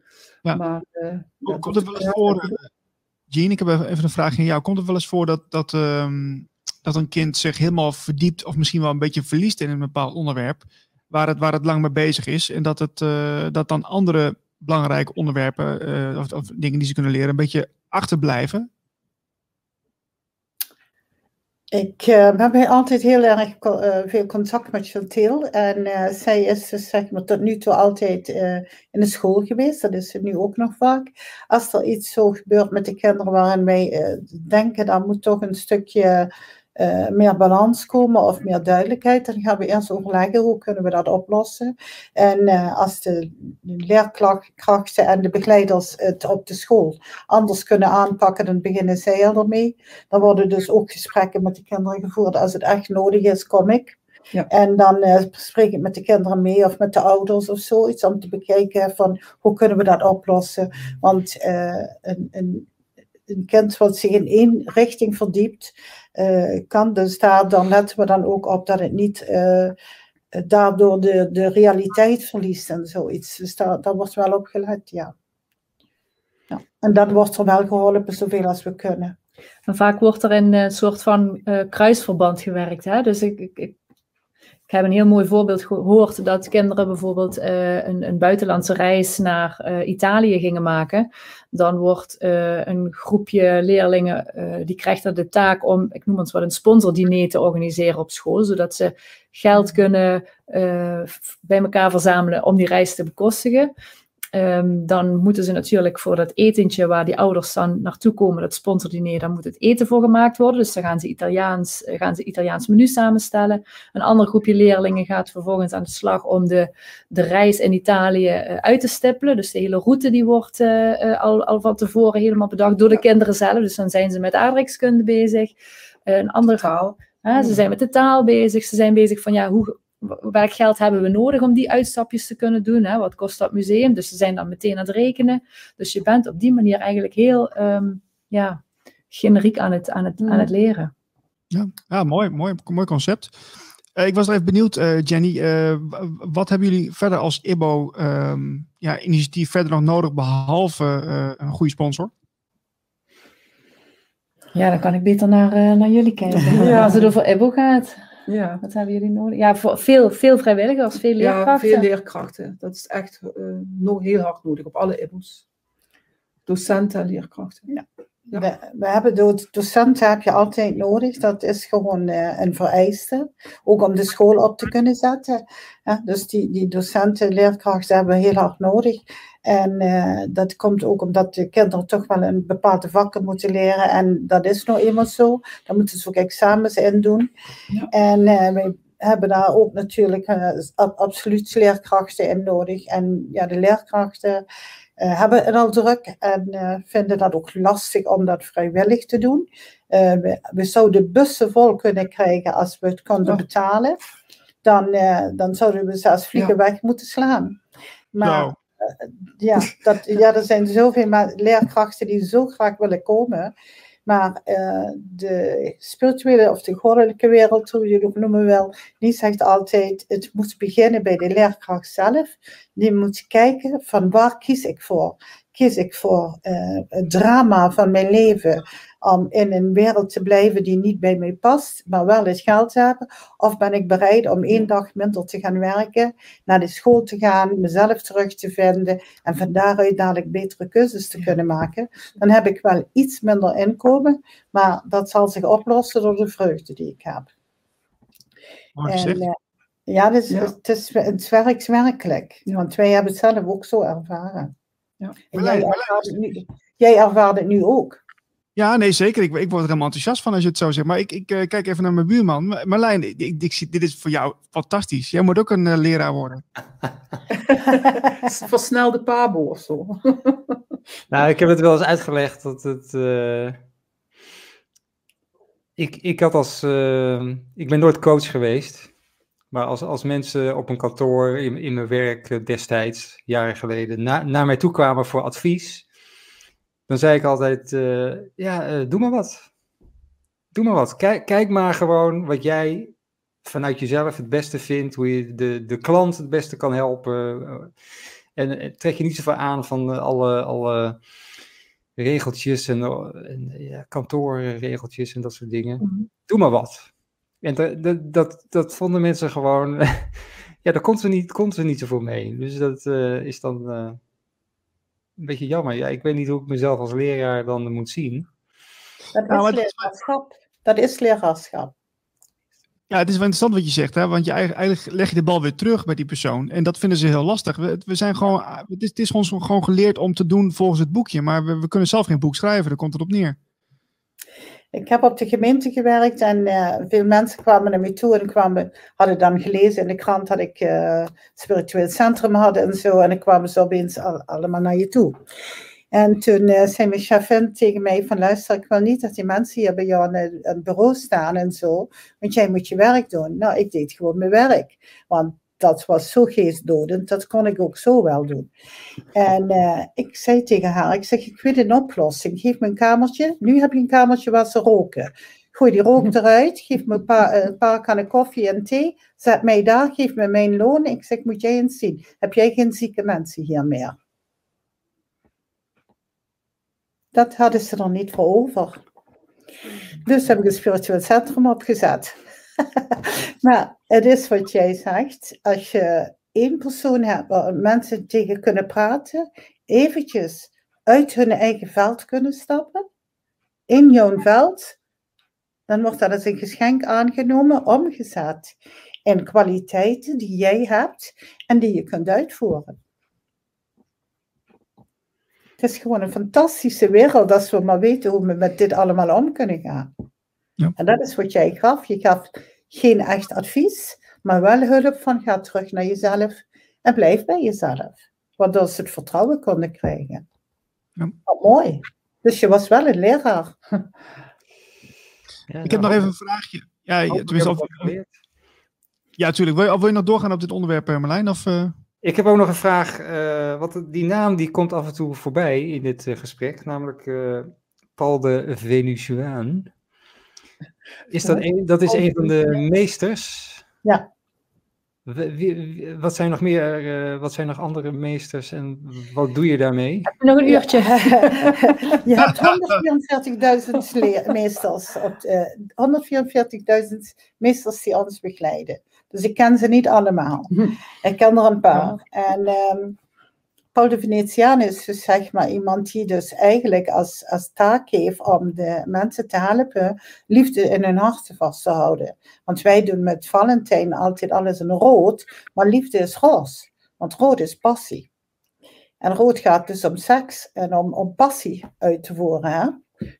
Ja. Maar, uh, komt het wel eens voor, uh, Jean, ik heb even een vraag aan jou. Komt het wel eens voor dat, dat, um, dat een kind zich helemaal verdiept of misschien wel een beetje verliest in een bepaald onderwerp waar het, waar het lang mee bezig is en dat, het, uh, dat dan andere belangrijke onderwerpen of, of dingen die ze kunnen leren een beetje achterblijven? Ik uh, heb altijd heel erg uh, veel contact met Chantil. En uh, zij is dus, zeg maar, tot nu toe altijd in de school geweest. Dat is ze nu ook nog vaak. Als er iets zo gebeurt met de kinderen waarin wij denken, dat moet toch een stukje uh, meer balans komen of meer duidelijkheid. Dan gaan we eerst overleggen hoe kunnen we dat oplossen. En uh, als de leerkrachten en de begeleiders het op de school anders kunnen aanpakken, dan beginnen zij ermee. Dan worden dus ook gesprekken met de kinderen gevoerd. Als het echt nodig is, kom ik. Ja. En dan uh, spreek ik met de kinderen mee of met de ouders of zoiets om te bekijken van hoe kunnen we dat oplossen. Want een, een kind wat zich in één richting verdiept, uh, kan dus daar, dan letten we dan ook op dat het niet uh, daardoor de, de realiteit verliest en zoiets. Dus daar, wordt wel op gelet, ja. ja. En dat wordt er wel geholpen zoveel als we kunnen. En vaak wordt er in een soort van kruisverband gewerkt. Hè? Dus ik, ik, heb een heel mooi voorbeeld gehoord dat kinderen bijvoorbeeld uh, een, een, buitenlandse reis naar uh, Italië gingen maken dan wordt uh, een groepje leerlingen, die krijgt dan de taak om, ik noem het wat, een sponsordiner te organiseren op school, zodat ze geld kunnen bij elkaar verzamelen om die reis te bekostigen. Um, dan moeten ze natuurlijk voor dat etentje waar die ouders dan naartoe komen, dat sponsordiner, dan moet het eten voor gemaakt worden. Dus dan gaan ze Italiaans, eh, gaan ze Italiaans menu samenstellen. Een ander groepje leerlingen gaat vervolgens aan de slag om de, de reis in Italië uh, uit te stippelen. Dus de hele route die wordt uh, al, al van tevoren helemaal bedacht door de kinderen zelf. Dus dan zijn ze met aardrijkskunde bezig. een andere taal. ze hmm. zijn met de taal bezig. Ze zijn bezig van ja, hoe, welk geld hebben we nodig om die uitstapjes te kunnen doen? Hè? Wat kost dat museum? Dus ze zijn dan meteen aan het rekenen. Dus je bent op die manier eigenlijk heel um, ja, generiek aan het, aan, het, aan het leren. Ja, ja mooi, mooi, mooi concept. Uh, ik was even benieuwd, uh, Jenny, uh, wat hebben jullie verder als IBO um, ja, initiatief verder nog nodig, behalve een goede sponsor? Ja, dan kan ik beter naar, naar jullie kijken. Ja. Als het over IBO gaat. Ja. Wat hebben jullie nodig? Ja, voor veel, veel vrijwilligers, veel leerkrachten. Ja, veel leerkrachten. Dat is echt uh, nog heel hard nodig op alle IBO's. Docenten en leerkrachten. Ja. Ja. We, we, hebben docenten heb je altijd nodig. Dat is gewoon uh, een vereiste. Ook om de school op te kunnen zetten. Ja, dus die, die docenten, leerkrachten hebben we heel hard nodig. En uh, dat komt ook omdat de kinderen toch wel een bepaalde vakken moeten leren. En dat is nou eenmaal zo. Dan moeten ze ook examens in doen. Ja. En uh, we hebben daar ook natuurlijk uh, absoluut leerkrachten in nodig. En ja, de leerkrachten hebben het al druk en vinden dat ook lastig om dat vrijwillig te doen. We, we, zouden bussen vol kunnen krijgen als we het konden betalen. Dan, dan zouden we zelfs vliegen ja. weg moeten slaan. Maar nou ja, dat, ja, er zijn zoveel leerkrachten die zo graag willen komen. Maar uh, de spirituele of de goddelijke wereld, hoe je het ook noemen wil, die zegt altijd, het moet beginnen bij de leerkracht zelf. Die moet kijken van waar kies ik voor? Kies ik voor uh, het drama van mijn leven? om in een wereld te blijven die niet bij mij past, maar wel het geld hebben? Of ben ik bereid om één dag minder te gaan werken, naar de school te gaan, mezelf terug te vinden en van daaruit dadelijk betere keuzes te kunnen maken? Dan heb ik wel iets minder inkomen, maar dat zal zich oplossen door de vreugde die ik heb. En, uh, ja, dus, ja. Het, is, het werkt werkelijk. Want wij hebben het zelf ook zo ervaren. Ja. Jij, ervaart het nu, jij ervaart het nu ook. Ja, nee, zeker. Ik, ik word er helemaal enthousiast van als je het zo zegt. Maar ik, ik uh, kijk even naar mijn buurman. Marlijn, ik, ik, ik, dit is voor jou fantastisch. Jij moet ook een uh, leraar worden. Versnelde pabo of zo. nou, ik heb het wel eens uitgelegd dat het... Uh, ik, ik had als... ik ben nooit coach geweest. Maar als, als mensen op een kantoor in, in mijn werk destijds, jaren geleden, na, naar mij toe kwamen voor advies dan zei ik altijd, uh, ja, uh, doe maar wat. Doe maar wat. Kijk, kijk maar gewoon wat jij vanuit jezelf het beste vindt, hoe je de, de klant het beste kan helpen. En, en trek je niet zoveel aan van alle, alle regeltjes en, en ja, kantoorregeltjes en dat soort dingen. Mm Doe maar wat. En dat, dat, dat, dat vonden mensen gewoon, ja, daar komt er niet, komt er niet zoveel mee. Dus dat uh, is dan een beetje jammer. Ja, ik weet niet hoe ik mezelf als leraar dan moet zien. Dat is nou, leraarschap. Dat is leraarschap. Ja, het is wel interessant wat je zegt, hè? want je eigenlijk leg je de bal weer terug bij die persoon. En dat vinden ze heel lastig. We, we zijn gewoon, het is, het is ons gewoon geleerd om te doen volgens het boekje, maar we, we kunnen zelf geen boek schrijven, daar komt het op neer. Ik heb op de gemeente gewerkt en uh, veel mensen kwamen naar me toe en kwamen, hadden dan gelezen in de krant dat ik uh, spiritueel centrum had en zo. En dan kwamen ze opeens al, allemaal naar je toe. En toen uh, zei mijn chefin tegen mij van luister, ik wil niet dat die mensen hier bij jou aan het bureau staan en zo, want jij moet je werk doen. Nou, ik deed gewoon mijn werk, want dat was zo geestdodend, dat kon ik ook zo wel doen. En uh, ik zei tegen haar, ik zeg, ik weet een oplossing, geef me een kamertje. Nu heb je een kamertje waar ze roken. Gooi die rook eruit, geef me een paar, een paar kannen koffie en thee, zet mij daar, geef me mijn loon. Ik zeg, moet jij eens zien, heb jij geen zieke mensen hier meer? Dat hadden ze er niet voor over. Dus heb ik een spiritueel centrum opgezet. Maar het is wat jij zegt. Als je één persoon hebt waar mensen tegen kunnen praten, eventjes uit hun eigen veld kunnen stappen, in jouw veld, dan wordt dat als een geschenk aangenomen, omgezet in kwaliteiten die jij hebt en die je kunt uitvoeren. Het is gewoon een fantastische wereld als we maar weten hoe we met dit allemaal om kunnen gaan. Ja. En dat is wat jij gaf. Je gaf geen echt advies, maar wel hulp van ga terug naar jezelf en blijf bij jezelf. Waardoor ze het vertrouwen konden krijgen. Ja. Oh, mooi. Dus je was wel een leraar. Ja, ik heb nog even een vraagje. Ja, tenminste, of, ja, natuurlijk. Wil je, wil je nog doorgaan op dit onderwerp, eh, Marlijn? Of, uh... Ik heb ook nog een vraag. Uh, wat, die naam die komt af en toe voorbij in dit uh, gesprek, namelijk uh, Paul de Venusiaan. Is dat, een, dat is een van de meesters? Ja. Wat zijn nog meer, wat zijn nog andere meesters en wat doe je daarmee? Nog een uurtje. je hebt 144.000 meesters, 144.000 meesters die ons begeleiden. Dus ik ken ze niet allemaal. Hm. Ik ken er een paar. En um, Paul de Venetiaan is dus zeg maar iemand die dus eigenlijk als, als taak heeft om de mensen te helpen liefde in hun hart vast te houden. Want wij doen met Valentijn altijd alles in rood, maar liefde is roze. Want rood is passie. En rood gaat dus om seks en om, om passie uit te voeren. Hè?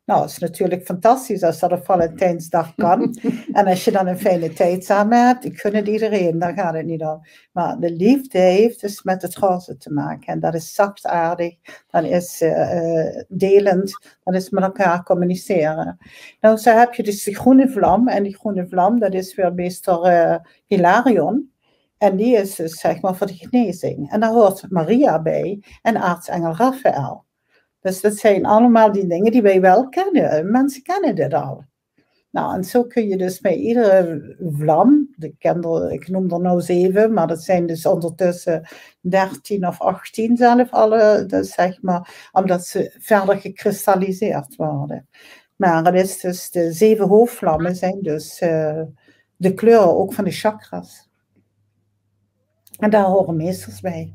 Nou, het is natuurlijk fantastisch als dat op Valentijnsdag kan. en als je dan een fijne tijd samen hebt, ik gun het iedereen, daar gaat het niet om. Maar de liefde heeft dus met het roze te maken. En dat is zachtaardig, dan is uh, delend, dat is met elkaar communiceren. Nou, zo heb je dus de groene vlam. En die groene vlam, dat is weer meester uh, Hilarion. En die is dus zeg maar voor de genezing. En daar hoort Maria bij en aartsengel Raphaël. Dus dat zijn allemaal die dingen die wij wel kennen. Mensen kennen dit al. Nou, en zo kun je dus bij iedere vlam, ik, ik noem er nou zeven, maar dat zijn dus ondertussen dertien of achttien zelf alle, dus zeg maar, omdat ze verder gekristalliseerd worden. Maar het is dus, de zeven hoofdvlammen zijn dus uh, de kleuren ook van de chakras. En daar horen meesters bij.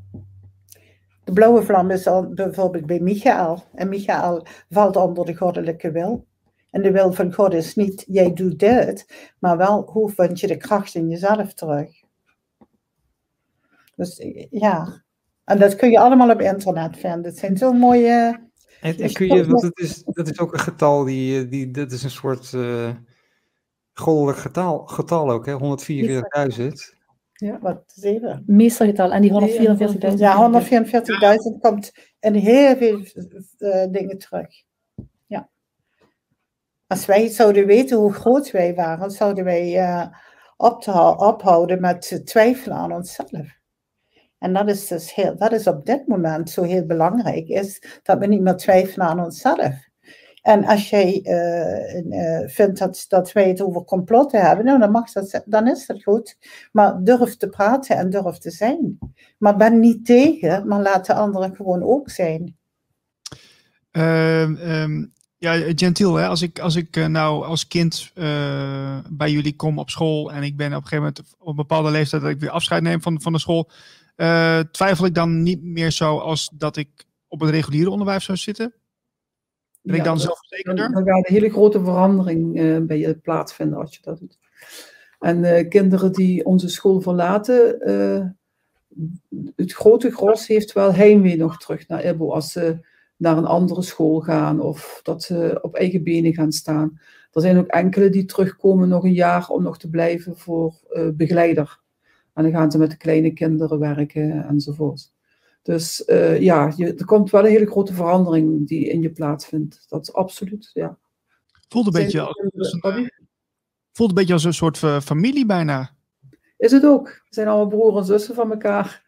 De blauwe vlam is al bijvoorbeeld bij Michael. En Michael valt onder de goddelijke wil. En de wil van God is niet, jij doet dit, maar wel, hoe vind je de kracht in jezelf terug? Dus ja, en dat kun je allemaal op internet vinden. Het zijn zo mooie... En, en kun je, want het is, dat is ook een getal, die, die, dat is een soort uh, goddelijk getal, getal ook, hè? 144.000. Ja, wat zeven. Meestergetal. En die 144.000? Ja, 144.000 komt in heel veel uh, dingen terug. Ja. Als wij zouden weten hoe groot wij waren, zouden wij uh, ophouden met twijfelen aan onszelf. En dat is dus heel, dat is op dit moment zo heel belangrijk, is dat we niet meer twijfelen aan onszelf. En als jij uh, vindt dat, dat wij het over complotten hebben, nou, dan, mag dat, dan is dat goed. Maar durf te praten en durf te zijn. Maar ben niet tegen, maar laat de anderen gewoon ook zijn. Uh, um, ja, gentiel, hè? Als ik, als ik uh, nou als kind bij jullie kom op school en ik ben op een gegeven moment op een bepaalde leeftijd dat ik weer afscheid neem van, van de school, twijfel ik dan niet meer zo als dat ik op het reguliere onderwijs zou zitten? Ben ik dan zelfverzekerder? Dan, gaat een hele grote verandering uh, bij je plaatsvinden als je dat doet. En uh, kinderen die onze school verlaten, uh, het grote gros heeft wel heimwee nog terug naar Ibo als ze naar een andere school gaan of dat ze op eigen benen gaan staan. er zijn ook enkele die terugkomen nog een jaar om nog te blijven voor begeleider. En dan gaan ze met de kleine kinderen werken enzovoort. Dus uh, ja, je, er komt wel een hele grote verandering die in je plaatsvindt. Dat is absoluut, ja. Voelt een, beetje als, een, voelt een beetje als een soort familie bijna. Is het ook. We zijn allemaal broer en zussen van elkaar.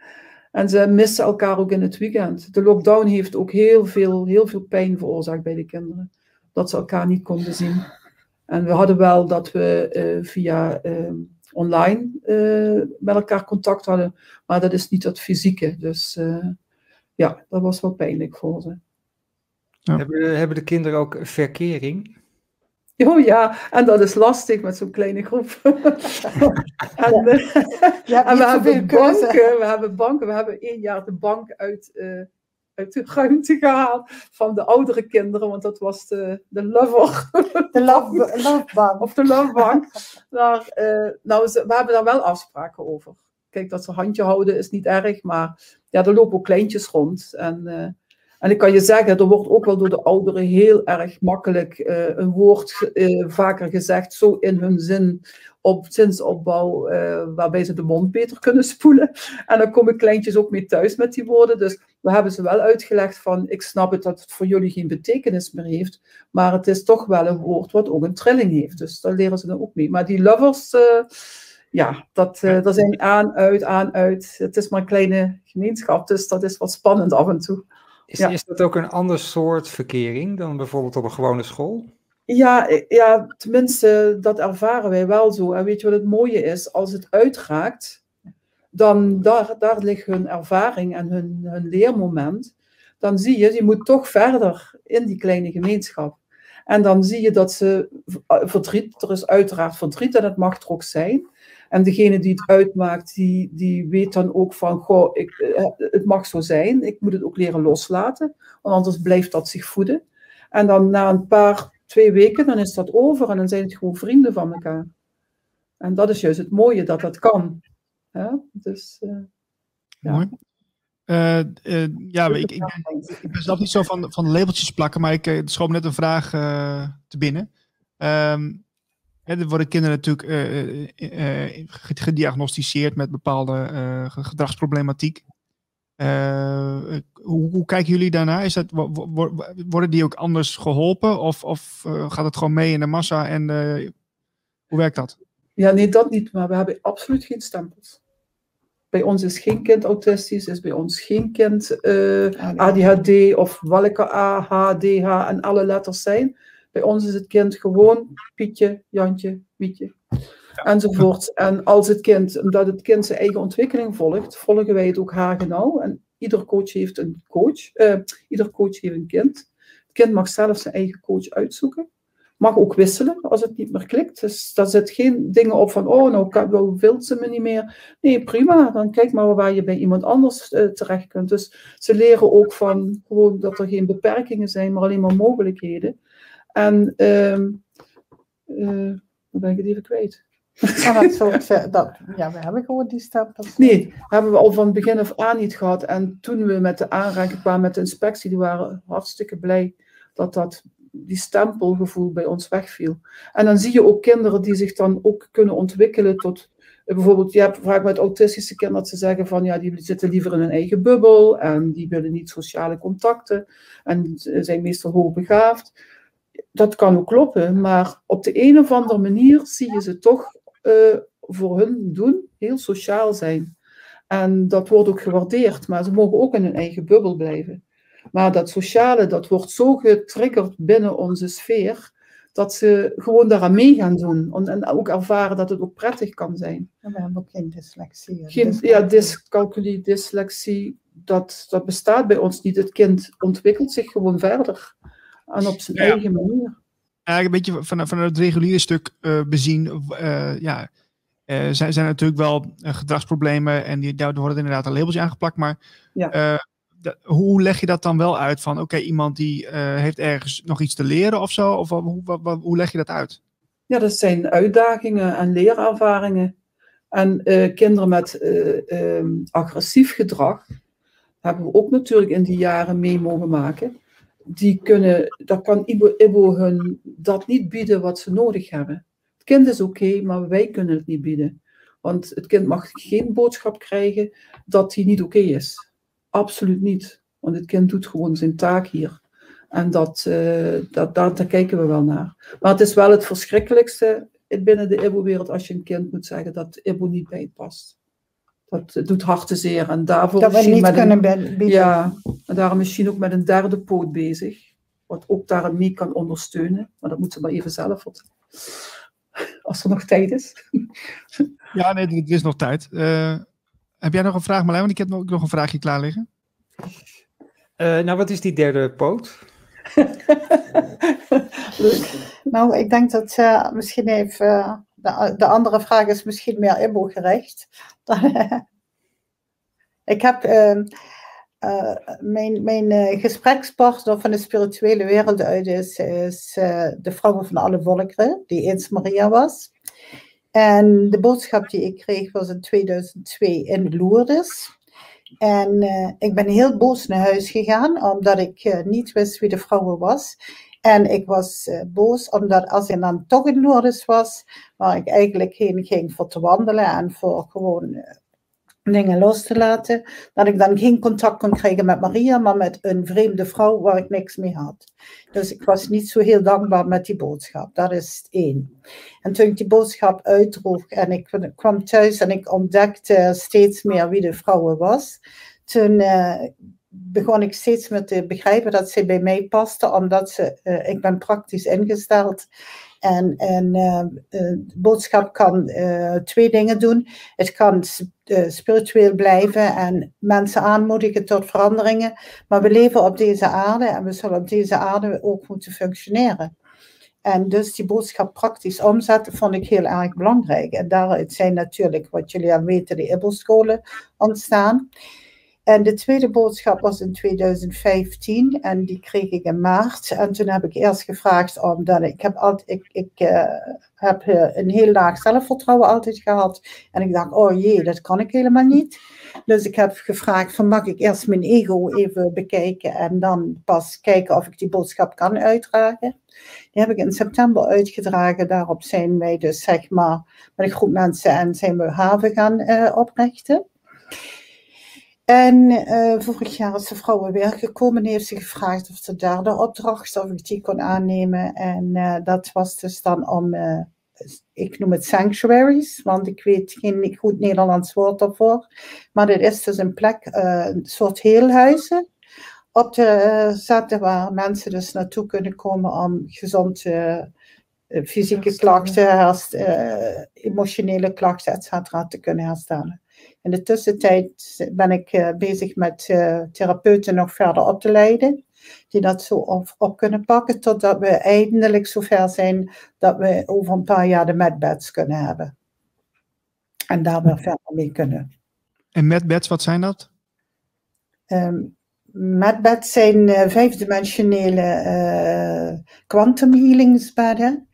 En ze missen elkaar ook in het weekend. De lockdown heeft ook heel veel, heel veel pijn veroorzaakt bij de kinderen. Dat ze elkaar niet konden zien. En we hadden wel dat we uh, via uh, online uh, met elkaar contact hadden. Maar dat is niet het fysieke. Dus ja, dat was wel pijnlijk voor ze. Ja. Hebben, hebben de kinderen ook verkering? Oh ja, en dat is lastig met zo'n kleine groep. en, uh, en we hebben banken, we hebben banken, we hebben één jaar de bank uit, uh, uit de ruimte gehaald van de oudere kinderen, want dat was de, de lover. De love, love bank. Of de love bank. Daar, uh, nou, we hebben daar wel afspraken over. Kijk, dat ze handje houden is niet erg, maar ja, er lopen ook kleintjes rond. En en ik kan je zeggen, er wordt ook wel door de ouderen heel erg makkelijk uh, een woord vaker gezegd, zo in hun zin op zinsopbouw, uh, waarbij ze de mond beter kunnen spoelen. En dan komen kleintjes ook mee thuis met die woorden. Dus we hebben ze wel uitgelegd van, ik snap het dat het voor jullie geen betekenis meer heeft, maar het is toch wel een woord wat ook een trilling heeft. Dus daar leren ze dan ook mee. Maar die lovers, ja, dat, dat zijn aan, uit, aan, uit. Het is maar een kleine gemeenschap, dus dat is wat spannend af en toe. Is, is dat ook een ander soort verkering dan bijvoorbeeld op een gewone school? Ja, ja, tenminste, dat ervaren wij wel zo. En weet je wat het mooie is? Als het uitraakt, dan daar, daar ligt hun ervaring en hun, hun leermoment. Dan zie je, je moet toch verder in die kleine gemeenschap. En dan zie je dat ze verdriet, er is uiteraard verdriet en het mag er ook zijn. En degene die het uitmaakt, die, die weet dan ook van, goh, ik, eh, het mag zo zijn, ik moet het ook leren loslaten, want anders blijft dat zich voeden. En dan na een paar, twee weken, dan is dat over en dan zijn het gewoon vrienden van elkaar. En dat is juist het mooie, dat dat kan. Ja, dus, uh, ja. Mooi. Uh, ja, ik, ik, ik, ben zelf niet zo van, van labeltjes plakken, maar ik uh, schoot net een vraag te binnen. Um, er worden kinderen natuurlijk gediagnosticeerd met bepaalde gedragsproblematiek. Hoe, hoe, kijken jullie daarna? Is dat, worden die ook anders geholpen? Of, of gaat het gewoon mee in de massa? En hoe werkt dat? Ja, nee, dat niet. Maar we hebben absoluut geen stempels. Bij ons is geen kind autistisch, is bij ons geen kind ADHD of welke A, H, D, H en alle letters zijn. Bij ons is het kind gewoon Pietje, Jantje, Mietje. Enzovoort. En als het kind, omdat het kind zijn eigen ontwikkeling volgt, volgen wij het ook haargenau. En ieder coach heeft een coach. Uh, ieder coach heeft een kind. Het kind mag zelf zijn eigen coach uitzoeken. Mag ook wisselen als het niet meer klikt. Dus daar zit geen dingen op van, oh, nou wil ze me niet meer. Nee, prima. Dan kijk maar waar je bij iemand anders uh, terecht kunt. Dus ze leren ook van gewoon dat er geen beperkingen zijn, maar alleen maar mogelijkheden. En uh, dan ben ik het even kwijt. Dat soort, dat, ja, we hebben gewoon die stap. Nee, hebben we al van begin af aan niet gehad. En toen we met de aanraking kwamen met de inspectie, die waren hartstikke blij dat dat die stempelgevoel bij ons wegviel. En dan zie je ook kinderen die zich dan ook kunnen ontwikkelen tot eh, bijvoorbeeld, je hebt vaak met autistische kinderen dat ze zeggen van ja, die zitten liever in hun eigen bubbel en die willen niet sociale contacten en zijn meestal hoogbegaafd dat kan ook kloppen, maar op de een of andere manier zie je ze toch uh, voor hun doen heel sociaal zijn. En dat wordt ook gewaardeerd, maar ze mogen ook in hun eigen bubbel blijven. Maar dat sociale, dat wordt zo getriggerd binnen onze sfeer, dat ze gewoon daaraan mee gaan doen. En ook ervaren dat het ook prettig kan zijn. En we hebben ook geen dyslexie. Geen, ja, dyscalculie, dyslexie, dat, dat bestaat bij ons niet. Het kind ontwikkelt zich gewoon verder en op zijn eigen manier. Eigenlijk een beetje van, van het reguliere stuk uh, bezien, uh, ja, uh, zijn, zijn natuurlijk wel gedragsproblemen en die, daar worden inderdaad een labeltje aangeplakt, maar ja. hoe leg je dat dan wel uit van, oké, iemand die heeft ergens nog iets te leren of zo, of hoe, hoe, hoe leg je dat uit? Ja, dat zijn uitdagingen en leerervaringen. En kinderen met agressief gedrag hebben we ook natuurlijk in die jaren mee mogen maken die kunnen, dat kan Ibo, hun dat niet bieden wat ze nodig hebben. Het kind is oké, maar wij kunnen het niet bieden. Want het kind mag geen boodschap krijgen dat hij niet oké is. Absoluut niet. Want het kind doet gewoon zijn taak hier. En dat, uh, dat, daar, kijken we wel naar. Maar het is wel het verschrikkelijkste binnen de IBO-wereld als je een kind moet zeggen dat IBO niet bij past. Dat doet harten zeer. En daarvoor dat we niet kunnen bieden. Ja, en daarom misschien ook met een derde poot bezig. Wat ook daarin mee kan ondersteunen. Maar dat moet ze maar even zelf vertellen. Als er nog tijd is. Ja, nee, er is nog tijd. Uh, heb jij nog een vraag, Marlijn? Want ik heb ook nog een vraagje klaar liggen. Uh, nou, wat is die derde poot? nou, ik denk dat uh, misschien even. Uh, de, de, andere vraag is misschien meer Ibo gerecht. ik heb. Ehm, uh, mijn mijn uh, gesprekspartner van de spirituele wereld uit is, uh, de vrouw van alle volkeren, die eens Maria was. En de boodschap die ik kreeg was in 2002 in Lourdes. En ik ben heel boos naar huis gegaan, omdat ik niet wist wie de vrouw was. En ik was boos, omdat als ik dan toch in Lourdes was, waar ik eigenlijk heen ging voor te wandelen en voor gewoon dingen los te laten, dat ik dan geen contact kon krijgen met Maria, maar met een vreemde vrouw waar ik niks mee had. Dus ik was niet zo heel dankbaar met die boodschap. Dat is één. En toen ik die boodschap uitdroeg en ik kwam thuis en ik ontdekte steeds meer wie de vrouw was, toen uh, begon ik steeds meer te begrijpen dat ze bij mij paste, omdat ze, uh, ik ben praktisch ingesteld en, en de boodschap kan twee dingen doen. Het kan spiritueel blijven en mensen aanmoedigen tot veranderingen. Maar we leven op deze aarde en we zullen op deze aarde ook moeten functioneren. En dus die boodschap praktisch omzetten vond ik heel erg belangrijk. En daaruit zijn natuurlijk, wat jullie al weten, de Ibbelscholen ontstaan. En de tweede boodschap was in 2015 en die kreeg ik in maart. En toen heb ik eerst gevraagd, omdat ik heb, altijd, ik, ik uh, heb uh, een heel laag zelfvertrouwen altijd gehad. En ik dacht, oh jee, dat kan ik helemaal niet. Dus ik heb gevraagd, van, mag ik eerst mijn ego even bekijken en dan pas kijken of ik die boodschap kan uitdragen. Die heb ik in september uitgedragen. Daarop zijn wij dus zeg maar met een groep mensen en zijn we haven gaan uh, oprichten. En uh, vorig jaar is de vrouw weer gekomen en heeft ze gevraagd of ze daar de opdracht, of ik die kon aannemen. En uh, dat was dus dan om, uh, ik noem het sanctuaries, want ik weet geen goed Nederlands woord daarvoor. Maar dit is dus een plek, een soort heelhuizen op te zetten waar mensen dus naartoe kunnen komen om gezond fysieke klachten, emotionele klachten, et cetera, te kunnen herstellen. In de tussentijd ben ik uh, bezig met uh, therapeuten nog verder op te leiden, die dat zo op, op, kunnen pakken, totdat we eindelijk zover zijn dat we over een paar jaar de medbeds kunnen hebben. En daar weer verder mee kunnen. En medbeds, wat zijn dat? Um, medbeds zijn uh, vijfdimensionele quantum healingsbedden.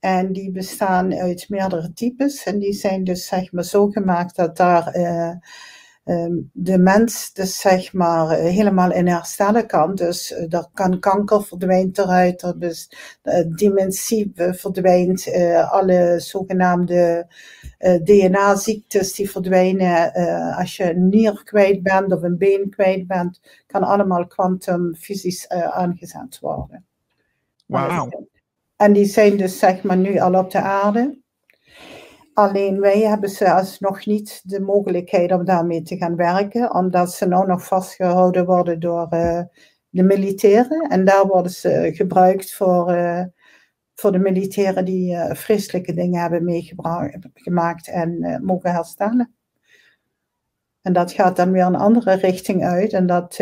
En die bestaan uit meerdere types. En die zijn dus zeg maar zo gemaakt dat daar uh, um, de mens dus zeg maar uh, helemaal in herstellen kan. Dus uh, er kan kanker verdwijnt eruit, er is dementie verdwijnt, alle zogenaamde DNA-ziektes die verdwijnen. als je een nier kwijt bent of een been kwijt bent, kan allemaal kwantumfysisch aangezet worden. Wauw. En die zijn dus zeg maar nu al op de aarde. Alleen wij hebben zelfs nog niet de mogelijkheid om daarmee te gaan werken, omdat ze nou nog vastgehouden worden door uh, de militairen. En daar worden ze gebruikt voor, uh, voor de militairen die uh, vreselijke dingen hebben meegemaakt en mogen herstellen. En dat gaat dan weer een andere richting uit. En dat,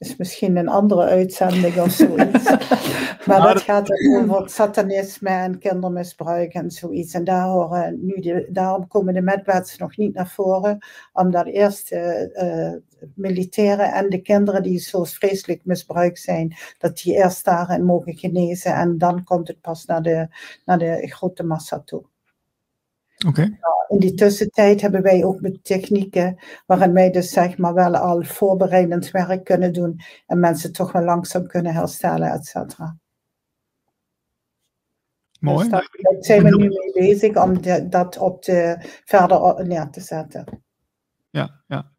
is misschien een andere uitzending of zoiets. maar dat gaat over satanisme en kindermisbruik en zoiets. En daar horen nu de, daarom komen de medwets nog niet naar voren, omdat eerst uh, militairen en de kinderen die zo vreselijk misbruikt zijn, dat die eerst daarin mogen genezen en dan komt het pas naar de, naar de grote massa toe. Oké. Nou, in die tussentijd hebben wij ook met technieken waarin wij dus zeg maar wel al voorbereidend werk kunnen doen en mensen toch wel langzaam kunnen herstellen, et cetera. Mooi. Dus daar, zijn we nu mee bezig om dat op de, verder neer te zetten. Ja, ja.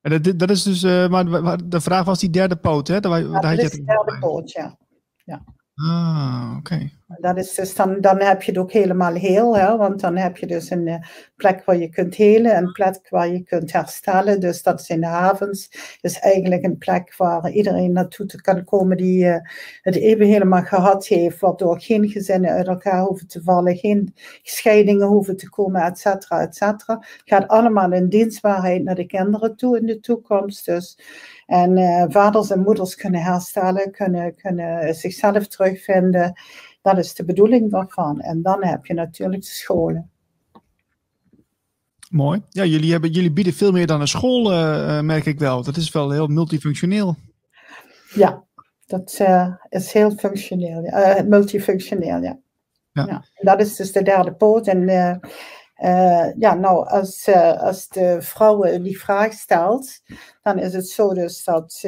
En dat, dat is dus, uh, maar de vraag was die derde poot, hè? Daar, ja, dat is de derde poot, ja. ja. Ah, oké. Dat is dus dan, dan heb je het ook helemaal heel, hè? want dan heb je dus een plek waar je kunt helen, een plek waar je kunt herstellen. Dus dat is in de havens. Dus eigenlijk een plek waar iedereen naartoe kan komen die het even helemaal gehad heeft, waardoor geen gezinnen uit elkaar hoeven te vallen, geen scheidingen hoeven te komen, et cetera, et cetera. Gaat allemaal in dienstbaarheid naar de kinderen toe in de toekomst. Dus en uh, vaders en moeders kunnen herstellen, kunnen, kunnen zichzelf terugvinden. Dat is de bedoeling daarvan. En dan heb je natuurlijk de scholen. Mooi. Ja, jullie, hebben, jullie bieden veel meer dan een school, uh, merk ik wel. Dat is wel heel multifunctioneel. Ja, dat uh, is heel functioneel. Uh, multifunctioneel, ja. ja. ja. Dat is dus de derde poot. En ja, nou, als, als de vrouw die vraag stelt, dan is het zo dus dat,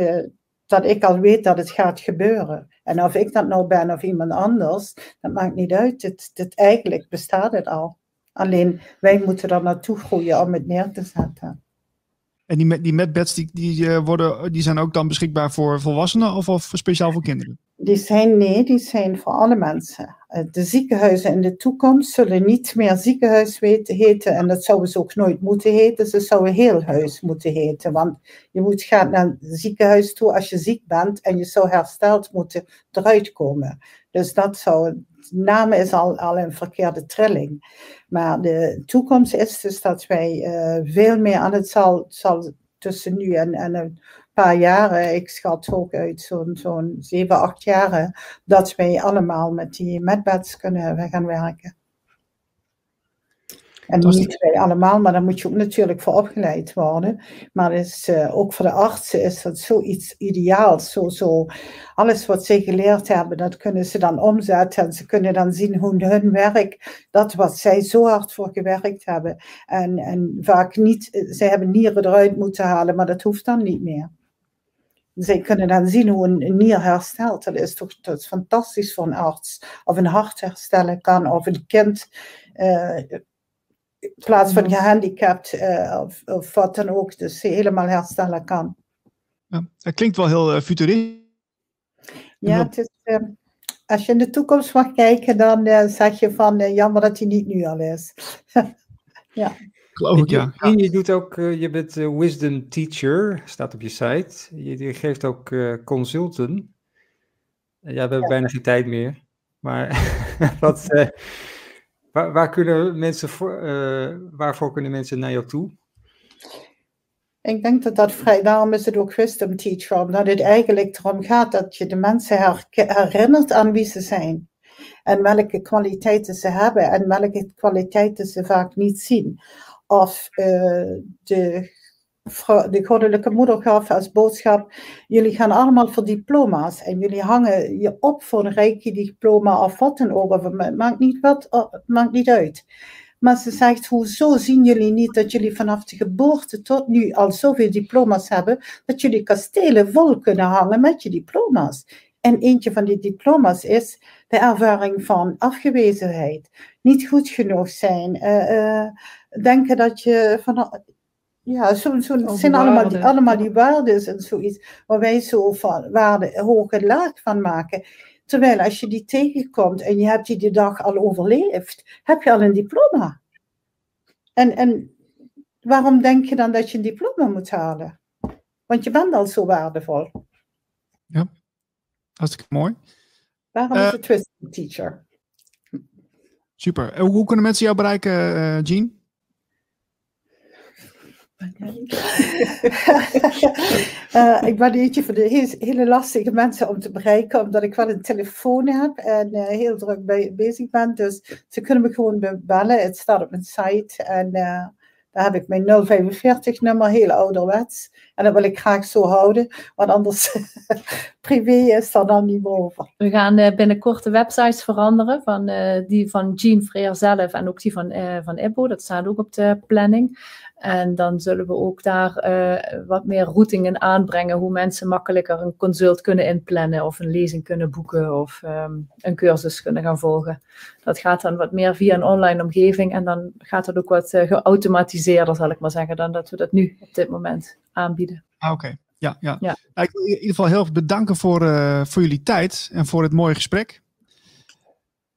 dat ik al weet dat het gaat gebeuren. En of ik dat nou ben of iemand anders, dat maakt niet uit. Het, het, eigenlijk bestaat het al. Alleen wij moeten er naartoe groeien om het neer te zetten. En die, die medbeds die, die, worden, die zijn ook dan beschikbaar voor volwassenen of, of speciaal voor kinderen? Die zijn, nee, die zijn voor alle mensen. Eh, de ziekenhuizen in de toekomst zullen niet meer ziekenhuis heten en dat zouden ze ook nooit moeten heten. Ze zouden heel huis moeten heten, want je moet gaan naar het ziekenhuis toe als je ziek bent en je zou hersteld moeten eruit komen. Dus dat zou, naam is al, al een verkeerde trilling. Maar de toekomst is dus dat wij uh, veel meer aan het zal, zal tussen nu en, en een paar jaren, ik schat ook uit zo'n zo'n 7, 8 jaren, dat wij allemaal met die medbeds kunnen gaan werken. En niet wij allemaal, maar daar moet je ook natuurlijk voor opgeleid worden. Maar is, uh, ook voor de artsen is dat zoiets ideaals. Zo, zo, alles wat ze geleerd hebben, dat kunnen ze dan omzetten. En ze kunnen dan zien hoe hun werk, dat wat zij zo hard voor gewerkt hebben. En, en vaak niet, ze hebben nieren eruit moeten halen, maar dat hoeft dan niet meer. Zij kunnen dan zien hoe een, nier herstelt. Dat is toch dat is fantastisch voor een arts. Of een hart herstellen kan, of een kind uh, in plaats van gehandicapt uh, of, of, wat dan ook, dus helemaal herstellen kan. Ja, dat klinkt wel heel uh, futuristisch. Ja, het is, uh, als je in de toekomst mag kijken, dan zeg je van jammer dat hij niet nu al is. ja. Geloof ik, ja. Je, je doet ook, je bent wisdom teacher, staat op je site. Je, je geeft ook consulten. Ja, we hebben ja. bijna geen tijd meer. Maar wat, Waar, waar kunnen mensen voor, uh, waarvoor kunnen mensen naar jou toe? Ik denk dat dat vrij, daarom is het ook wisdom teacher, omdat het eigenlijk erom gaat dat je de mensen her, herinnert aan wie ze zijn. En welke kwaliteiten ze hebben en welke kwaliteiten ze vaak niet zien. Of uh, de de goddelijke moeder gaf als boodschap, jullie gaan allemaal voor diploma's en jullie hangen je op voor een rijke diploma of wat dan ook, het maakt niet, wat, oh, maakt niet uit. Maar ze zegt, hoezo zien jullie niet dat jullie vanaf de geboorte tot nu al zoveel diploma's hebben, dat jullie kastelen vol kunnen hangen met je diploma's. En eentje van die diploma's is de ervaring van afgewezenheid, niet goed genoeg zijn, uh, denken dat je van, ja, zo, zo, het zijn allemaal die, allemaal die waarden en zoiets waar wij zo van waarde hoog en laag van maken. Terwijl als je die tegenkomt en je hebt die die dag al overleefd, heb je al een diploma. En, en waarom denk je dan dat je een diploma moet halen? Want je bent al zo waardevol. Ja, hartstikke mooi. Waarom uh, is het twist teacher? Super. Hoe, hoe kunnen mensen jou bereiken, uh, Jean? Uh, ik ben eentje van de hele lastige mensen om te bereiken, omdat ik wel een telefoon heb en uh, heel druk bij, bezig ben. Dus ze kunnen me gewoon bellen. Het staat op mijn site. En uh, Daar heb ik mijn 045-nummer, heel ouderwets. En dat wil ik graag zo houden, want anders privé is er dan niet boven. We gaan binnenkort de websites veranderen, van, die van Jean Freer zelf en ook die van, van. Dat staat ook op de planning. En dan zullen we ook daar uh, wat meer routingen aanbrengen, hoe mensen makkelijker een consult kunnen inplannen of een lezing kunnen boeken of um, een cursus kunnen gaan volgen. Dat gaat dan wat meer via een online omgeving en dan gaat het ook wat uh, geautomatiseerder, zal ik maar zeggen, dan dat we dat nu op dit moment aanbieden. Ah, Oké, okay. ja, ja. ja. Nou, ik wil in ieder geval heel erg bedanken voor, uh, voor jullie tijd en voor het mooie gesprek.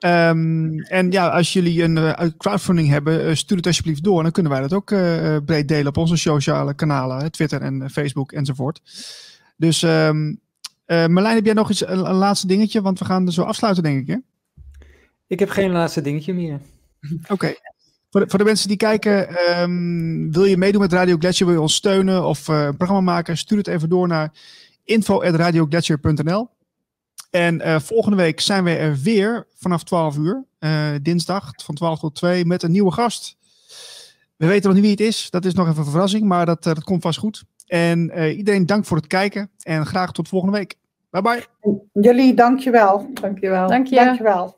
Um, en ja, als jullie een uh, crowdfunding hebben, uh, stuur het alsjeblieft door. Dan kunnen wij dat ook uh, breed delen op onze sociale kanalen, Twitter en Facebook enzovoort. Dus um, Marlijn, heb jij nog iets, een, een, laatste dingetje? Want we gaan er zo afsluiten, denk ik. Hè? Ik heb geen laatste dingetje meer. Oké. Okay. Voor, de, voor de mensen die kijken, um, wil je meedoen met Radio Gletscher, wil je ons steunen of een programma maken, stuur het even door naar info.radiogletscher.nl. En uh, volgende week zijn we er weer vanaf 12 uur, uh, dinsdag van 12 tot 2, met een nieuwe gast. We weten nog niet wie het is, dat is nog even een verrassing, maar dat, uh, dat komt vast goed. En iedereen dank voor het kijken en graag tot volgende week. Bye bye. Jullie dankjewel. Dankjewel. Dank je. Dankjewel.